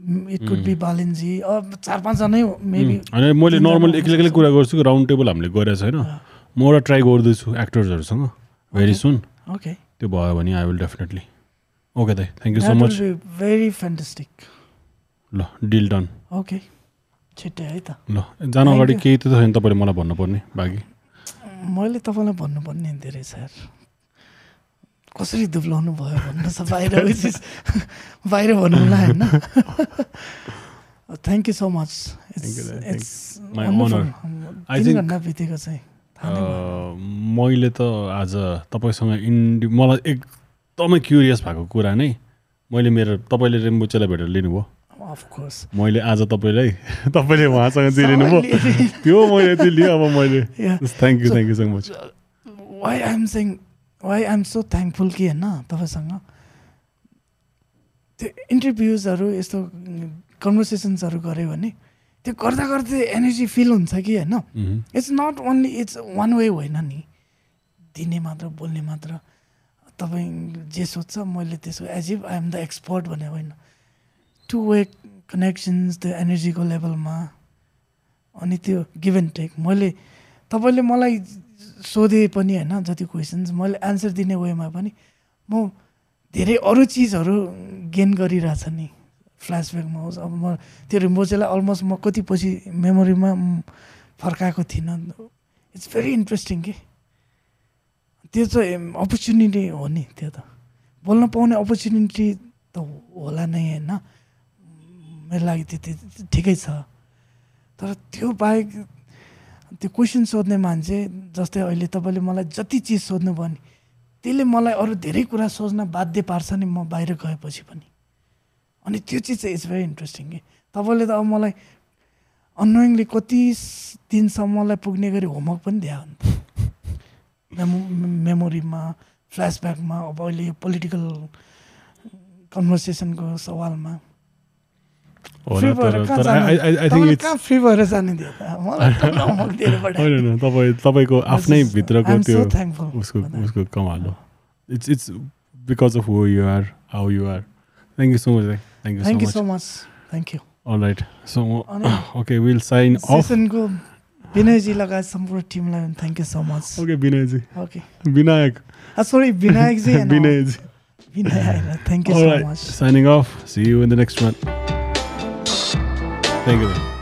it could be Mm. Balanji चार पाँचजनै मेबी उम्, होइन मैले नर्मल एक्लै एक्लै। कुरा गर्छु कि राउन्ड टेबल हामीले गरेको छैन म एउटा ट्राई गर्दैछु एक्टर्सहरूसँग भेरी. सुन ओके त्यो भयो भने आई विल डेफिनेटली ओके दाइ thank you so much very fantastic ल डिल डन ओके छिट्टै है त ल जान अगाडि. केही त छैन तपाईँले मलाई भन्नुपर्ने बाँकी। मैले तपाईँलाई भन्नुपर्ने धेरै छ यार। कसरी दुब्लाउनु भयो भन्नु छ बाहिर बाहिर भन्नुला होइन। थ्याङ्क यू सो मच घन्टा बितेको चाहिँ। मैले त आज तपाईँसँग इन्डि मलाई एकदमै क्युरियस भएको कुरा नै मैले मेरो तपाईँले रेम्बुचेलाई भेटेर लिनुभयो। Course. मैले आज तपाईँलाई तपाईँले उहाँसँग जे सबै लिनुभयो। त्यो मैले त्यो लिएँ अब मैले. Thank you thank you so much why I'm saying why I'm so thankful कि होइन तपाईँसँग? त्यो इन्टरभ्युजहरू यस्तो कन्भर्सेसन्सहरू गऱ्यो भने त्यो गर्दा गर्दै एनर्जी फिल हुन्छ कि होइन? It's not only it's one way होइन नि। दिने मात्र बोल्ने मात्र। तपाईँ जे सोध्छ मैले त्यसो as if I'm the expert भने होइन। टु वे कनेक्सन्स त्यो एनर्जीको लेभलमा अनि त्यो गिभ एन्ड टेक मैले तपाईँले मलाई सोधे पनि होइन जति क्वेसन्स मैले एन्सर दिने वेमा पनि म धेरै अरू चिजहरू गेन गरिरहेछ नि। फ्ल्यासब्याकमा होस् अब म त्यो रिम्बोचेलाई अलमोस्ट म कति पछि मेमोरीमा फर्काएको थिइनँ। इट्स भेरी इन्ट्रेस्टिङ कि? त्यो चाहिँ अपर्च्युनिटी हो नि त्यो त। बोल्न पाउने अपर्च्युनिटी त होला नै होइन। मेरो लागि त्यति ठिकै छ। तर त्यो बाहेक त्यो क्वेसन सोध्ने मान्छे जस्तै अहिले तपाईँले मलाई जति चिज सोध्नुभयो नि त्यसले मलाई अरू धेरै कुरा सोच्न बाध्य पार्छ नि म बाहिर गएपछि पनि। अनि त्यो चिज चाहिँ इट्स भेरी इन्ट्रेस्टिङ कि। तपाईँले त अब मलाई अनोइङली कति दिनसम्मलाई पुग्ने गरी होमवर्क पनि दियो नि त मेमो मेमोरीमा फ्ल्यासब्याकमा अब अहिले पोलिटिकल कन्भर्सेसनको सवालमा। फ्री भएर कहाँ फ्री भएर जाने? दियो। होइन तपाईँ तपाईँको आफ्नै भित्रको त्यो उसको. उसको कमाल। हो it's it's because of who you are how you are thank you so much thank you thank you so so much thank you all right so okay will sign off सेसनको Vinayji लगायत सम्पूर्ण टिमलाई thank you so much okay Vinayji okay Vinayak sorry Vinayakji Vinayji Vinay होइन thank you so much signing off. See you in the next one. görüşene göre.